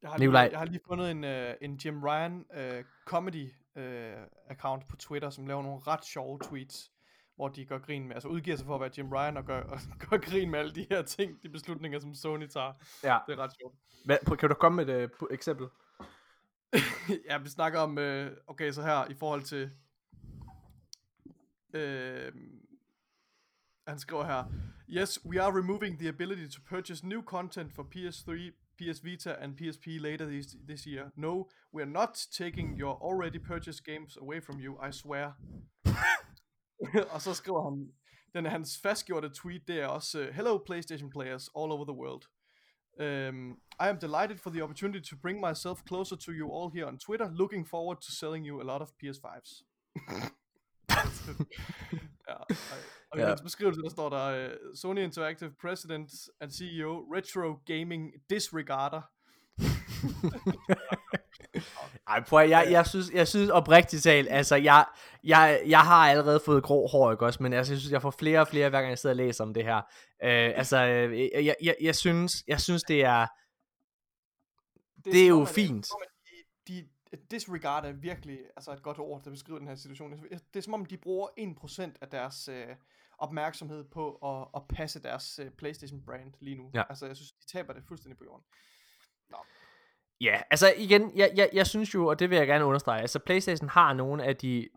Jeg har, Nikolaj. lige, jeg har lige fundet en, uh, en Jim Ryan uh, comedy uh, account på Twitter, som laver nogle ret sjove tweets, hvor de gør grin med, altså udgiver sig for at være Jim Ryan og gør, og gør grin med alle de her ting, de beslutninger, som Sony tager. Ja. Det er ret sjovt. Hvad, kan du komme med et uh, eksempel? ja, vi snakker om, øh, okay, så her i forhold til, øh, han skriver her, Yes, we are removing the ability to purchase new content for PS3, PS Vita and PSP later this, this year. No, we are not taking your already purchased games away from you, I swear. Og så skriver han, den er hans fastgjorte tweet, det er også, uh, Hello PlayStation players all over the world. Um, I am delighted for the opportunity to bring myself closer to you all here on Twitter. Looking forward to selling you a lot of PS5s. ja, og, og i Ja. hans beskrivelse, der står der, uh, Sony Interactive President and CEO, Retro Gaming Disregarder. Ej, prøv at, jeg, jeg, synes, jeg synes oprigtigt talt, altså, jeg, jeg, jeg har allerede fået grå hår, ikke også, men altså, jeg synes, jeg får flere og flere, hver gang jeg sidder og læser om det her. Øh, altså, øh, jeg, jeg, jeg, synes, jeg synes, det er, Det er som jo om, at- fint. De, de disregard er virkelig altså et godt ord, der beskriver den her situation. Det er som om, de bruger 1% af deres øh, opmærksomhed på at, at passe deres øh, PlayStation-brand lige nu. Ja. Altså, jeg synes, de taber det fuldstændig på jorden. Ja, altså igen, jeg, jeg, jeg synes jo, og det vil jeg gerne understrege, altså PlayStation har nogle af de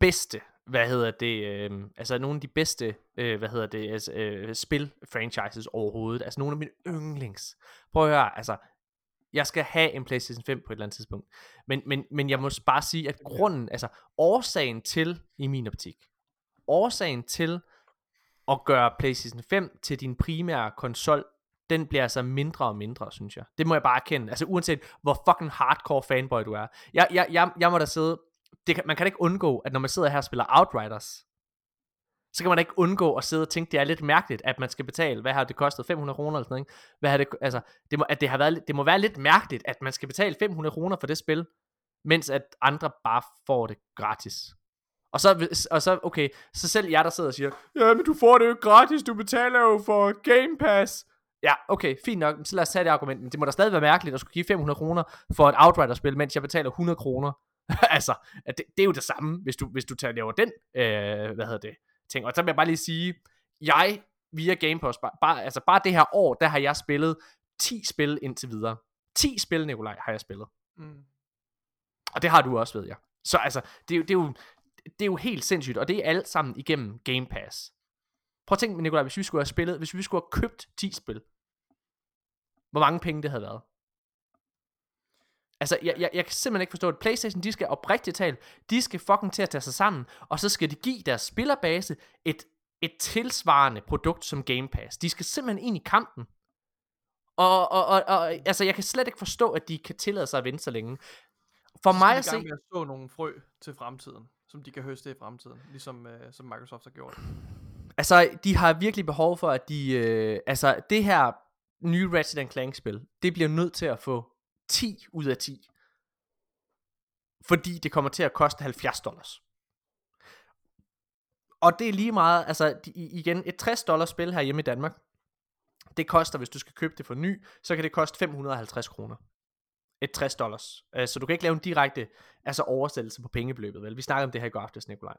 bedste, hvad hedder det, øh, altså nogle af de bedste, øh, hvad hedder det, altså, øh, spil-franchises overhovedet, altså nogle af mine yndlings. Prøv at høre, altså, jeg skal have en PlayStation 5 på et eller andet tidspunkt, men, men, men jeg må bare sige, at grunden, altså årsagen til, i min optik, årsagen til at gøre PlayStation 5 til din primære konsol, den bliver altså mindre og mindre, synes jeg. Det må jeg bare erkende. Altså uanset hvor fucking hardcore fanboy du er. Jeg, jeg, jeg, jeg må da sidde... Det kan, man kan da ikke undgå, at når man sidder her og spiller Outriders, så kan man da ikke undgå at sidde og tænke, det er lidt mærkeligt, at man skal betale, hvad har det kostet, 500 kroner eller sådan noget, ikke? Hvad har det, altså, det må, at det, har været, det må være lidt mærkeligt, at man skal betale 500 kroner for det spil, mens at andre bare får det gratis. Og så, og så, okay, så selv jeg, der sidder og siger, ja, men du får det jo gratis, du betaler jo for Game Pass. Ja, okay, fint nok. Så lad os tage det argument. Men det må da stadig være mærkeligt at skulle give 500 kroner for et Outrider-spil, mens jeg betaler 100 kroner. altså, det, det, er jo det samme, hvis du, hvis du tager laver den, øh, hvad hedder det, ting. Og så vil jeg bare lige sige, jeg via Game Pass, bare, bare, altså bare det her år, der har jeg spillet 10 spil indtil videre. 10 spil, Nikolaj, har jeg spillet. Mm. Og det har du også, ved jeg. Så altså, det er, jo, det, er jo, det er jo helt sindssygt, og det er alt sammen igennem Game Pass. Prøv at tænke, Nikolaj, hvis vi skulle have spillet, hvis vi skulle have købt 10 spil, hvor mange penge det havde været. Altså, jeg, jeg, jeg kan simpelthen ikke forstå, at Playstation, de skal oprigtigt talt, de skal fucking til at tage sig sammen, og så skal de give deres spillerbase et, et tilsvarende produkt som Game Pass. De skal simpelthen ind i kampen. Og, og, og, og altså, jeg kan slet ikke forstå, at de kan tillade sig at vente så længe. For Så mig at se... gang med at så nogle frø til fremtiden, som de kan høste i fremtiden, ligesom øh, som Microsoft har gjort. Altså, de har virkelig behov for, at de... Øh, altså, det her nye Ratchet Clank-spil, det bliver nødt til at få 10 ud af 10. Fordi det kommer til at koste 70 dollars. Og det er lige meget, altså de, igen, et 60 dollars spil her hjemme i Danmark, det koster, hvis du skal købe det for ny, så kan det koste 550 kroner. Et 60 dollars. Uh, så du kan ikke lave en direkte altså oversættelse på pengebeløbet, vel? Vi snakkede om det her i går aftes, Nikolaj.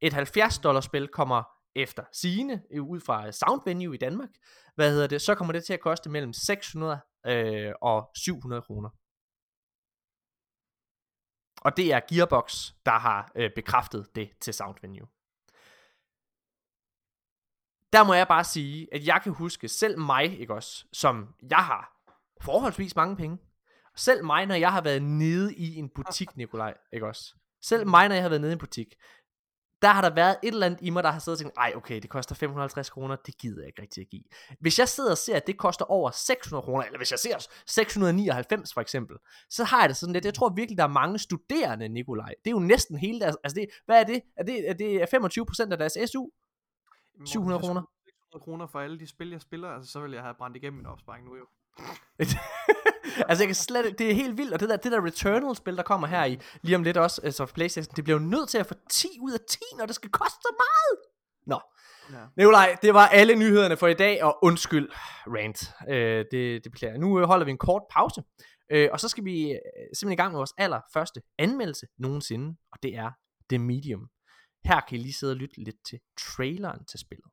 Et 70 dollars spil kommer efter sine ud fra Sound Venue i Danmark, hvad hedder det, så kommer det til at koste mellem 600 øh, og 700 kroner. Og det er Gearbox, der har øh, bekræftet det til Sound Venue. Der må jeg bare sige, at jeg kan huske selv mig, ikke også, som jeg har forholdsvis mange penge. Selv mig, når jeg har været nede i en butik, Nikolaj, ikke også? Selv mig, når jeg har været nede i en butik, der har der været et eller andet i mig, der har siddet og tænkt, ej okay, det koster 550 kroner, det gider jeg ikke rigtig at give. Hvis jeg sidder og ser, at det koster over 600 kroner, eller hvis jeg ser 699 for eksempel, så har jeg det sådan lidt, jeg tror virkelig, der er mange studerende, Nikolaj. Det er jo næsten hele deres, altså det, hvad er det? Er det, er det 25% af deres SU? Morten, 700 hvis jeg kroner. skulle bruge 600 kroner for alle de spil, jeg spiller, altså, så ville jeg have brændt igennem min opsparing nu jo. altså jeg kan slet det er helt vildt, og det der, det der Returnal-spil, der kommer her i, lige om lidt også, altså Playstation, det bliver jo nødt til at få 10 ud af 10, når det skal koste så meget. Nå, Ja. Nikolaj, det var alle nyhederne for i dag, og undskyld, rant, øh, det, det beklager. Nu øh, holder vi en kort pause, øh, og så skal vi øh, simpelthen i gang med vores allerførste anmeldelse nogensinde, og det er The Medium. Her kan I lige sidde og lytte lidt til traileren til spillet.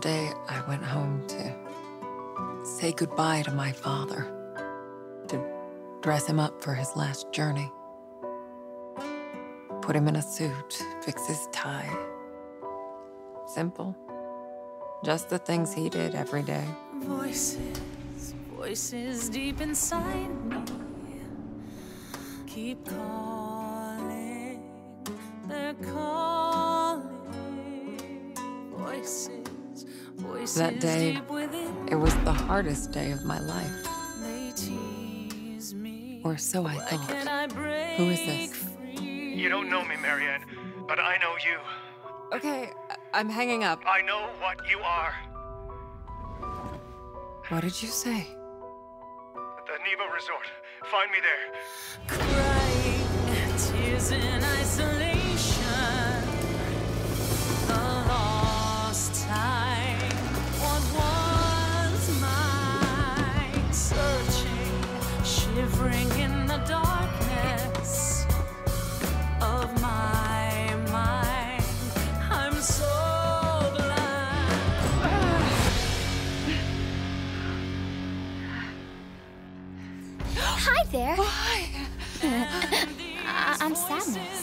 Day I went home to say goodbye to my father, to dress him up for his last journey, put him in a suit, fix his tie. Simple. Just the things he did every day. Voices, voices deep inside me keep calling. They're calling. Voices, That day. It was the hardest day of my life, They tease me. or so I Why thought. can't I break Who is this? You don't know me, Marianne, but I know you. Okay, I- I'm hanging up. I know what you are. What did you say? At The Neva Resort. Find me there. crying tears there. Why? I- I'm Sadness. Voices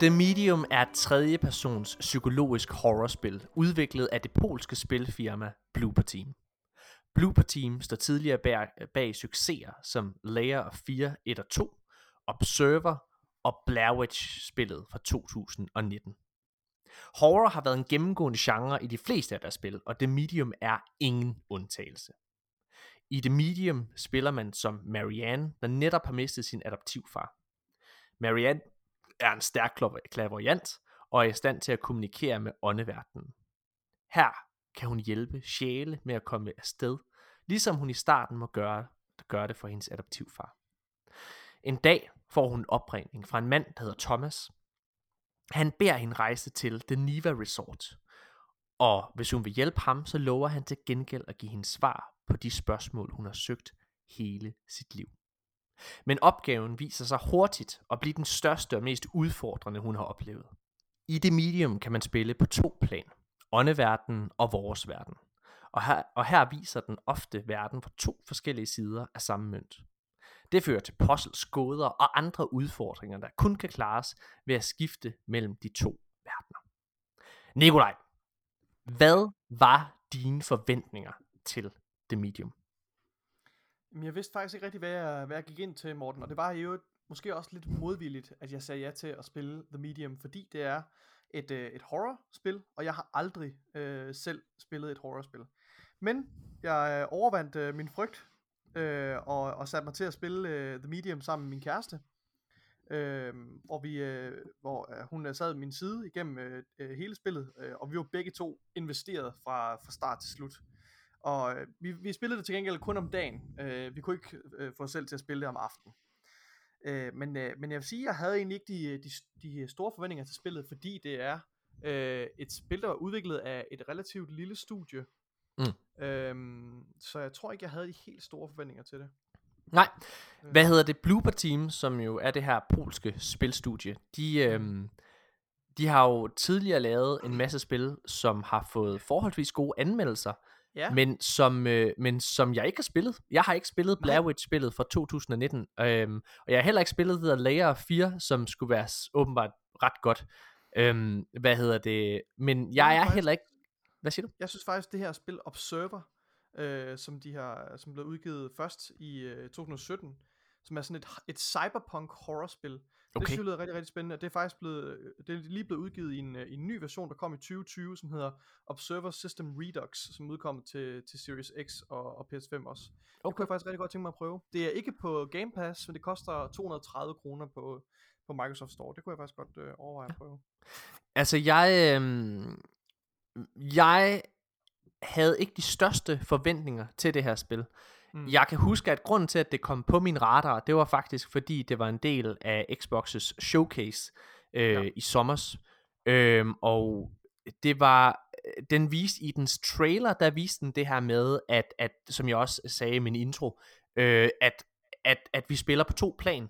The Medium er et tredje persons psykologisk horrorspil, udviklet af det polske spilfirma Blooper Team. Blooper Team står tidligere bag, bag succeser som Layer of Fear 1 og 2, Observer og Blair Witch spillet fra 2019. Horror har været en gennemgående genre i de fleste af deres spil, og The Medium er ingen undtagelse. I The Medium spiller man som Marianne, der netop har mistet sin adoptivfar. Marianne er en stærk klaveriant og er i stand til at kommunikere med åndeverdenen. Her kan hun hjælpe sjæle med at komme afsted, ligesom hun i starten må gøre, gøre det for hendes adoptivfar. En dag får hun en opringning fra en mand, der hedder Thomas. Han beder hende rejse til The Niva Resort, og hvis hun vil hjælpe ham, så lover han til gengæld at give hende svar på de spørgsmål, hun har søgt hele sit liv. Men opgaven viser sig hurtigt at blive den største og mest udfordrende, hun har oplevet. I det medium kan man spille på to plan. Åndeverdenen og vores verden. Og her, og her viser den ofte verden på to forskellige sider af samme mønt. Det fører til puzzles, gåder og andre udfordringer, der kun kan klares ved at skifte mellem de to verdener. Nikolaj, hvad var dine forventninger til The Medium? Men jeg vidste faktisk ikke rigtig, hvad jeg, hvad jeg gik ind til, Morten, og det var jo måske også lidt modvilligt, at jeg sagde ja til at spille The Medium, fordi det er et, øh, et horrorspil, og jeg har aldrig øh, selv spillet et horrorspil. Men jeg øh, overvandt øh, min frygt, øh, og, og satte mig til at spille øh, The Medium sammen med min kæreste, øh, hvor, vi, øh, hvor øh, hun øh, sad ved min side igennem øh, øh, hele spillet, øh, og vi var begge to investeret fra, fra start til slut. Og øh, vi, vi spillede det til gengæld kun om dagen. Øh, vi kunne ikke øh, få os selv til at spille det om aftenen. Øh, men, øh, men jeg vil sige, at jeg havde egentlig ikke de, de, de store forventninger til spillet, fordi det er øh, et spil, der var udviklet af et relativt lille studie. Mm. Øhm, så jeg tror ikke, jeg havde de helt store forventninger til det. Nej, hvad hedder det? Blooper Team, som jo er det her polske spilstudie, de, øhm, de har jo tidligere lavet en masse spil, som har fået forholdsvis gode anmeldelser, Ja, men som, øh, men som jeg ikke har spillet. Jeg har ikke spillet Blair Witch-spillet fra 2019, øhm, og jeg har heller ikke spillet The Layer 4, som skulle være åbenbart ret godt. Øhm, hvad hedder det? Men jeg er faktisk- heller ikke... Hvad siger du? jeg synes faktisk, det her spil Observer, øh, som de har, som blev udgivet først i øh, 2017, som er sådan et, et cyberpunk horrorspil. Det Okay. synes jeg lyder rigtig, rigtig spændende, det er faktisk blevet, øh, det er lige blevet udgivet i en, øh, i en ny version, der kom i 2020, som hedder Observer System Redux, som udkommer til, til Series X og, og PS5 også. Okay. Det kunne jeg faktisk rigtig godt tænke mig at prøve. Det er ikke på Game Pass, men det koster 230 kroner på, på Microsoft Store. Det kunne jeg faktisk godt øh, overveje at prøve. Altså, jeg, øhm, jeg havde ikke de største forventninger til det her spil. Mm. Jeg kan huske, at grunden til, at det kom på min radar, det var faktisk, fordi det var en del af Xbox's showcase øh, Ja. i sommers. Øhm, og det var, den viste i dens trailer, der viste den det her med, at, at som jeg også sagde i min intro, øh, at, at, at vi spiller på to plan.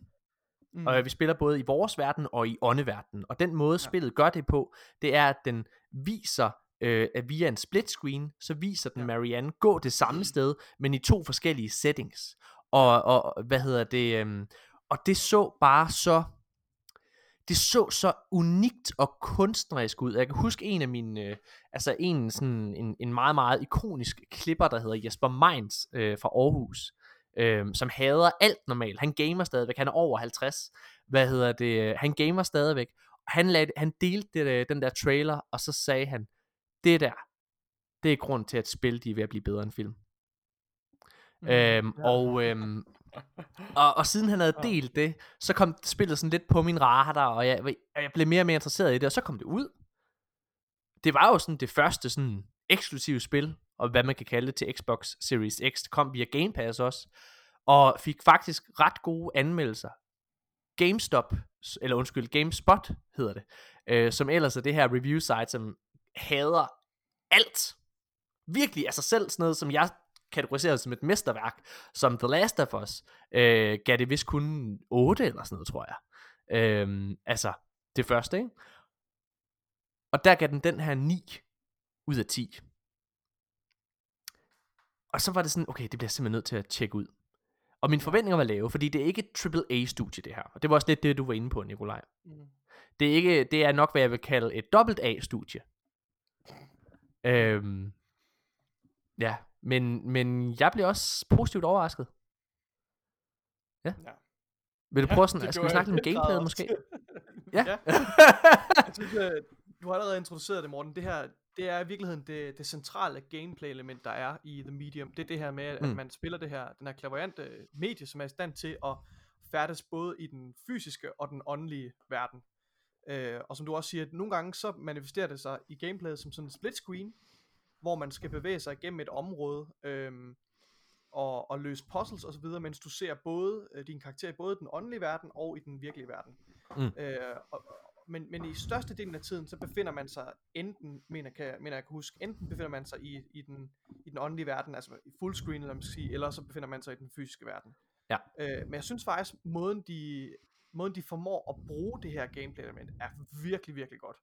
Mm. Og vi spiller både i vores verden og i åndeverdenen. Og den måde Ja. spillet gør det på, det er, at den viser, øh, at via en split screen, så viser den. Marianne gå det samme sted, men i to forskellige settings. Og, og hvad hedder det? øhm, og det så bare så det så så unikt og kunstnerisk ud. Jeg kan huske en af mine, øh, altså en sådan en, en meget meget ikonisk klipper, der hedder Jesper Meins øh, fra Aarhus, øh, som hader alt normalt. Han gamer stadigvæk, han er over 50. Hvad hedder det? øh, Han gamer stadigvæk. Han, lagde, han delte det, øh, den der trailer, og så sagde han, det der, det er grund til, at spil de er ved at blive bedre end film. Mm, øhm, ja. og, øhm, og, og siden han havde delt det, så kom spillet sådan lidt på min radar, og jeg, og jeg blev mere og mere interesseret i det, og så kom det ud. Det var jo sådan det første sådan eksklusive spil, og hvad man kan kalde det til Xbox Series X. Det kom via Game Pass også, og fik faktisk ret gode anmeldelser. GameStop, eller undskyld, GameSpot hedder det, øh, som ellers er det her review site, som hader alt. Virkelig, altså selv sådan noget, som jeg kategoriserer som et mesterværk, som The Last of Us, øh, gav det vist kun 8 eller sådan noget, tror jeg. Øh, altså, det første, ikke? Og der gav den den her 9 ud af 10. Og så var det sådan, okay, det bliver jeg simpelthen nødt til at tjekke ud. Og mine forventninger var lave, fordi det er ikke et AAA-studie, det her. Og det var også lidt det, du var inde på, Nikolaj. Mm. Det er, ikke, det er nok, hvad jeg vil kalde et dobbelt A-studie. Øhm, ja, men, men jeg blev også positivt overrasket. Ja. Ja. Vil du Ja, prøve sådan, skal vi snakke lidt om gameplayet måske? ja. Ja. Jeg synes, øh, du har allerede introduceret det, Morten. Det her, det er i virkeligheden det, det centrale gameplay-element, der er i The Medium. Det er det her med, at Mm. man spiller det her, den her klaverante medie, som er i stand til at færdes både i den fysiske og den åndelige verden. Øh, og som du også siger, at nogle gange så manifesterer det sig i gameplayet som sådan en split screen, hvor man skal bevæge sig igennem et område øhm, og, og løse puzzles osv., mens du ser både øh, din karakter i både den åndelige verden og i den virkelige verden. Mm. Øh, og, og- men, men i størstedelen af tiden, så befinder man sig enten, mener, kan, mener jeg kan huske, enten befinder man sig i, i, den, i den åndelige verden, altså i fullscreen, eller, man skal sige, eller så befinder man sig i den fysiske verden. Ja. Øh, men jeg synes faktisk, måden de, måden de formår at bruge det her gameplay element, er virkelig, virkelig godt.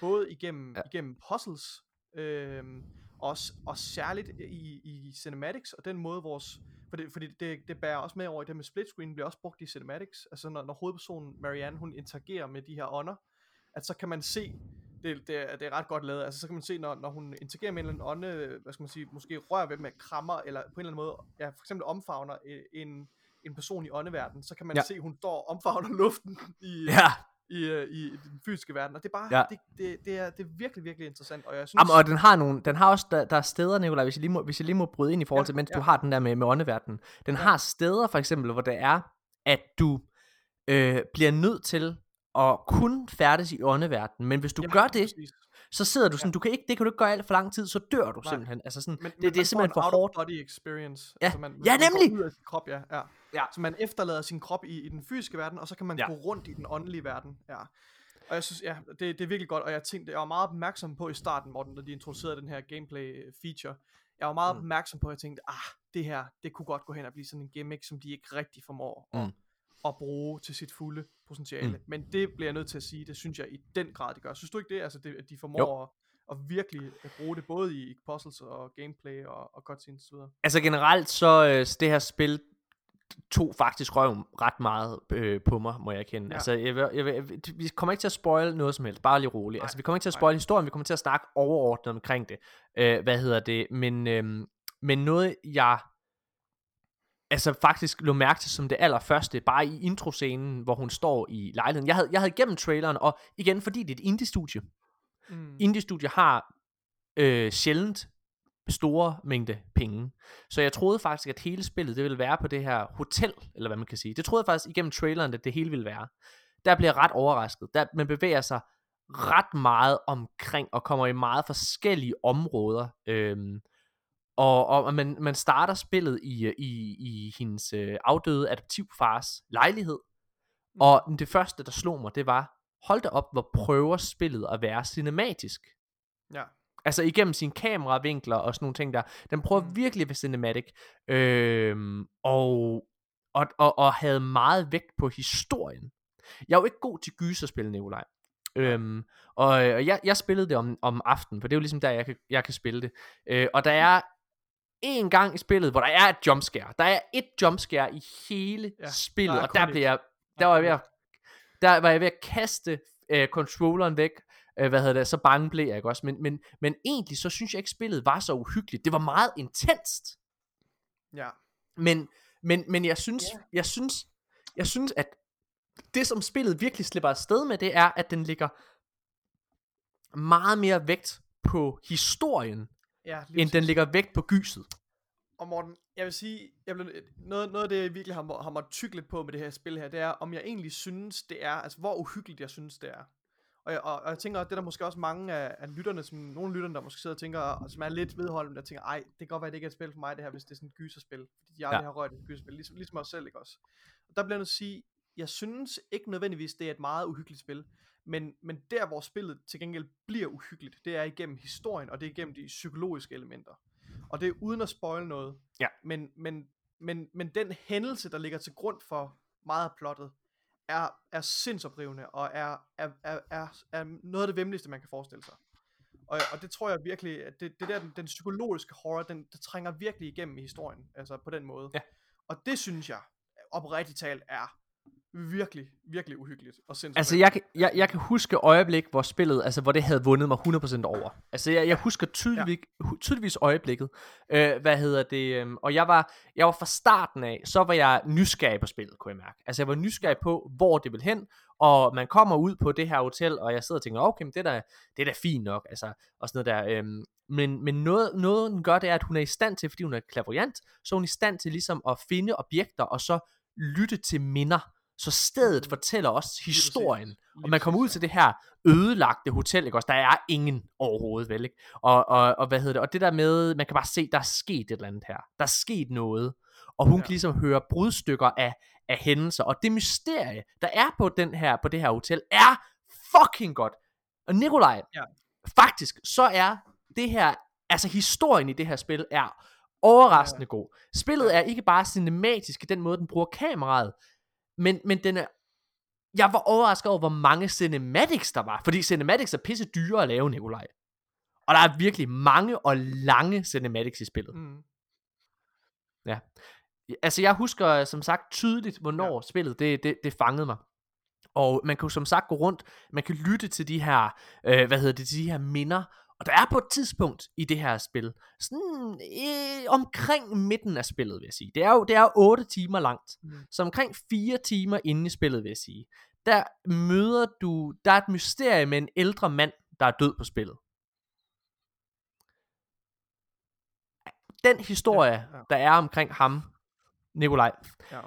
Både igennem, Ja. igennem puzzles, øhm, også, og særligt i, i cinematics, og den måde vores, for det, fordi det, det bærer også med over i det med split screen, bliver også brugt i cinematics, altså når, når hovedpersonen Marianne, hun interagerer med de her ånder, at så kan man se, det, det, er, det er ret godt lavet, altså så kan man se, når, når hun interagerer med en eller anden ånde, hvad skal man sige, måske rører ved dem med krammer, eller på en eller anden måde, ja, for eksempel omfavner øh, en, en person i åndeverdenen, så kan man Ja. ja. se, at hun står og omfavner luften i, Ja, i, øh, i, i den fysiske verden, og det er bare, Ja. ja. det, det, det, er, det er virkelig, virkelig interessant, og jeg synes, Jamen, og den har nogle, den har også, der, der er steder, Nicolaj, hvis jeg lige må, hvis jeg lige må bryde ind i forhold Ja, til, mens ja. du har den der med, med åndeverdenen. Den Ja. har steder, for eksempel, hvor det er, at du øh, bliver nødt til at kun færdes i åndeverdenen, men hvis du Jamen, gør det, præcis. Så sidder du sådan, du kan ikke, det kan du ikke gøre alt for lang tid, så dør du Nej. simpelthen. Altså sådan, Men, det, det er simpelthen for hårdt. body experience. Ja. Altså man, Ja, man nemlig! Ud af sin krop, ja, ja. Ja. Så man efterlader sin krop i, i den fysiske verden, og så kan man Ja. ja. gå rundt i den åndelige verden. Ja. Og jeg synes, ja, det, det er virkelig godt, og jeg tænkte, jeg var meget opmærksom på i starten, Morten, da de introducerede den her gameplay feature. Jeg var meget Mm. opmærksom på, at jeg tænkte, ah, det her, det kunne godt gå hen og blive sådan en gimmick, som de ikke rigtig formår at, Mm. at bruge til sit fulde potentiale. Mm. Men det bliver jeg nødt til at sige, det synes jeg i den grad, det gør. Synes du ikke det? Altså, det, at de formår at, at virkelig at bruge det både i puzzles og gameplay og, og cutscenes osv. Altså generelt, så øh, det her spil tog faktisk røven ret meget øh, på mig, må jeg erkende. Ja. Altså, jeg jeg jeg vi kommer ikke til at spoil noget som helst, bare lige roligt. Nej, altså, vi kommer ikke til at nej. spoil historien, vi kommer til at snakke overordnet omkring det. Øh, hvad hedder det? Men, øh, men noget, jeg altså faktisk lå mærke til som det allerførste, bare i introscenen, hvor hun står i lejligheden. Jeg havde, jeg havde gennem traileren, og igen, fordi det er et indie-studie. Mm. Indie-studier har øh, sjældent store mængde penge. Så jeg troede faktisk, at hele spillet det ville være på det her hotel, eller hvad man kan sige. Det troede jeg faktisk igennem traileren, at det hele ville være. Der bliver jeg ret overrasket. Der, man bevæger sig ret meget omkring, og kommer i meget forskellige områder. Øhm, og, og man, man starter spillet i, i, i hendes øh, afdøde adoptivfars lejlighed. Og det første, der slog mig, det var, hold da op, hvor prøver spillet at være cinematisk. Ja. Altså igennem sine kameravinkler og sådan nogle ting der. Den prøver Mm. virkelig at være cinematic. Øhm, og, og, og, og havde meget vægt på historien. Jeg er jo ikke god til gyserspil, Nikolaj. Øhm, og og jeg, jeg spillede det om, om aftenen, for det er jo ligesom der, jeg kan, jeg kan spille det. Øh, og der er en gang i spillet, hvor der er et jumpscare. Der er et jumpscare i hele Ja, spillet, der og der blev jeg, der var jeg ved at, der var jeg ved at kaste øh, controlleren væk, øh, hvad hedder det, så bange blev jeg ikke også, men, men, men egentlig så synes jeg ikke spillet var så uhyggeligt, det var meget intenst, Ja. men, men, men jeg synes, Ja. jeg synes, jeg synes, at det som spillet virkelig slipper afsted med, det er, at den ligger meget mere vægt på historien, Ja, end den præcis. ligger vægt på gyset. Og Morten, jeg vil sige, jeg blev, noget, noget af det, jeg virkelig har, har måttet tykke lidt på med det her spil her, det er, om jeg egentlig synes, det er, altså hvor uhyggeligt jeg synes, det er. Og jeg, og, og jeg tænker, at det er der måske også mange af, af lytterne, som, nogle lytterne, der måske sidder og tænker, som er lidt vedholdende, der tænker, ej, det kan godt være, at det ikke er et spil for mig, det her, hvis det er sådan et gyserspil. Fordi jeg aldrig Ja. har rørt et gyserspil, ligesom, ligesom os selv, ikke også? Og der bliver jeg nødt til at sige, jeg synes ikke nødvendigvis, det er et meget uhyggeligt spil, men, men der, hvor spillet til gengæld bliver uhyggeligt, det er igennem historien, og det er igennem de psykologiske elementer. Og det er uden at spoil noget. Ja. Men, men, men, men den hændelse, der ligger til grund for meget af plottet, er, er sindsoprivende, og er, er, er, er, er noget af det vemmeligste, man kan forestille sig. Og, og det tror jeg virkelig, at det, det der, den, den psykologiske horror, den, det trænger virkelig igennem i historien, altså på den måde. Ja. Og det synes jeg, oprigtigt talt, er virkelig, virkelig uhyggeligt og sindssygt. Altså, jeg, kan- jeg, jeg kan huske øjeblik, hvor spillet, altså, hvor det havde vundet mig 100% over. Altså, jeg, jeg husker tydeligvis, ja. tydeligvis øjeblikket. Øh, hvad hedder det? øhm, og jeg var, jeg var fra starten af, så var jeg nysgerrig på spillet, kunne jeg mærke. Altså, jeg var nysgerrig på, hvor det vil hen, og man kommer ud på det her hotel, og jeg sidder og tænker, okay, men det er da, det er da fint nok, altså, og sådan noget der. Øhm, men men noget, noget, hun gør, det er, at hun er i stand til, fordi hun er klaverjant, så er hun i stand til ligesom at finde objekter, og så lytte til minder. Så stedet Mhm. fortæller også historien. Og man kommer ud til det her ødelagte hotel, ikke også? Der er ingen overhovedet, vel, ikke? Og, og, og hvad hedder det? Og det der med, man kan bare se, der er sket et eller andet her. Der er sket noget. Og hun Ja. kan ligesom høre brudstykker af, af hændelser. Og det mysterie, der er på, den her, på det her hotel, er fucking godt. Og Nikolaj, Ja. faktisk, så er det her, altså historien i det her spil er overraskende ja. god. Spillet er ikke bare cinematisk i den måde, den bruger kameraet, men, men den er jeg var overrasket over, hvor mange cinematics der var. Fordi cinematics er pisse dyre at lave, Nikolaj. Og der er virkelig mange og lange cinematics i spillet. Mm. Altså, jeg husker som sagt tydeligt, hvornår ja. spillet det, det, det fangede mig. Og man kan jo som sagt gå rundt, man kan lytte til de her, øh, hvad hedder det, til de her minder. Og der er på et tidspunkt i det her spil, sådan øh, omkring midten af spillet, vil jeg sige. Det er jo det er 8 timer langt. Mm. Så omkring 4 timer inde i spillet, vil jeg sige. Der møder du, der er et mysterie med en ældre mand, der er død på spillet. Den historie, Ja, ja. der er omkring ham, Nikolaj, Ja.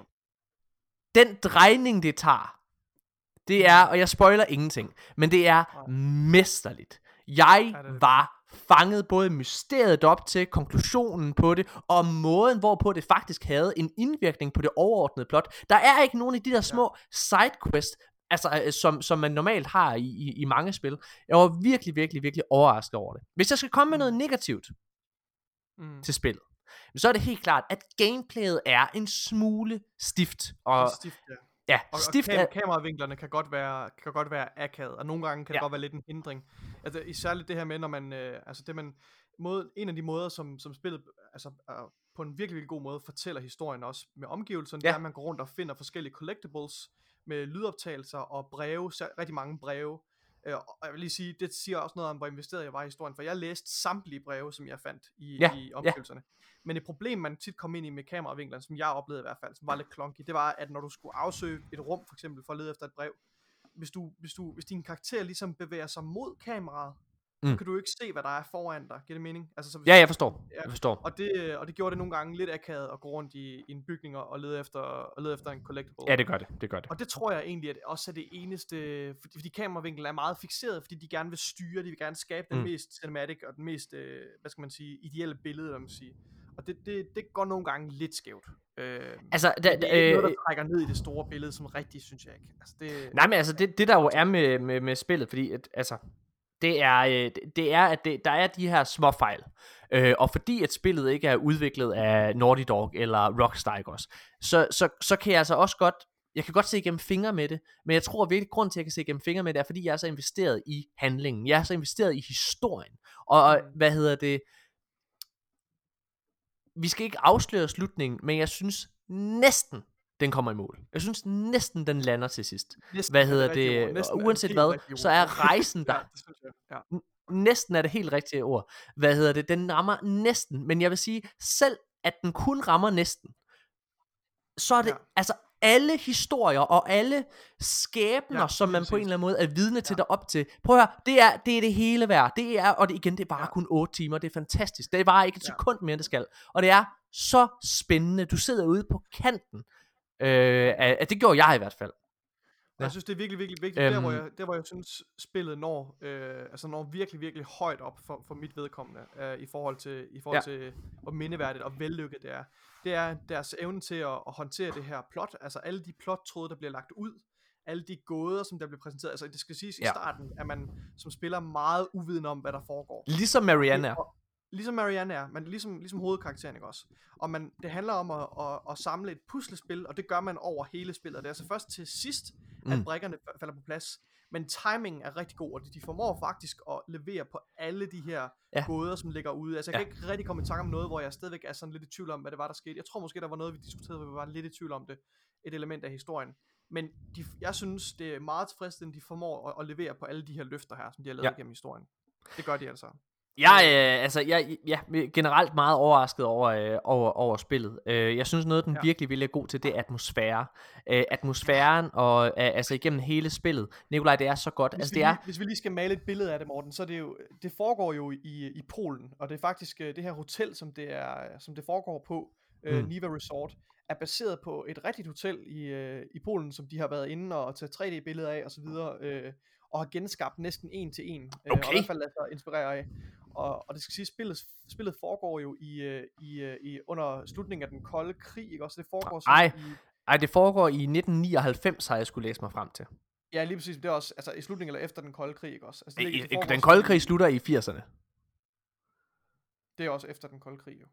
den drejning, det tager, det er, og jeg spoiler ingenting, men det er mesterligt. Jeg var fanget både mysteriet op til, konklusionen på det, og måden, hvorpå det faktisk havde en indvirkning på det overordnede plot. Der er ikke nogen af de der små sidequests, altså, øh, som, som man normalt har i, i, i mange spil. Jeg var virkelig, virkelig, virkelig overrasket over det. Hvis jeg skal komme med noget negativt Mm. til spillet, så er det helt klart, at gameplayet er en smule stift. Og, Og stift, ja. Ja, Og, stift og er, kam- kameravinklerne kan godt være kan godt være akavet, og nogle gange kan det Ja. godt være lidt en hindring. Altså især det her med når man øh, altså det man måde, en af de måder som som spillet altså øh, på en virkelig, virkelig god måde fortæller historien også med omgivelserne, ja. det er at man går rundt og finder forskellige collectibles med lydoptagelser og breve, rigtig mange breve. Øh, og jeg vil lige sige, det siger også noget om, hvor investeret jeg var i historien, for jeg læste samtlige breve, som jeg fandt i, Ja, i ja. omgivelserne. Men et problem, man tit kom ind i med kameravinklerne, som jeg oplevede i hvert fald, som var lidt clunky, det var, at når du skulle afsøge et rum, for eksempel, for at lede efter et brev, hvis, du, hvis, du, hvis din karakter ligesom bevæger sig mod kameraet, mm. Kan du ikke se, hvad der er foran dig. Giver det mening? Altså, så hvis, ja, jeg forstår. Ja. Jeg forstår. og, det, og det gjorde det nogle gange lidt akavet at gå rundt i, i en bygning og lede efter, og lede efter en collectible. Ja, det gør det. Det gør det. Og det tror jeg egentlig, at også er det eneste, fordi, fordi kameravinklen er meget fixeret, fordi de gerne vil styre, de vil gerne skabe den Mm. mest cinematic og den mest, øh, hvad skal man sige, ideelle billede, hvad man sige. Og det, det, det går nogle gange lidt skævt. Øh, Altså, da, det er ikke noget, øh, der trækker ned i det store billede, som rigtigt, synes jeg ikke. Altså, det, nej, men altså, det, det der jo er med, med, med spillet, fordi, at, altså, det er, øh, det, er, at det, der er de her små fejl. Øh, og fordi at spillet ikke er udviklet af Naughty Dog eller Rockstar, ikke også, så, så, så kan jeg altså også godt, jeg kan godt se igennem fingre med det, men jeg tror virkelig, grund til, at jeg kan se igennem fingre med det, er, fordi jeg er så investeret i handlingen. Jeg er så investeret i historien. Og, og Mm. hvad hedder det? Vi skal ikke afsløre slutningen, men jeg synes næsten, den kommer i mål. Jeg synes næsten, den lander til sidst. næsten hvad er hedder det? er uanset hvad, så er rejsen der. ja, det synes jeg. Ja. Næsten er det helt rigtige ord. Hvad hedder det? Den rammer næsten, men jeg vil sige, selv at den kun rammer næsten, så er det, Ja. altså alle historier og alle skæbner, Ja, som man på en eller anden måde er vidne til Ja. derop til. Prøv at høre, det er det, er det hele værd. Det er, og det, igen, det var Ja. ja. kun 8 timer. Det er fantastisk. Det var ikke et Ja. sekund mere, det skal. Og det er så spændende. Du sidder ude på kanten. Øh, af, det gjorde jeg i hvert fald. Og jeg Ja. synes, det er virkelig, virkelig vigtigt, øhm, der, hvor Øhm. jeg, der hvor jeg synes, spillet når, øh, altså når virkelig, virkelig højt op for, for mit vedkommende, øh, i forhold til, i forhold ja. Ja. til hvor mindeværdigt og vellykket det er, det er deres evne til at, at håndtere det her plot, altså alle de plottråde, der bliver lagt ud, alle de gåder, som der bliver præsenteret, altså det skal siges ja. i Ja. starten, at man som spiller meget uviden om, hvad der foregår. Ligesom Marianne er. Og- Ligesom Marianne er, men ligesom, ligesom hovedkarakteren, ikke også? Og man, det handler om at, at, at samle et puslespil, og det gør man over hele spillet. Det er altså først til sidst, at Mm. brikkerne fa- falder på plads. men timingen er rigtig god, og de, formår faktisk at levere på alle de her Ja. gåder, som ligger ude. Altså, jeg Ja. kan ikke rigtig komme i tanke om noget, hvor jeg stadigvæk er sådan lidt i tvivl om, hvad det var, der skete. Jeg tror måske, der var noget, vi diskuterede, hvor vi var lidt i tvivl om det. Et element af historien. Men de, jeg synes, det er meget tilfredsstillende, de formår at, at levere på alle de her løfter her, som de har lavet ja. gennem historien. Det gør de altså. Jeg, øh, altså, jeg, jeg er generelt meget overrasket over, øh, over, over spillet. Øh, jeg synes noget, den ja. Virkelig, virkelig er god til, det er atmosfære. Øh, atmosfæren og øh, altså igennem hele spillet. Nikolaj, det er så godt. Hvis, Altså, det er, lige, hvis vi lige skal male et billede af det, Morten, så er det jo, det foregår jo i, i Polen, og det er faktisk øh, det her hotel, som det, er, som det foregår på, øh, Mm. Niva Resort, er baseret på et rigtigt hotel i, øh, i Polen, som de har været inde og taget 3D-billeder af osv., øh, og har genskabt næsten en til en, øh, og i hvert fald lader sig inspirere af. Og, og det skal sige, spillet, spillet foregår jo i, øh, i, øh, i, under slutningen af den kolde krig, ikke også? Det foregår sådan Ej. i, ej, det foregår i 1999, har jeg skulle læse mig frem til. ja lige præcis, det er også altså, i slutningen eller efter den kolde krig, ikke også? Altså, det, I, det den kolde krig slutter i 80'erne. Det er også efter den kolde krig, jo.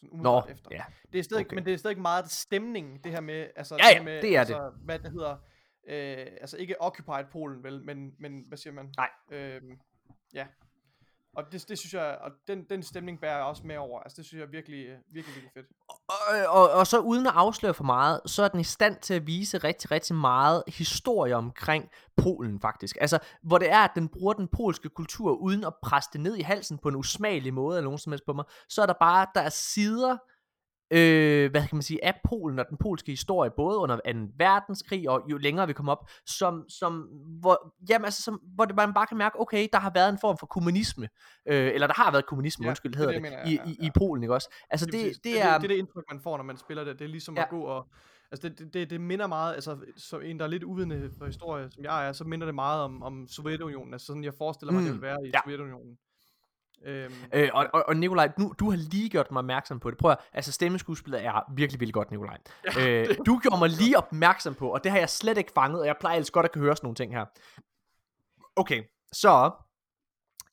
Sådan Nå, efter. ja. Det er stadig, okay. Men det er stadig meget stemningen, det her med, altså, Ja, det, ja, her med, det er det. altså, hvad det hedder, øh, altså ikke occupied Polen, vel, men, men hvad siger man? Nej. Øhm, ja. Og det, det synes jeg, og den, den stemning bærer jeg også med over, altså det synes jeg virkelig, virkelig, virkelig fedt. Og, og, og så uden at afsløre for meget, så er den i stand til at vise rigtig, rigtig meget historie omkring Polen faktisk. Altså, hvor det er, at den bruger den polske kultur uden at presse det ned i halsen på en usmagelig måde eller nogen som helst på mig, så er der bare, der er sider øh, hvad kan man sige, af Polen og den polske historie, både under 2. verdenskrig og jo længere vi kommer op, som, som, hvor, jamen, altså, som, hvor det, man bare kan mærke, okay, der har været en form for kommunisme, øh, eller der har været kommunisme, Ja, undskyld, det er hedder det, det, jeg mener, i, i, ja. i Polen, ikke også? Altså, det, præcis. det, det, er... det, det er det indtryk, man får, når man spiller det. Det er ligesom Ja. at gå og... Altså det, det, det, det minder meget, altså som en, der er lidt uvidende for historie, som jeg er, så minder det meget om, om Sovjetunionen. Altså sådan, jeg forestiller mig, mm. det vil være i ja. Sovjetunionen. Øhm, Øh, og, og, og Nikolaj, nu, du har lige gjort mig opmærksom på det. Prøv at, altså stemmeskuespillet er virkelig, virkelig godt, Nikolaj. Ja, øh, du gjorde mig lige opmærksom på, og det har jeg slet ikke fanget, og jeg plejer ellers godt at kan høre sådan nogle ting her. Okay, så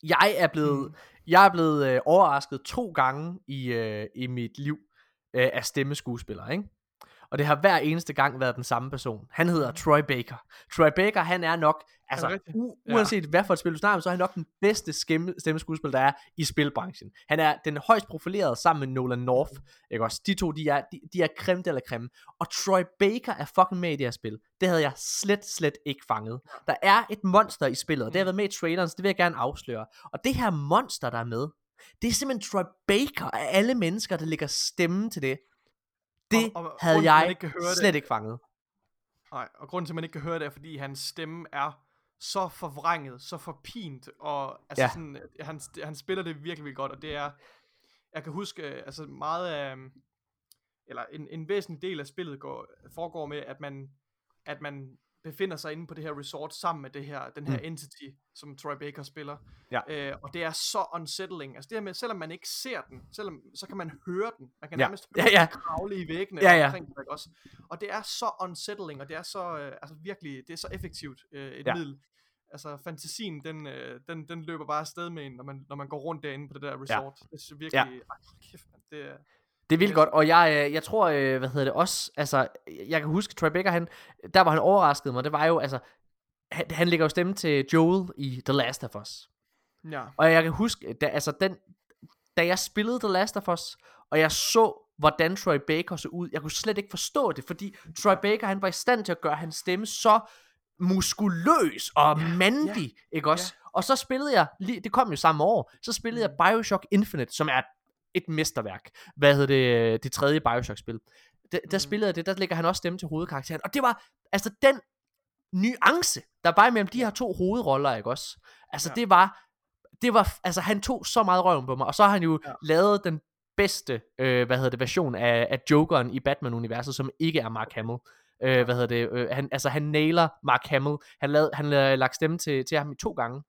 jeg er blevet, Mm. jeg er blevet øh, overrasket to gange i, øh, i mit liv øh, af stemmeskuespillere, ikke? Og det har hver eneste gang været den samme person. Han hedder Troy Baker. Troy Baker, han er nok, altså rigtigt? u- Ja. uanset hvad for et spil du snakker om, så er han nok den bedste stemmeskuespiller, der er i spilbranchen. Han er den højst profilerede sammen med Nolan North. Ikke også? De to, de er, de, de er creme eller creme. Og Troy Baker er fucking med i det her spil. Det havde jeg slet, slet ikke fanget. Der er et monster i spillet, og det har været med i traileren, så det vil jeg gerne afsløre. Og det her monster, der er med, det er simpelthen Troy Baker af alle mennesker, der lægger stemme til det. Det Og- og havde jeg ikke høre det- slet ikke fanget. Nej, og grunden til, at man ikke kan høre det, er, fordi hans stemme er så forvrænget, så forpint, og altså Ja. sådan, han, han spiller det virkelig, virkelig godt, og det er, jeg kan huske, øh, altså meget af, eller en, en væsentlig del af spillet går, foregår med, at man, at man befinder sig inde på det her resort sammen med det her, den her Mm. entity, som Troy Baker spiller. Ja. Øh, og det er så unsettling. Altså det her med, selvom man ikke ser den, selvom, så kan man høre den. Man kan Ja. nærmest Ja, høre ja. den kravle i væggene Ja, ja. omkring ikke også? Og det er så unsettling, og det er så, øh, altså virkelig, det er så effektivt øh, et Ja. ja. middel. Altså fantasien, den, øh, den, den løber bare afsted med en, når man, når man går rundt derinde på det der resort. Det er virkelig, ja. ej, kæft, man, det er, Det er vildt godt, og jeg, øh, jeg tror, øh, hvad hedder det også, altså, jeg kan huske, Troy Baker, han, der hvor han overraskede mig, det var jo, altså, han, han lægger jo stemme til Joel i The Last of Us. ja. Og jeg kan huske, da, altså, den, da jeg spillede The Last of Us, og jeg så, hvordan Troy Baker så ud, jeg kunne slet ikke forstå det, fordi Troy Baker, han var i stand til at gøre hans stemme så muskuløs og Ja, mandig, ikke også? Og så spillede jeg, det kom jo samme år, så spillede jeg Bioshock Infinite, som er et mesterværk. Hvad hedder det, det tredje Bioshock-spil. Der, der Mhm. spillede jeg det, der lægger han også stemme til hovedkarakteren. Og det var, altså den nuance, der var mellem de her to hovedroller, ikke også? Altså Ja. det var, det var, altså han tog så meget røven på mig, og så har han jo Ja. lavet den bedste, øh, hvad hedder det, version af, af Jokeren i Batman-universet, som ikke er Mark Hamill. Øh, hvad hedder det, øh, han, altså han nailer Mark Hamill. Han lavede, han lavede lagt stemme til, til ham i to gange.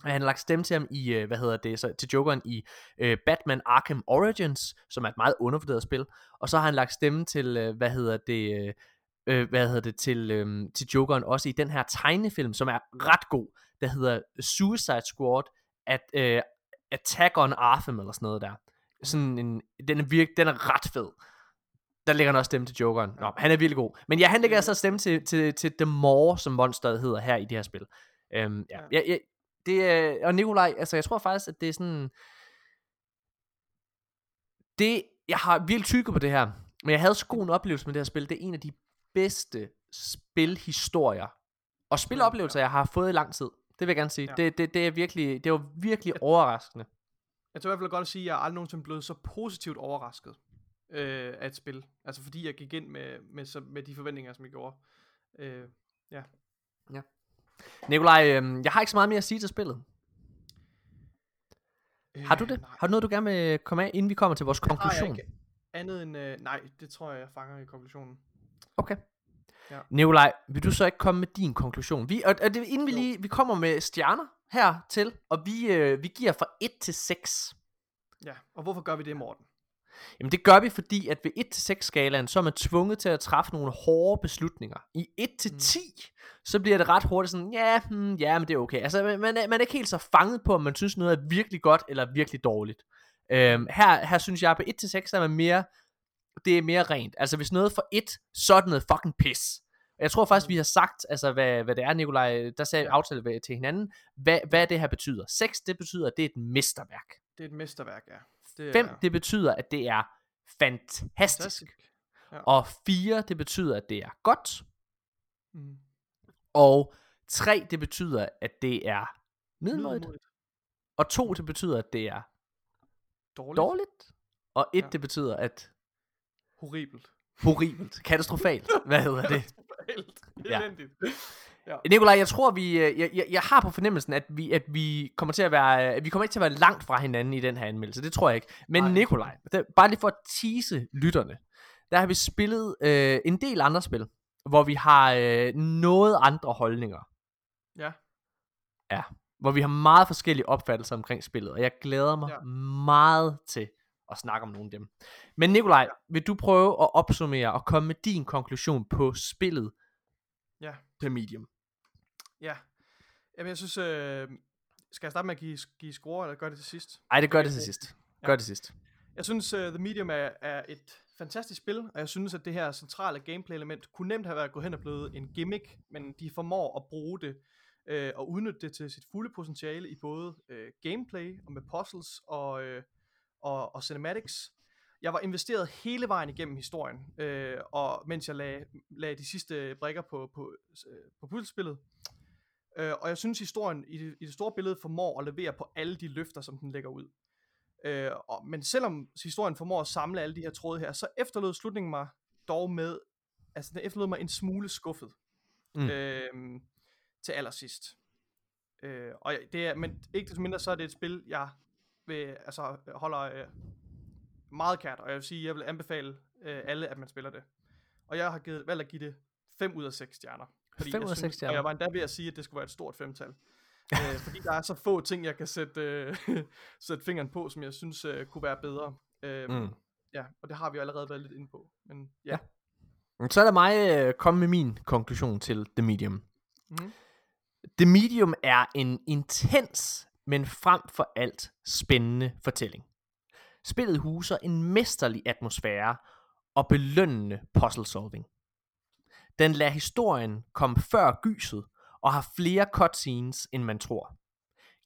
Okay. Han har lagt stemme til ham i, øh, hvad hedder det, så, til Jokeren i øh, Batman Arkham Origins, som er et meget undervurderet spil. Og så har han lagt stemme til, øh, hvad hedder det, øh, øh, hvad hedder det, til, øh, til Jokeren også i den her tegnefilm, som er ret god, der hedder Suicide Squad at, øh, Attack on Arkham eller sådan noget der. Sådan en, den er virk, den er ret fed. Der lægger han også stemme til Jokeren. Nå, han er virkelig god. Men ja, han lægger altså stemme til, til, til The More, som monsteret hedder her i det her spil. Øhm, ja, Ja. ja. Ja, det er, og Nikolaj, altså jeg tror faktisk, at det er sådan, det, jeg har virkelig tykket på det her, men jeg havde så god en oplevelse med det her spil. Det er en af de bedste spilhistorier og spiloplevelser, jeg har fået i lang tid. Det vil jeg gerne sige. Ja. Det, det, det, er virkelig, det var virkelig overraskende. Jeg tror i hvert fald godt at sige, at jeg er aldrig nogensinde blevet så positivt overrasket øh, af et spil. Altså fordi jeg gik ind med, med, med de forventninger, som jeg gjorde. Øh, Nikolaj, øhm, jeg har ikke så meget mere at sige til spillet. Har du det? Nej, Har du noget, du gerne vil komme af, inden vi kommer til vores konklusion? ikke. Andet end, øh, nej, det tror jeg, jeg fanger i konklusionen. Okay. Ja. Nikolaj, vil du så ikke komme med din konklusion? Vi, og, og det, inden vi lige, vi kommer med stjerner her til, og vi, øh, vi giver fra 1 til 6. Ja, og hvorfor gør vi det, Morten? Jamen det gør vi, fordi at ved 1-6 skalaen, så er man tvunget til at træffe nogle hårde beslutninger. I 1-10, så bliver det ret hurtigt sådan, ja, hmm, ja, men det er okay. Altså man, man, er, ikke helt så fanget på, om man synes noget er virkelig godt eller virkelig dårligt. Øhm, her, her synes jeg, at på 1-6, der er man mere, det er mere rent. Altså hvis noget for 1, så er det noget fucking pis. Og Jeg tror faktisk, vi har sagt, altså hvad, hvad det er, Nikolaj, der sagde aftale til hinanden, hvad, hvad det her betyder. 6, det betyder, at det er et mesterværk. Det er et mesterværk, ja. Det 5, er det betyder, at det er fantastisk. fantastisk. Og 4, det betyder, at det er godt. Mm. Og 3, det betyder, at det er middelmådigt. Og 2, det betyder, at det er Dårligt. dårligt. Og 1, Ja. det betyder, at Horribelt. horribelt, katastrofalt. Hvad hedder det? Ja. elendigt. Ja. Nikolaj, jeg tror, vi, øh, jeg, jeg, jeg har på fornemmelsen, at vi, at vi kommer til at være, at vi kommer ikke til at være langt fra hinanden i den her anmeldelse. Det tror jeg ikke. Men det Nikolaj, der, bare lige for at tease lytterne, der har vi spillet øh, en del andre spil, hvor vi har øh, noget andre holdninger. Ja. Ja, hvor vi har meget forskellige opfattelser omkring spillet, og jeg glæder mig Ja. ja. meget til at snakke om nogle af dem. Men Nikolaj, vil du prøve at opsummere og komme med din konklusion på spillet Ja. The Medium? Ja. Jamen, jeg synes... Øh, skal jeg starte med at give, give score, eller gør det til sidst? Ej, det gør Okay, det til sidst. Ja. Gør det sidst. Jeg synes, uh, The Medium er, er et fantastisk spil, og jeg synes, at det her centrale gameplay-element kunne nemt have været gået hen og blevet en gimmick, men de formår at bruge det øh, og udnytte det til sit fulde potentiale i både øh, gameplay og med puzzles og, øh, og, og cinematics. Jeg var investeret hele vejen igennem historien, øh, og mens jeg lagde, lagde de sidste brikker på, på, øh, på puslespillet. Øh, og jeg synes, historien i det, i det store billede formår at levere på alle de løfter, som den lægger ud. Øh, og, men selvom historien formår at samle alle de her tråde her, så efterlod slutningen mig dog med, altså den efterlod mig en smule skuffet Mm. øh, til allersidst. Øh, og det er, men ikke desto mindre, så er det et spil, jeg vil, altså, holder øh, meget kært, og jeg vil sige, jeg vil anbefale øh, alle, at man spiller det. Og jeg har givet, valgt at give det 5 ud af 6 stjerner. Fem jeg ud af synes- seks stjerner? Og jeg var endda ved at sige, at det skulle være et stort femtal. øh, fordi der er så få ting, jeg kan sætte, øh, sætte fingeren på, som jeg synes øh, kunne være bedre. Øh, Mm. Ja, og det har vi jo allerede været lidt inde på. Men ja. Ja. Så er der mig øh, komme med min konklusion til The Medium. Mhm. The Medium er en intens, men frem for alt spændende fortælling. Spillet huser en mesterlig atmosfære og belønnende puzzle solving. Den lader historien komme før gyset og har flere cutscenes, end man tror.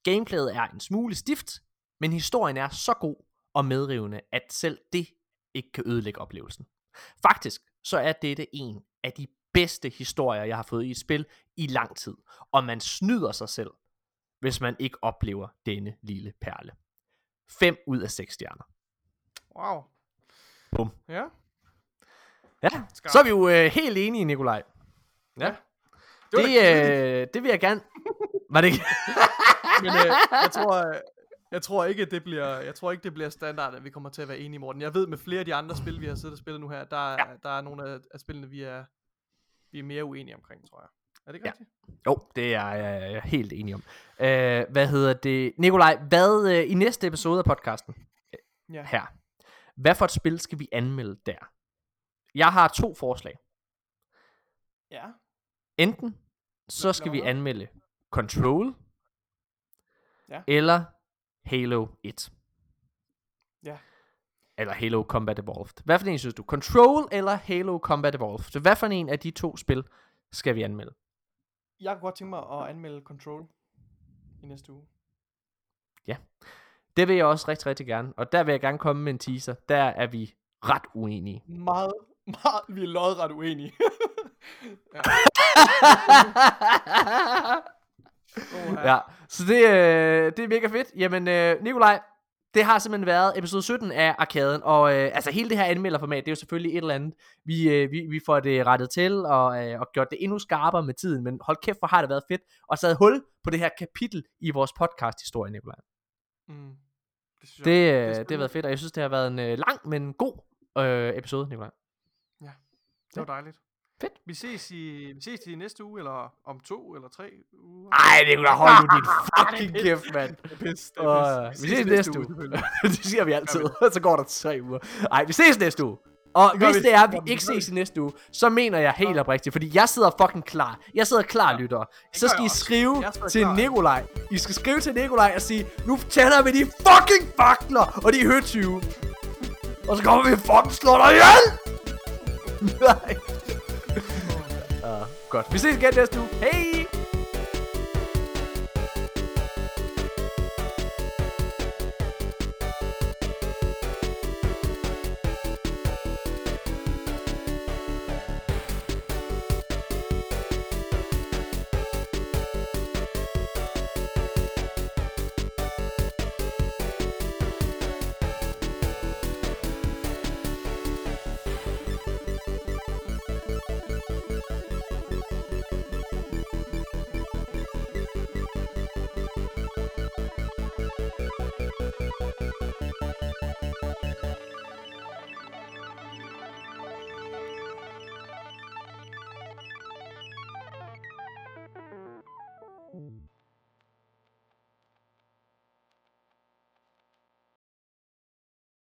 Gameplayet er en smule stift, men historien er så god og medrivende, at selv det ikke kan ødelægge oplevelsen. Faktisk så er dette en af de bedste historier, jeg har fået i et spil i lang tid, og man snyder sig selv, hvis man ikke oplever denne lille perle. 5 ud af 6 stjerner. Wow. Bum. Ja. Ja, Skarpt. så er vi jo øh, helt enige, Nikolaj. Ja. Ja. Det Det, øh, det vil jeg gerne... Var det ikke? Men øh, jeg tror, øh, jeg tror ikke, det bliver, jeg tror ikke, det bliver standard, at vi kommer til at være enige, Morten. Jeg ved med flere af de andre spil, vi har siddet og spillet nu her, der, er, ja. der er nogle af, af spillene, vi er, vi er mere uenige omkring, tror jeg. Er det ikke Ja. rigtigt? Jo, det er jeg, er helt enig om. Øh, hvad hedder det? Nikolaj, hvad øh, i næste episode af podcasten Ja. her, hvad for et spil skal vi anmelde der? Jeg har to forslag. Ja. Enten så skal vi anmelde Control, Ja. eller Halo 1. Ja. eller Halo Combat Evolved. Hvad for en synes du? Control eller Halo Combat Evolved? Så hvad for en af de to spil skal vi anmelde? Jeg kunne godt tænke mig at anmelde Control i næste uge. Det vil jeg også rigtig, rigtig gerne. Og der vil jeg gerne komme med en teaser. Der er vi ret uenige. Meget, meget, vi er lodret uenige. ja. Oha. ja, så det, øh, det er mega fedt. Jamen, øh, Nikolaj, det har simpelthen været episode 17 af Arkaden, og øh, altså hele det her anmelderformat, det er jo selvfølgelig et eller andet, vi, øh, vi, vi får det rettet til, og, øh, og gjort det endnu skarpere med tiden, men hold kæft, hvor har det været fedt, og sat hul på det her kapitel i vores podcast-historie, Nikolaj. Mm. Det, synes Det, jeg, øh, er det har spændende. været fedt, og jeg synes, det har været en øh, lang, men god øh, episode, Nikolaj. Det var dejligt. Fedt. Vi ses i, vi ses i næste uge, eller om to eller tre uger. Ej, Nikolaj, hold nu din fucking kæft, mand. Det er pis, det er Uh, pis. vi ses næste uge. det siger vi altid, og så går der tre uger. Ej, vi ses næste uge. Og hvis vi. det er, at vi ikke det ses i næste uge, så mener jeg helt oprigtigt, fordi jeg sidder fucking klar. Jeg sidder klar, lytter. Så skal jeg I skrive til klar. Nikolaj. I skal skrive til Nikolaj og sige, nu tænder vi de fucking fakler, og de er høtyve. Og så kommer vi fucking slå dig ihjel! Nej. uh, godt. Vi ses igen næste uge. Hej!